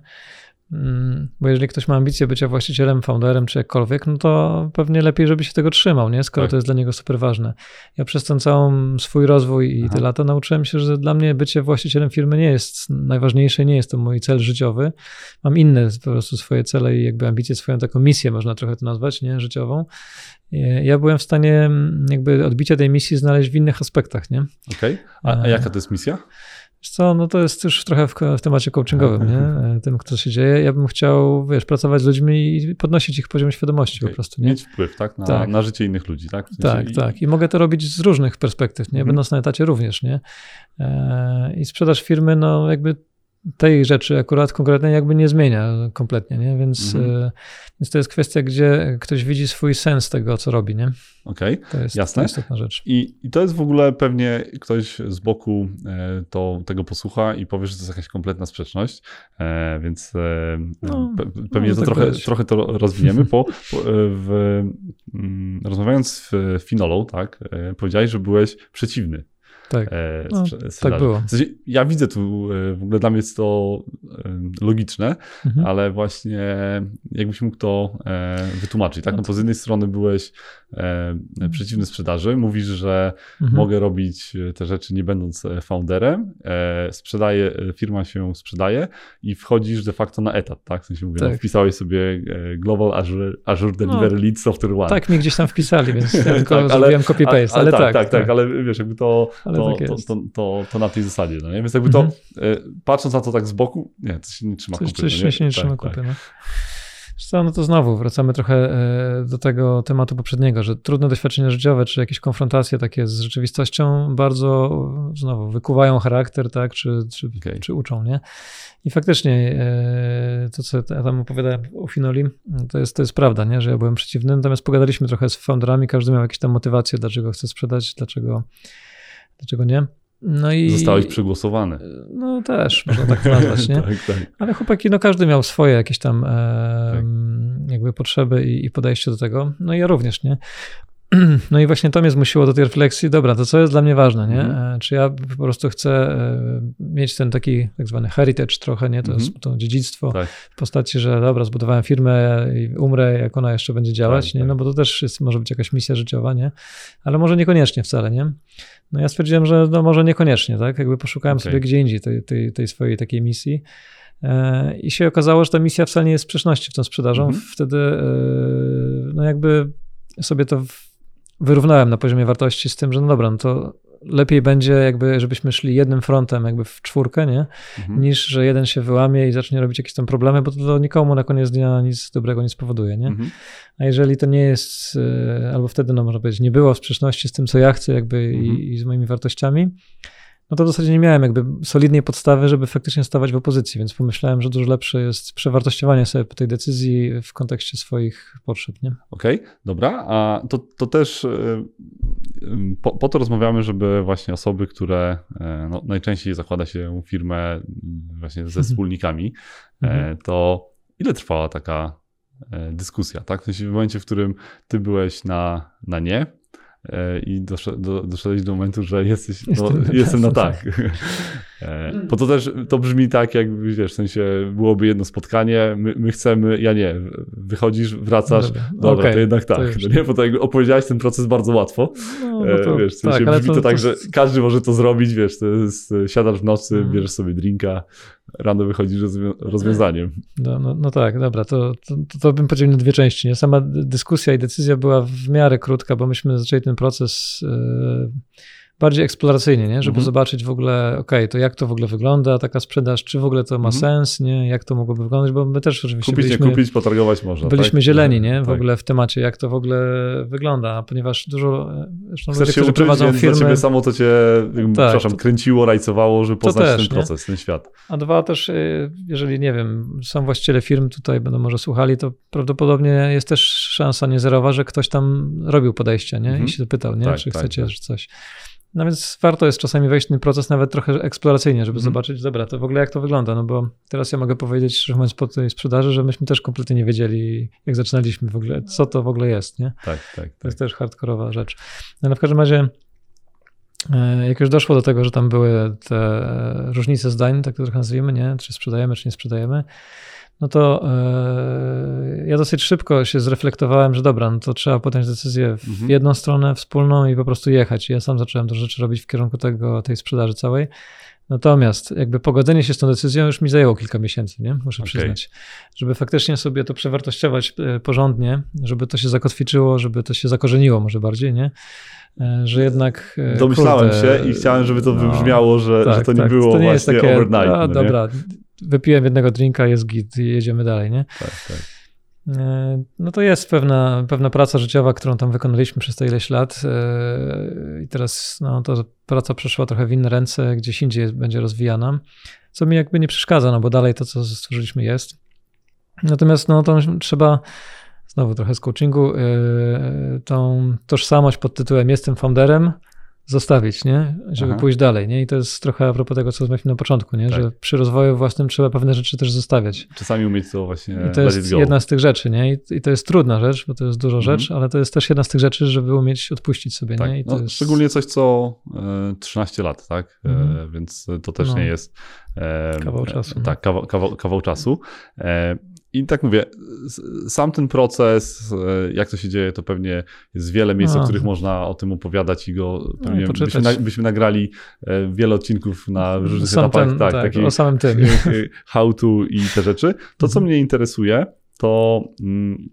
Mm, bo jeżeli ktoś ma ambicje bycia właścicielem, founderem czy jakkolwiek, no to pewnie lepiej, żeby się tego trzymał, nie? skoro tak. to jest dla niego super ważne. Ja przez ten cały swój rozwój i Aha. te lata nauczyłem się, że dla mnie bycie właścicielem firmy nie jest najważniejsze, nie jest to mój cel życiowy. Mam inne po prostu swoje cele i jakby ambicje, swoją taką misję, można trochę to nazwać, nie? życiową. Ja byłem w stanie mm, jakby odbicia tej misji znaleźć w innych aspektach, nie? Okej. Okay. A, a jaka to jest misja? Co, no to jest już trochę w, w temacie coachingowym, nie? E, tym, co się dzieje. Ja bym chciał, wiesz, pracować z ludźmi i podnosić ich poziom świadomości okay. po prostu, nie? Mieć wpływ, tak? Na, tak? na, życie innych ludzi, tak? W sensie tak, i... tak. I mogę to robić z różnych perspektyw, nie? Mhm. Będąc na etacie również, nie? E, I sprzedaż firmy, no jakby tej rzeczy akurat konkretnej jakby nie zmienia kompletnie, nie? Więc, mhm. E, więc to jest kwestia, gdzie ktoś widzi swój sens tego, co robi, nie? Okej, okay, to jest, jasne. To istotna rzecz. I, I to jest w ogóle pewnie ktoś z boku e, to, tego posłucha i powie, że to jest jakaś kompletna sprzeczność, e, więc no, pewnie to tak trochę, trochę to rozwiniemy. Po w, mm, rozmawiając w Finolo, tak, powiedziałeś, że byłeś przeciwny tak, e, no, tak było. W sensie, ja widzę tu, e, w ogóle dla mnie jest to e, logiczne, mhm. ale właśnie jakbyś mógł to wytłumaczyć, tak? No, to z jednej strony byłeś e, przeciwny sprzedaży, mówisz, że mhm. mogę robić te rzeczy nie będąc founderem, e, sprzedaje, firma się sprzedaje i wchodzisz de facto na etat, tak? W sensie mówię, no, tak. no, wpisałeś sobie Global Azure, Azure Delivery no, Lead Software One. Tak, mi gdzieś tam wpisali, więc (laughs) ja tylko tak, zrobiłem copy-paste, ale, ale, tak, tak, tak, tak, ale wiesz, jakby to, ale to, tak to, to, to, to, na tej zasadzie. No nie? Więc jakby to, mhm. e, patrząc na to tak z boku, nie, to się nie trzyma coś, kupy. Coś no nie? się nie trzyma tak, kupy, tak. no. Co, no to znowu wracamy trochę e, do tego tematu poprzedniego, że trudne doświadczenia życiowe, czy jakieś konfrontacje takie z rzeczywistością bardzo znowu wykuwają charakter, tak, czy, czy, okay. czy uczą, nie? I faktycznie e, to, co ja tam opowiadałem o Finoli, to jest, to jest prawda, nie? że ja byłem przeciwny, natomiast pogadaliśmy trochę z founderami, każdy miał jakieś tam motywacje, dlaczego chce sprzedać, dlaczego Dlaczego nie? No i, Zostałeś przegłosowany. No też, można tak nazwać, (laughs) nie? tak, tak. Ale chłopaki, no każdy miał swoje jakieś tam e, tak. jakby potrzeby i, i, podejście do tego. No i ja również, nie? (clears throat) No i właśnie to mnie zmusiło do tej refleksji, dobra, to co jest dla mnie ważne, nie? Mm. Czy ja po prostu chcę e, mieć ten taki tak zwany heritage trochę, nie? To mm. jest to dziedzictwo tak. w postaci, że dobra, zbudowałem firmę i umrę, jak ona jeszcze będzie działać, tak, nie? Tak. No bo to też jest, może być jakaś misja życiowa, nie? Ale może niekoniecznie wcale, nie? No ja stwierdziłem, że no może niekoniecznie, tak? Jakby poszukałem okay. sobie gdzie indziej tej, tej, tej swojej takiej misji. E, I się okazało, że ta misja wcale nie jest w sprzeczności z tą sprzedażą. Mm -hmm. Wtedy, no jakby sobie to wyrównałem na poziomie wartości z tym, że no dobra, no to lepiej będzie jakby, żebyśmy szli jednym frontem jakby w czwórkę, nie? Mhm. Niż, że jeden się wyłamie i zacznie robić jakieś tam problemy, bo to nikomu na koniec dnia nic dobrego nie spowoduje, nie? Mhm. A jeżeli to nie jest, e, albo wtedy, no można powiedzieć, nie było sprzeczności z tym, co ja chcę jakby mhm. i, i z moimi wartościami, no to w zasadzie nie miałem jakby solidnej podstawy, żeby faktycznie stawać w opozycji, więc pomyślałem, że dużo lepsze jest przewartościowanie sobie tej decyzji w kontekście swoich potrzeb. Okej, okay, dobra, a to, to też y, po, po, to rozmawiamy, żeby właśnie osoby, które y, no, najczęściej zakłada się firmę właśnie ze (laughs) wspólnikami, mhm. to ile trwała taka dyskusja, tak? W sensie w momencie, w którym ty byłeś na, na nie, E, i doszedłeś do momentu, że jesteś, no, jestem na tak. (laughs) E, bo to też to brzmi tak, jakby wiesz, w sensie byłoby jedno spotkanie, my, my chcemy, ja nie, wychodzisz, wracasz, dobra, dobra okay, to jednak tak. To no nie? Bo to jakby opowiedziałeś ten proces bardzo łatwo. No, no to, wiesz, w sensie tak, brzmi to, to, tak, że każdy może to zrobić, wiesz, to jest, siadasz w nocy, hmm. bierzesz sobie drinka, rano wychodzisz rozwiązaniem. No, no, no, tak, dobra, to, to, to bym podzielił na dwie części. Nie? Sama dyskusja i decyzja była w miarę krótka, bo myśmy zaczęli ten proces. Yy, bardziej eksploracyjnie, nie? żeby mhm. zobaczyć w ogóle, ok, to jak to w ogóle wygląda, taka sprzedaż, czy w ogóle to ma mhm. sens, nie? jak to mogłoby wyglądać, bo my też oczywiście kupić, byliśmy, nie kupić, potargować można. Byliśmy tak? zieleni nie? w tak. ogóle w temacie, jak to w ogóle wygląda, ponieważ dużo, zresztą Chcesz ludzie, się uczyć, prowadzą firmy... ciebie samo to cię, tak, przepraszam, to, kręciło, rajcowało, żeby poznać też, ten proces, nie? ten świat. A dwa też, y, jeżeli nie wiem, są właściciele firm tutaj będą może słuchali, to prawdopodobnie jest też szansa niezerowa, że ktoś tam robił podejście, nie? Mhm. I się pytał, nie? Tak, czy tak, chcecie tak. coś. No więc warto jest czasami wejść w ten proces nawet trochę eksploracyjnie, żeby mm. zobaczyć, dobra, to w ogóle jak to wygląda, no bo teraz ja mogę powiedzieć, szczerze mówiąc, po tej sprzedaży, że myśmy też kompletnie nie wiedzieli, jak zaczynaliśmy w ogóle, co to w ogóle jest, nie? Tak, tak. To jest tak. też hardkorowa rzecz. No, ale w każdym razie jak już doszło do tego, że tam były te różnice zdań, tak to trochę nazwijmy, nie? Czy sprzedajemy, czy nie sprzedajemy, no to yy, ja dosyć szybko się zreflektowałem, że dobra, no to trzeba podjąć decyzję w mhm. jedną stronę wspólną i po prostu jechać. I ja sam zacząłem to rzeczy robić w kierunku tego, tej sprzedaży całej. Natomiast jakby pogodzenie się z tą decyzją już mi zajęło kilka miesięcy, nie? muszę okay. przyznać. Żeby faktycznie sobie to przewartościować e, porządnie, żeby to się zakotwiczyło, żeby to się zakorzeniło może bardziej, nie? E, że jednak. Domyślałem kurde, się i chciałem, żeby to no, wybrzmiało, że, tak, że to nie tak, było to nie właśnie jest takie, overnight. A, no dobra, wypiłem jednego drinka, jest git i jedziemy dalej, nie? Tak, tak. E, no to jest pewna, pewna praca życiowa, którą tam wykonaliśmy przez te ileś lat e, i teraz no, to praca przeszła trochę w inne ręce, gdzieś indziej będzie rozwijana, co mi jakby nie przeszkadza, no bo dalej to, co stworzyliśmy jest. Natomiast no to trzeba znowu trochę z coachingu, e, tą tożsamość pod tytułem jestem founderem, zostawić, nie? Żeby Aha. pójść dalej, nie? I to jest trochę a propos tego, co rozmawialiśmy na początku, nie? Tak. Że przy rozwoju własnym trzeba pewne rzeczy też zostawiać. Czasami umieć to właśnie I to jest jedna z tych rzeczy, nie? I, to jest trudna rzecz, bo to jest dużo mhm. rzeczy, ale to jest też jedna z tych rzeczy, żeby umieć odpuścić sobie, tak. nie? I no, jest... Szczególnie coś, co e, 13 lat, tak? E, mhm. więc to też no. nie jest... E, kawał czasu. tak, kawał, kawał, kawał czasu. I tak mówię, sam ten proces, e, jak to się dzieje, to pewnie jest wiele miejsc, A. o których można o tym opowiadać i go no, pewnie no, byśmy, byśmy, nagrali e, wiele odcinków na różnych Sam etapach. Ten, tak, tak, o samym tym. (laughs) How to i te rzeczy. To, co mhm. mnie interesuje, to mm,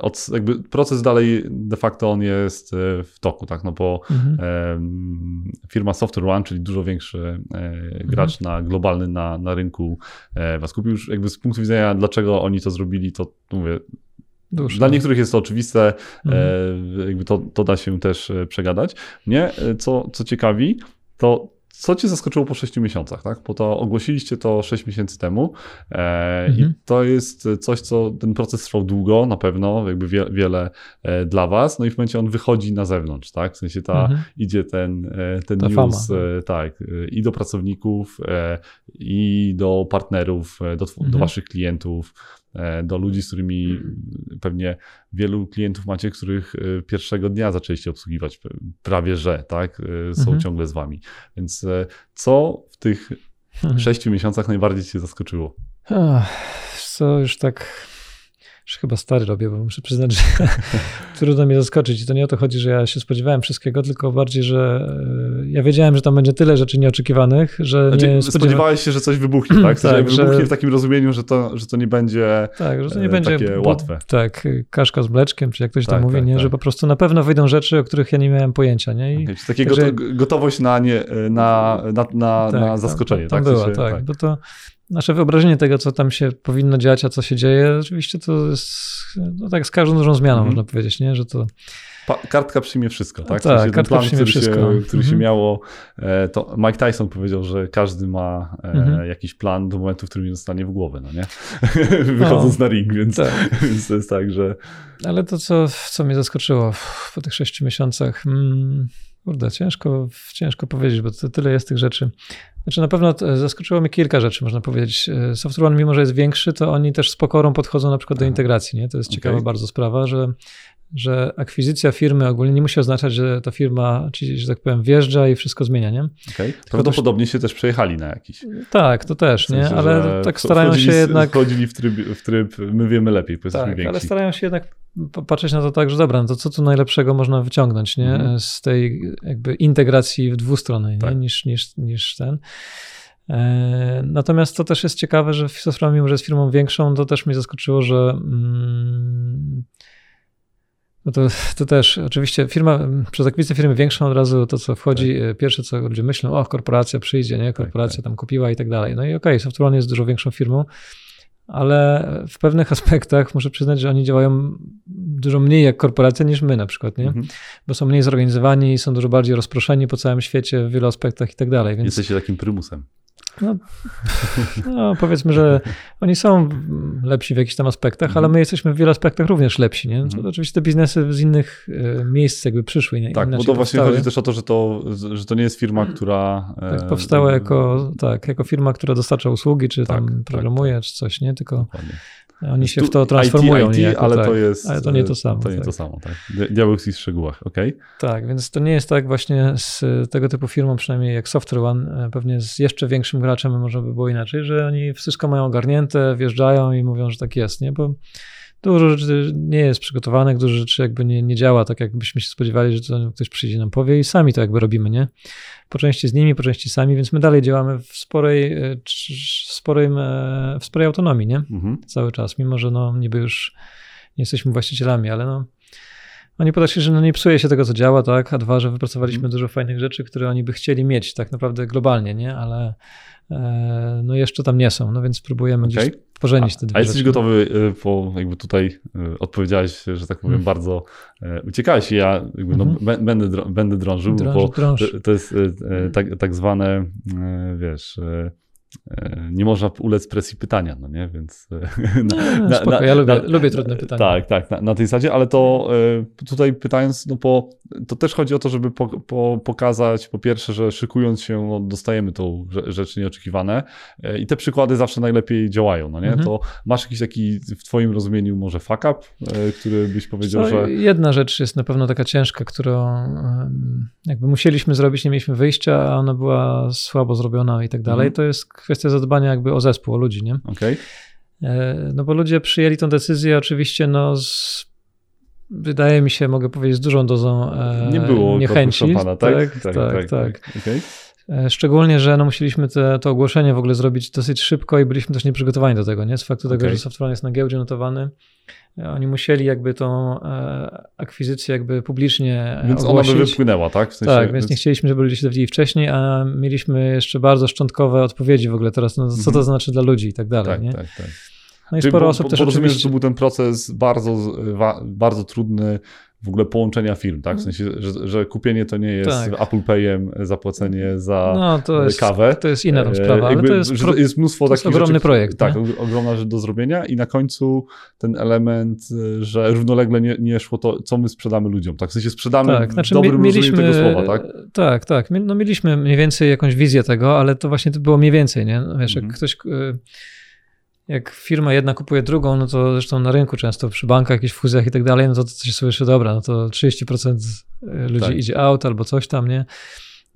od, jakby proces dalej de facto on jest e, w toku, tak, no bo mhm. e, firma Software One, czyli dużo większy e, gracz mhm. na globalny na, na rynku e, was kupił już jakby z punktu widzenia dlaczego oni to zrobili, to mówię, Dusz, Dla niektórych jest to oczywiste, e, mhm. jakby to, to da się też e, przegadać. Mnie, co, co ciekawi, to co cię zaskoczyło po 6 miesiącach, tak? Bo to ogłosiliście to 6 miesięcy temu e, mhm. i to jest coś, co ten proces trwał długo, na pewno, jakby wie, wiele e, dla was, no i w momencie on wychodzi na zewnątrz, tak? W sensie ta, mhm. idzie ten, e, ten ta news, e, tak, e, i do pracowników, e, i do partnerów, do, mhm. do waszych klientów, do ludzi, z którymi pewnie wielu klientów macie, których e, pierwszego dnia zaczęliście obsługiwać, prawie że, tak, e, są mhm. ciągle z wami. Więc co w tych mhm. sześciu miesiącach najbardziej cię zaskoczyło? Co już tak już chyba stary robię, bo muszę przyznać, że (laughs) trudno mnie zaskoczyć. I to nie o to chodzi, że ja się spodziewałem wszystkiego, tylko bardziej, że e, ja wiedziałem, że tam będzie tyle rzeczy nieoczekiwanych, że znaczy, nie spodziewa... spodziewałeś się, że coś wybuchnie, (clears throat) tak? tak wybuchnie że... w takim rozumieniu, że to, że to nie będzie tak, że to nie e, będzie takie łatwe. Tak, kaszka z mleczkiem, czy jak ktoś tak, tam mówi, tak, nie? Tak. że po prostu na pewno wyjdą rzeczy, o których ja nie miałem pojęcia. Nie? I, okay, także... gotowość na, nie, na, na, na, na tak, zaskoczenie. Tam, tam tak? była, tak, bo to nasze wyobrażenie tego, co tam się powinno dziać, a co się dzieje, oczywiście to jest no tak z każdą dużą zmianą, mm. można powiedzieć, nie? że to... Pa, kartka przyjmie wszystko, tak? Tak, w sensie kartka plan, przyjmie który wszystko. Się, który się mhm. miało, e, to Mike Tyson powiedział, że każdy ma e, mhm. jakiś plan do momentu, w którym nie zostanie w głowę, no nie? (laughs) Wychodząc na ring, więc, tak. więc to jest tak, że... Ale to, co, co mnie zaskoczyło po tych sześciu miesiącach... Hmm Kurde, ciężko, ciężko powiedzieć, bo to tyle jest tych rzeczy. Znaczy na pewno zaskoczyło mnie kilka rzeczy, można powiedzieć. E, Software One, mimo że jest większy, to oni też z pokorą podchodzą na przykład do integracji. Nie? To jest okay. ciekawa bardzo sprawa, że że akwizycja firmy ogólnie nie musi oznaczać, że ta firma, czyli, że tak powiem, wjeżdża i wszystko zmienia, nie? Okay. Prawdopodobnie też... się też przejechali na jakiś. Tak, to też, w sensie, nie? Ale tak starają się jednak... Wchodzili w tryb, w tryb, my wiemy lepiej, powiedzmy tak, więksi. ale starają się jednak patrzeć na to tak, że dobra, no to co tu najlepszego można wyciągnąć, nie? Mhm. Z tej jakby integracji w dwustronnej, tak. Niż, niż, niż ten. E, natomiast to też jest ciekawe, że Software, mimo że jest firmą większą, to też mnie zaskoczyło, że mm, No to, to też, oczywiście firma, przez akwizycję firmy większą od razu to, co wchodzi, tak. pierwsze co ludzie myślą, o korporacja przyjdzie, nie, korporacja tak, tak. tam kupiła i tak dalej. No i okej, okay, SoftwareOne jest dużo większą firmą, ale w pewnych (laughs) aspektach muszę przyznać, że oni działają dużo mniej jak korporacja niż my na przykład, nie? Mhm. Bo są mniej zorganizowani, są dużo bardziej rozproszeni po całym świecie w wielu aspektach i tak dalej. Więc... Jesteście takim prymusem. No, no, powiedzmy, że oni są lepsi w jakichś tam aspektach, ale mhm. my jesteśmy w wielu aspektach również lepsi. Nie? To, to oczywiście te biznesy z innych e, miejsc jakby przyszły. Nie? Tak, bo to właśnie chodzi też o to że, to, że to nie jest firma, która... E, tak, powstała jako, tak, jako firma, która dostarcza usługi, czy tak, tam tak, programuje, tak, czy coś, nie? Tylko Dokładnie. Oni się w to transformują. IT, IT niejako, ale tak. to jest. Ale to nie to samo. To nie tak. to samo, tak. Diabeł w szczegółach, ok? Tak, więc to nie jest tak właśnie z tego typu firmą, przynajmniej jak Software One, e, pewnie z jeszcze większym graczem może by było inaczej, że oni wszystko mają ogarnięte, wjeżdżają i mówią, że tak jest, nie? Bo dużo rzeczy nie jest przygotowanych, dużo rzeczy jakby nie, nie działa tak, jakbyśmy się spodziewali, że to ktoś przyjdzie nam powie i sami to jakby robimy, nie? Po części z nimi, po części sami, więc my dalej działamy w sporej, e, w sporej, w sporej autonomii, nie? Mhm. Cały czas, mimo że no niby już nie jesteśmy właścicielami, ale no oni podeszli, że no nie psuje się tego, co działa, tak? A dwa, że wypracowaliśmy mhm. dużo fajnych rzeczy, które oni by chcieli mieć tak naprawdę globalnie, nie? Ale e, no jeszcze tam nie są, no więc próbujemy okay. gdzieś pożenić te dwie A jesteś rzeczy. gotowy, po jakby tutaj odpowiedziałeś, że tak powiem, mm. bardzo uciekałeś i ja jakby no, mm-hmm. będę, będę drążył, bo to jest tak, tak zwane, wiesz E, nie można ulec presji pytania, no nie, więc... E, no, na, spoko, na, ja lubię, na, lubię trudne pytania. Tak, tak, na, tej zasadzie, ale to e, tutaj pytając, no po, to też chodzi o to, żeby po, po, pokazać, po pierwsze, że szykując się, no, dostajemy tą rzeczy nieoczekiwane i te przykłady zawsze najlepiej działają, no nie, mhm. to masz jakiś taki w twoim rozumieniu może fuck up, który byś powiedział, Co, że... Jedna rzecz jest na pewno taka ciężka, którą jakby musieliśmy zrobić, nie mieliśmy wyjścia, a ona była słabo zrobiona i tak dalej, mhm. to jest kwestia zadbania jakby o zespół, o ludzi, nie? Okay. E, no bo ludzie przyjęli tę decyzję oczywiście no z, wydaje mi się, mogę powiedzieć, z dużą dozą e, Nie było niechęci. Pana, tak? Tak, tak, tak. tak, tak. tak. Okay. E, szczególnie, że no musieliśmy te, to ogłoszenie w ogóle zrobić dosyć szybko i byliśmy też nieprzygotowani do tego, nie? Z faktu okay. tego, że software jest na giełdzie notowany. Oni musieli jakby tą e, akwizycję jakby publicznie Więc ogłosić. ona by wypłynęła, tak? W sensie, tak, więc nie chcieliśmy, żeby ludzie się dowiedzieli wcześniej, a mieliśmy jeszcze bardzo szczątkowe odpowiedzi w ogóle teraz, no, co to mhm. znaczy dla ludzi i tak dalej, tak, nie? Tak, tak. No i sporo bo, osób bo, też oczywiście... że to był ten proces bardzo, bardzo trudny, w ogóle połączenia firm, tak? W sensie, że, że kupienie to nie jest tak. Apple Payem zapłacenie za no, to jest, kawę. To jest inna tam sprawa, ale to jest, pro... jest mnóstwo to jest takich ogromny rzeczy, projekt. Tak, nie? ogromna rzecz do zrobienia i na końcu ten element, że równolegle nie, nie szło to, co my sprzedamy ludziom, tak? W sensie sprzedamy tak, znaczy, dobrym mieliśmy, tego słowa, tak? Tak, tak. No mieliśmy mniej więcej jakąś wizję tego, ale to właśnie było mniej więcej, nie? No wiesz, mhm. jak ktoś y, jak firma jedna kupuje drugą, no to zresztą na rynku często przy bankach, jakichś fuzjach i tak dalej, no to, to się słyszy, dobra, no to 30% ludzi tak. idzie out albo coś tam, nie?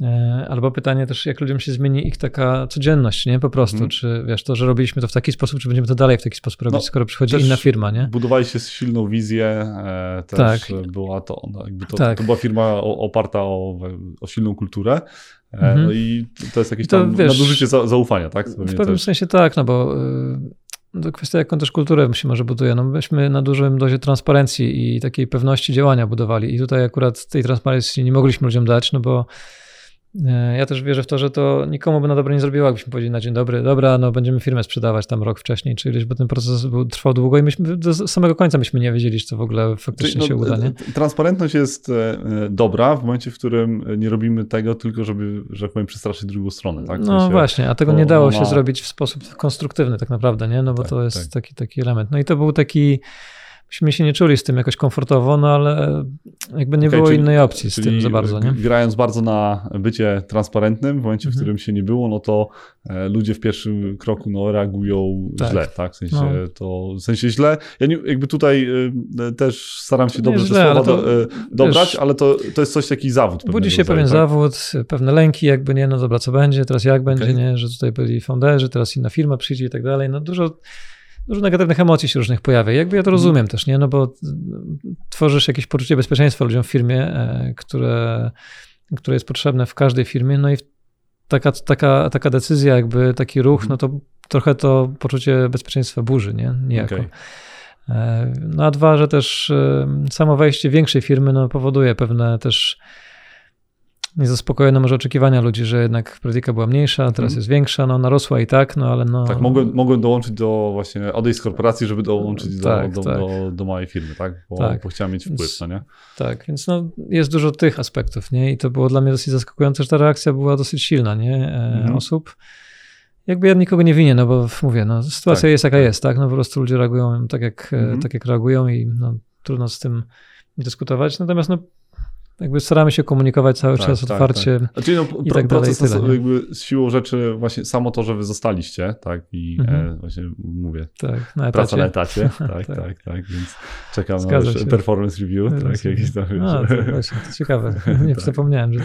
E, albo pytanie też, jak ludziom się zmieni ich taka codzienność, nie? Po prostu, hmm. czy wiesz, to, że robiliśmy to w taki sposób, czy będziemy to dalej w taki sposób robić, no, skoro przychodzi inna firma, nie? Budowaliście silną wizję, e, też tak. była to, jakby to, tak. to była firma oparta o, o silną kulturę, e, no mhm. i to jest jakieś to, tam wiesz, nadużycie zaufania, tak? W pewnym sensie tak, no bo to kwestia, jaką też kulturę się może buduje. No myśmy na dużym dozie transparencji i takiej pewności działania budowali i tutaj akurat tej transparencji nie mogliśmy ludziom dać, no bo ja też wierzę w to, że to nikomu by na dobre nie zrobiło, jakbyśmy powiedzieli na dzień dobry, dobra, no będziemy firmę sprzedawać tam rok wcześniej, czy ileś, bo ten proces był, trwał długo i myśmy do samego końca myśmy nie wiedzieli, czy to w ogóle faktycznie no, się uda. Nie? Transparentność jest e, dobra w momencie, w którym nie robimy tego tylko, żeby, że tak powiem, przestraszyć drugą stronę. Tak? W no sensie, no właśnie, a tego nie dało się zrobić w sposób konstruktywny tak naprawdę, nie? no bo tak, to jest tak. taki, taki element. No i to był taki myśmy się nie czuli z tym jakoś komfortowo, no ale jakby nie okay, było czyli, innej opcji z tym za bardzo. Nie? Grając bardzo na bycie transparentnym, w momencie, mhm. w którym się nie było, no to e, ludzie w pierwszym kroku no, reagują tak. źle, tak? W sensie, no. to, w sensie źle. Ja nie, jakby tutaj e, też staram się dobrze źle, te słowa to, do, e, dobrać, wiesz, ale to, to jest coś taki zawód. Budzi się rodzaju, pewien tak? zawód, pewne lęki, jakby nie, no dobra, co będzie, teraz jak będzie, okay. nie, że tutaj byli founderzy, teraz inna firma przyjdzie i tak dalej. No dużo dużo negatywnych emocji się różnych pojawia. Jakby ja to rozumiem też, nie? No bo tworzysz jakieś poczucie bezpieczeństwa ludziom w firmie, e, które, które jest potrzebne w każdej firmie, no i taka, taka, taka decyzja, jakby taki ruch, mhm. no to trochę to poczucie bezpieczeństwa burzy, nie? Niejako. Okay. No a dwa, że też samo wejście większej firmy no, powoduje pewne też niezaspokojone może oczekiwania ludzi, że jednak Predica była mniejsza, teraz mm. jest większa, no narosła i tak, no ale no... Tak, mogłem, mogłem dołączyć do właśnie, odejść z korporacji, żeby dołączyć tak, do, do, tak. Do, do, mojej firmy, tak? Bo, tak. bo chciałem mieć wpływ, no nie? Tak, więc no jest dużo tych aspektów, nie? I to było dla mnie dosyć zaskakujące, że ta reakcja była dosyć silna, nie? E, mm. Osób. Jakby ja nikogo nie winię, no bo mówię, no sytuacja tak, jest jaka tak. jest, tak? No po prostu ludzie reagują tak jak, mm. tak jak reagują i no, trudno z tym dyskutować. Natomiast no jakby staramy się komunikować cały tak, czas tak, otwarcie tak. Znaczy, no, i pro, tak dalej. Proces tyle, jakby z siłą rzeczy właśnie samo to, że wy zostaliście, tak, i mhm. e, właśnie mówię, tak, na praca na etacie, (laughs) tak, tak, tak, tak, więc czekam Zgadza na performance review, tak, tak jakieś tam, A, to właśnie, to ciekawe, (laughs) nie tak. zapomniałem, że to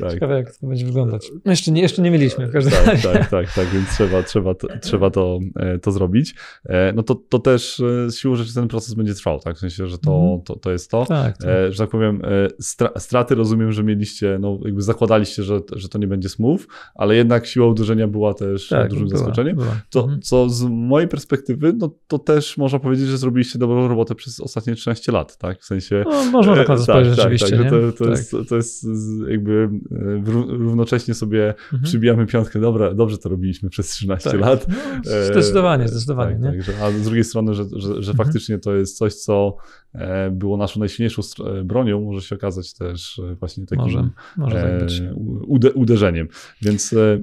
tak. ciekawe jak to będzie wyglądać. No jeszcze nie, jeszcze nie mieliśmy w każdym tak, razie. Tak, tak, tak, więc trzeba, trzeba, to, trzeba to, e, to zrobić. E, no to, to też z siłą rzeczy ten proces będzie trwał, tak, w sensie, że to, mhm. to, to jest to, tak, tak. że tak powiem, stra straty rozumiem, że mieliście, no jakby zakładaliście, że, że to nie będzie smooth, ale jednak siła uderzenia była też tak, dużym była, zaskoczeniem. Była. To, mhm. co z mojej perspektywy, no to też można powiedzieć, że zrobiliście dobrą robotę przez ostatnie 13 lat, tak? W sensie... No, można tak na to spojrzeć tak, rzeczywiście, tak, to, to, tak. Jest, to jest jakby e, równocześnie sobie mhm. przybijamy piątkę, dobra, dobrze to robiliśmy przez 13 tak. lat. No, zdecydowanie, zdecydowanie. Tak, tak, że, a z drugiej strony, że, że, że mhm. faktycznie to jest coś, co e, było naszą najsilniejszą bronią, może się okazać też właśnie takim może, może tak być. uderzeniem. Więc e,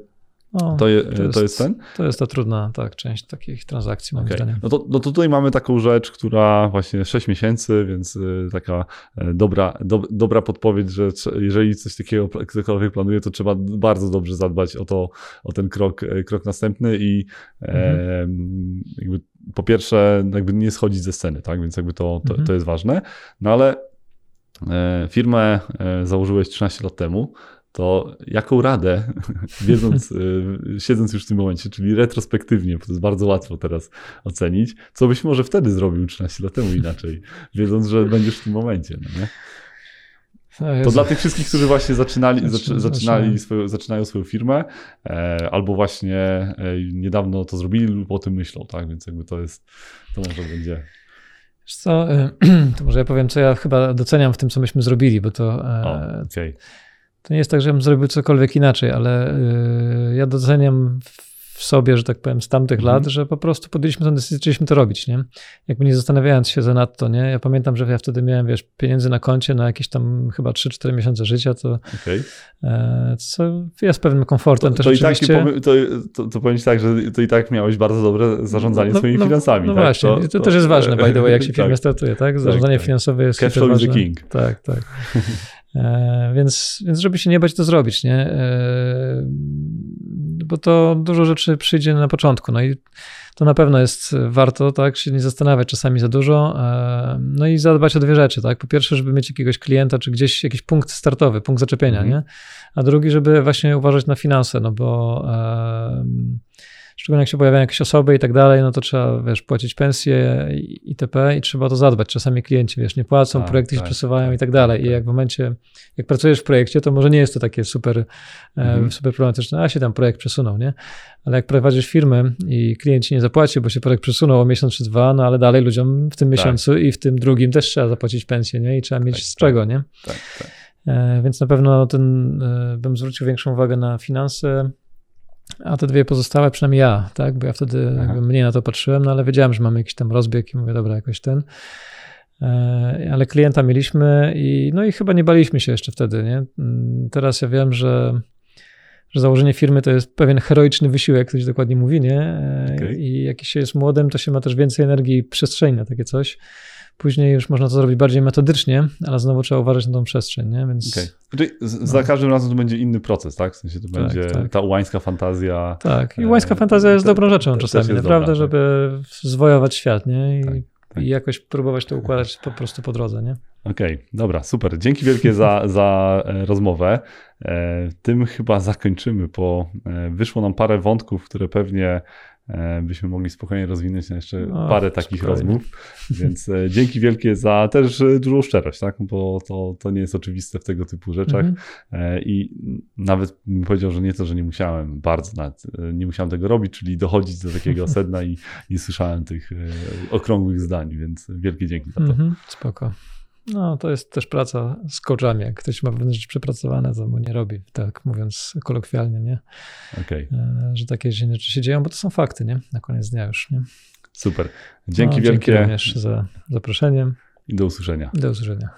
o, to, je, to, jest, to, jest, ten? To jest ta trudna tak, część takich transakcji, moim okay. zdaniem. No to, no to tutaj mamy taką rzecz, która właśnie 6 miesięcy, więc e, taka e, dobra, do, dobra podpowiedź, że jeżeli coś takiego ktokolwiek planuje, to trzeba bardzo dobrze zadbać o, to, o ten krok, krok następny i mhm. e, jakby po pierwsze jakby nie schodzić ze sceny, tak? Więc jakby to, to, mhm. to jest ważne. No ale E, firmę e, założyłeś 13 lat temu, to jaką radę, (laughs) wiedząc, e, siedząc już w tym momencie, czyli retrospektywnie, bo to jest bardzo łatwo teraz ocenić, co byś może wtedy zrobił 13 lat temu inaczej, wiedząc, że będziesz w tym momencie, no nie? To dla tych wszystkich, którzy właśnie zaczynali, zaczy, zaczynali swoją, zaczynają swoją firmę, e, albo właśnie e, niedawno to zrobili lub o tym myślą, tak? Więc jakby to jest, to może będzie Wiesz co, y, (clears throat) to może ja powiem, co ja chyba doceniam w tym, co myśmy zrobili, bo to, e, o, okay. to nie jest tak, żebym zrobił cokolwiek inaczej, ale y, ja doceniam w sobie, że tak powiem, z tamtych mhm. lat, że po prostu podjęliśmy tę decyzję, zaczęliśmy to robić, nie? Jakby nie zastanawiając się za nadto, nie? Ja pamiętam, że ja wtedy miałem, wiesz, pieniędzy na koncie na jakieś tam chyba 3-4 miesiące życia, to okay. e, co jest pewnym komfortem to, też to oczywiście. I tak, to, to, to powiem ci tak, że to i tak miałeś bardzo dobre zarządzanie no, swoimi no, finansami. No tak? właśnie, to, to, też jest ważne, by the way, jak (laughs) się firmie tak, startuje, tak? Zarządzanie tak, tak. finansowe jest Cash flow is the king. Tak, tak. (laughs) E, więc, więc żeby się nie bać, to zrobić, nie? E, bo to dużo rzeczy przyjdzie na początku. No i to na pewno jest warto, tak, się nie zastanawiać czasami za dużo. E, no i zadbać o dwie rzeczy, tak. Po pierwsze, żeby mieć jakiegoś klienta, czy gdzieś jakiś punkt startowy, punkt zaczepienia, mm. nie? A drugi, żeby właśnie uważać na finanse, no bo szczególnie jak się pojawiają jakieś osoby i tak dalej, no to trzeba, wiesz, płacić pensje itp. i trzeba to zadbać. Czasami klienci, wiesz, nie płacą, tak, projekty tak, się przesuwają tak, i tak dalej. Tak, I jak w momencie, jak pracujesz w projekcie, to może nie jest to takie super, e, mhm. super problematyczne, a się tam projekt przesunął, nie? Ale jak prowadzisz firmę i klienci nie zapłaci, bo się projekt przesunął o miesiąc czy dwa, no ale dalej ludziom w tym tak. miesiącu i w tym drugim też trzeba zapłacić pensję, nie? I trzeba mieć z czego, nie? Tak, tak. E, więc na pewno ten, e, bym zwrócił większą uwagę na finanse, a te dwie pozostałe, przynajmniej ja, tak? Bo ja wtedy mniej na to patrzyłem, no ale wiedziałem, że mamy jakiś tam rozbieg i mówię, dobra, jakoś ten. E, ale klienta mieliśmy i no i chyba nie baliśmy się jeszcze wtedy, nie? Mm, teraz ja wiem, że, że założenie firmy to jest pewien heroiczny wysiłek, ktoś dokładnie mówi, nie? E, okay. I jak się jest młodym, to się ma też więcej energii i przestrzeni na takie coś. Później już można to zrobić bardziej metodycznie, ale znowu trzeba uważać na tą przestrzeń, nie? Więc... Okay. Za no. każdym razem to będzie inny proces, tak? W sensie to tak, będzie tak. ta łańska fantazja. Tak, i łańska e, fantazja jest dobrą rzeczą czasami, naprawdę, dobra, żeby tak. zwojować świat, nie? I, tak, tak. I, jakoś próbować to układać po prostu po drodze, nie? Okej, okay, dobra, super. Dzięki wielkie za, (laughs) za e, rozmowę. E, tym chyba zakończymy, bo wyszło nam parę wątków, które pewnie byśmy mogli spokojnie rozwinąć na jeszcze no, parę takich spokojnie. rozmów. Więc e, dzięki wielkie za też dużą szczerość, tak? bo to, to nie jest oczywiste w tego typu rzeczach. Mhm. I nawet bym powiedział, że nie to, że nie musiałem, bardzo nawet nie musiałem tego robić, czyli dochodzić do takiego (laughs) sedna i nie słyszałem tych okrągłych zdań, więc wielkie dzięki za to. Mhm, spoko. No, to jest też praca z coachami. Jak ktoś ma pewne rzeczy przepracowane, to mu nie robi, tak mówiąc kolokwialnie, nie? Okay. Że takie rzeczy się dzieją, bo to są fakty, nie? Na koniec dnia już, nie? Super. Dzięki no, wielkie. Dzięki również za zaproszeniem. I do usłyszenia. Do usłyszenia.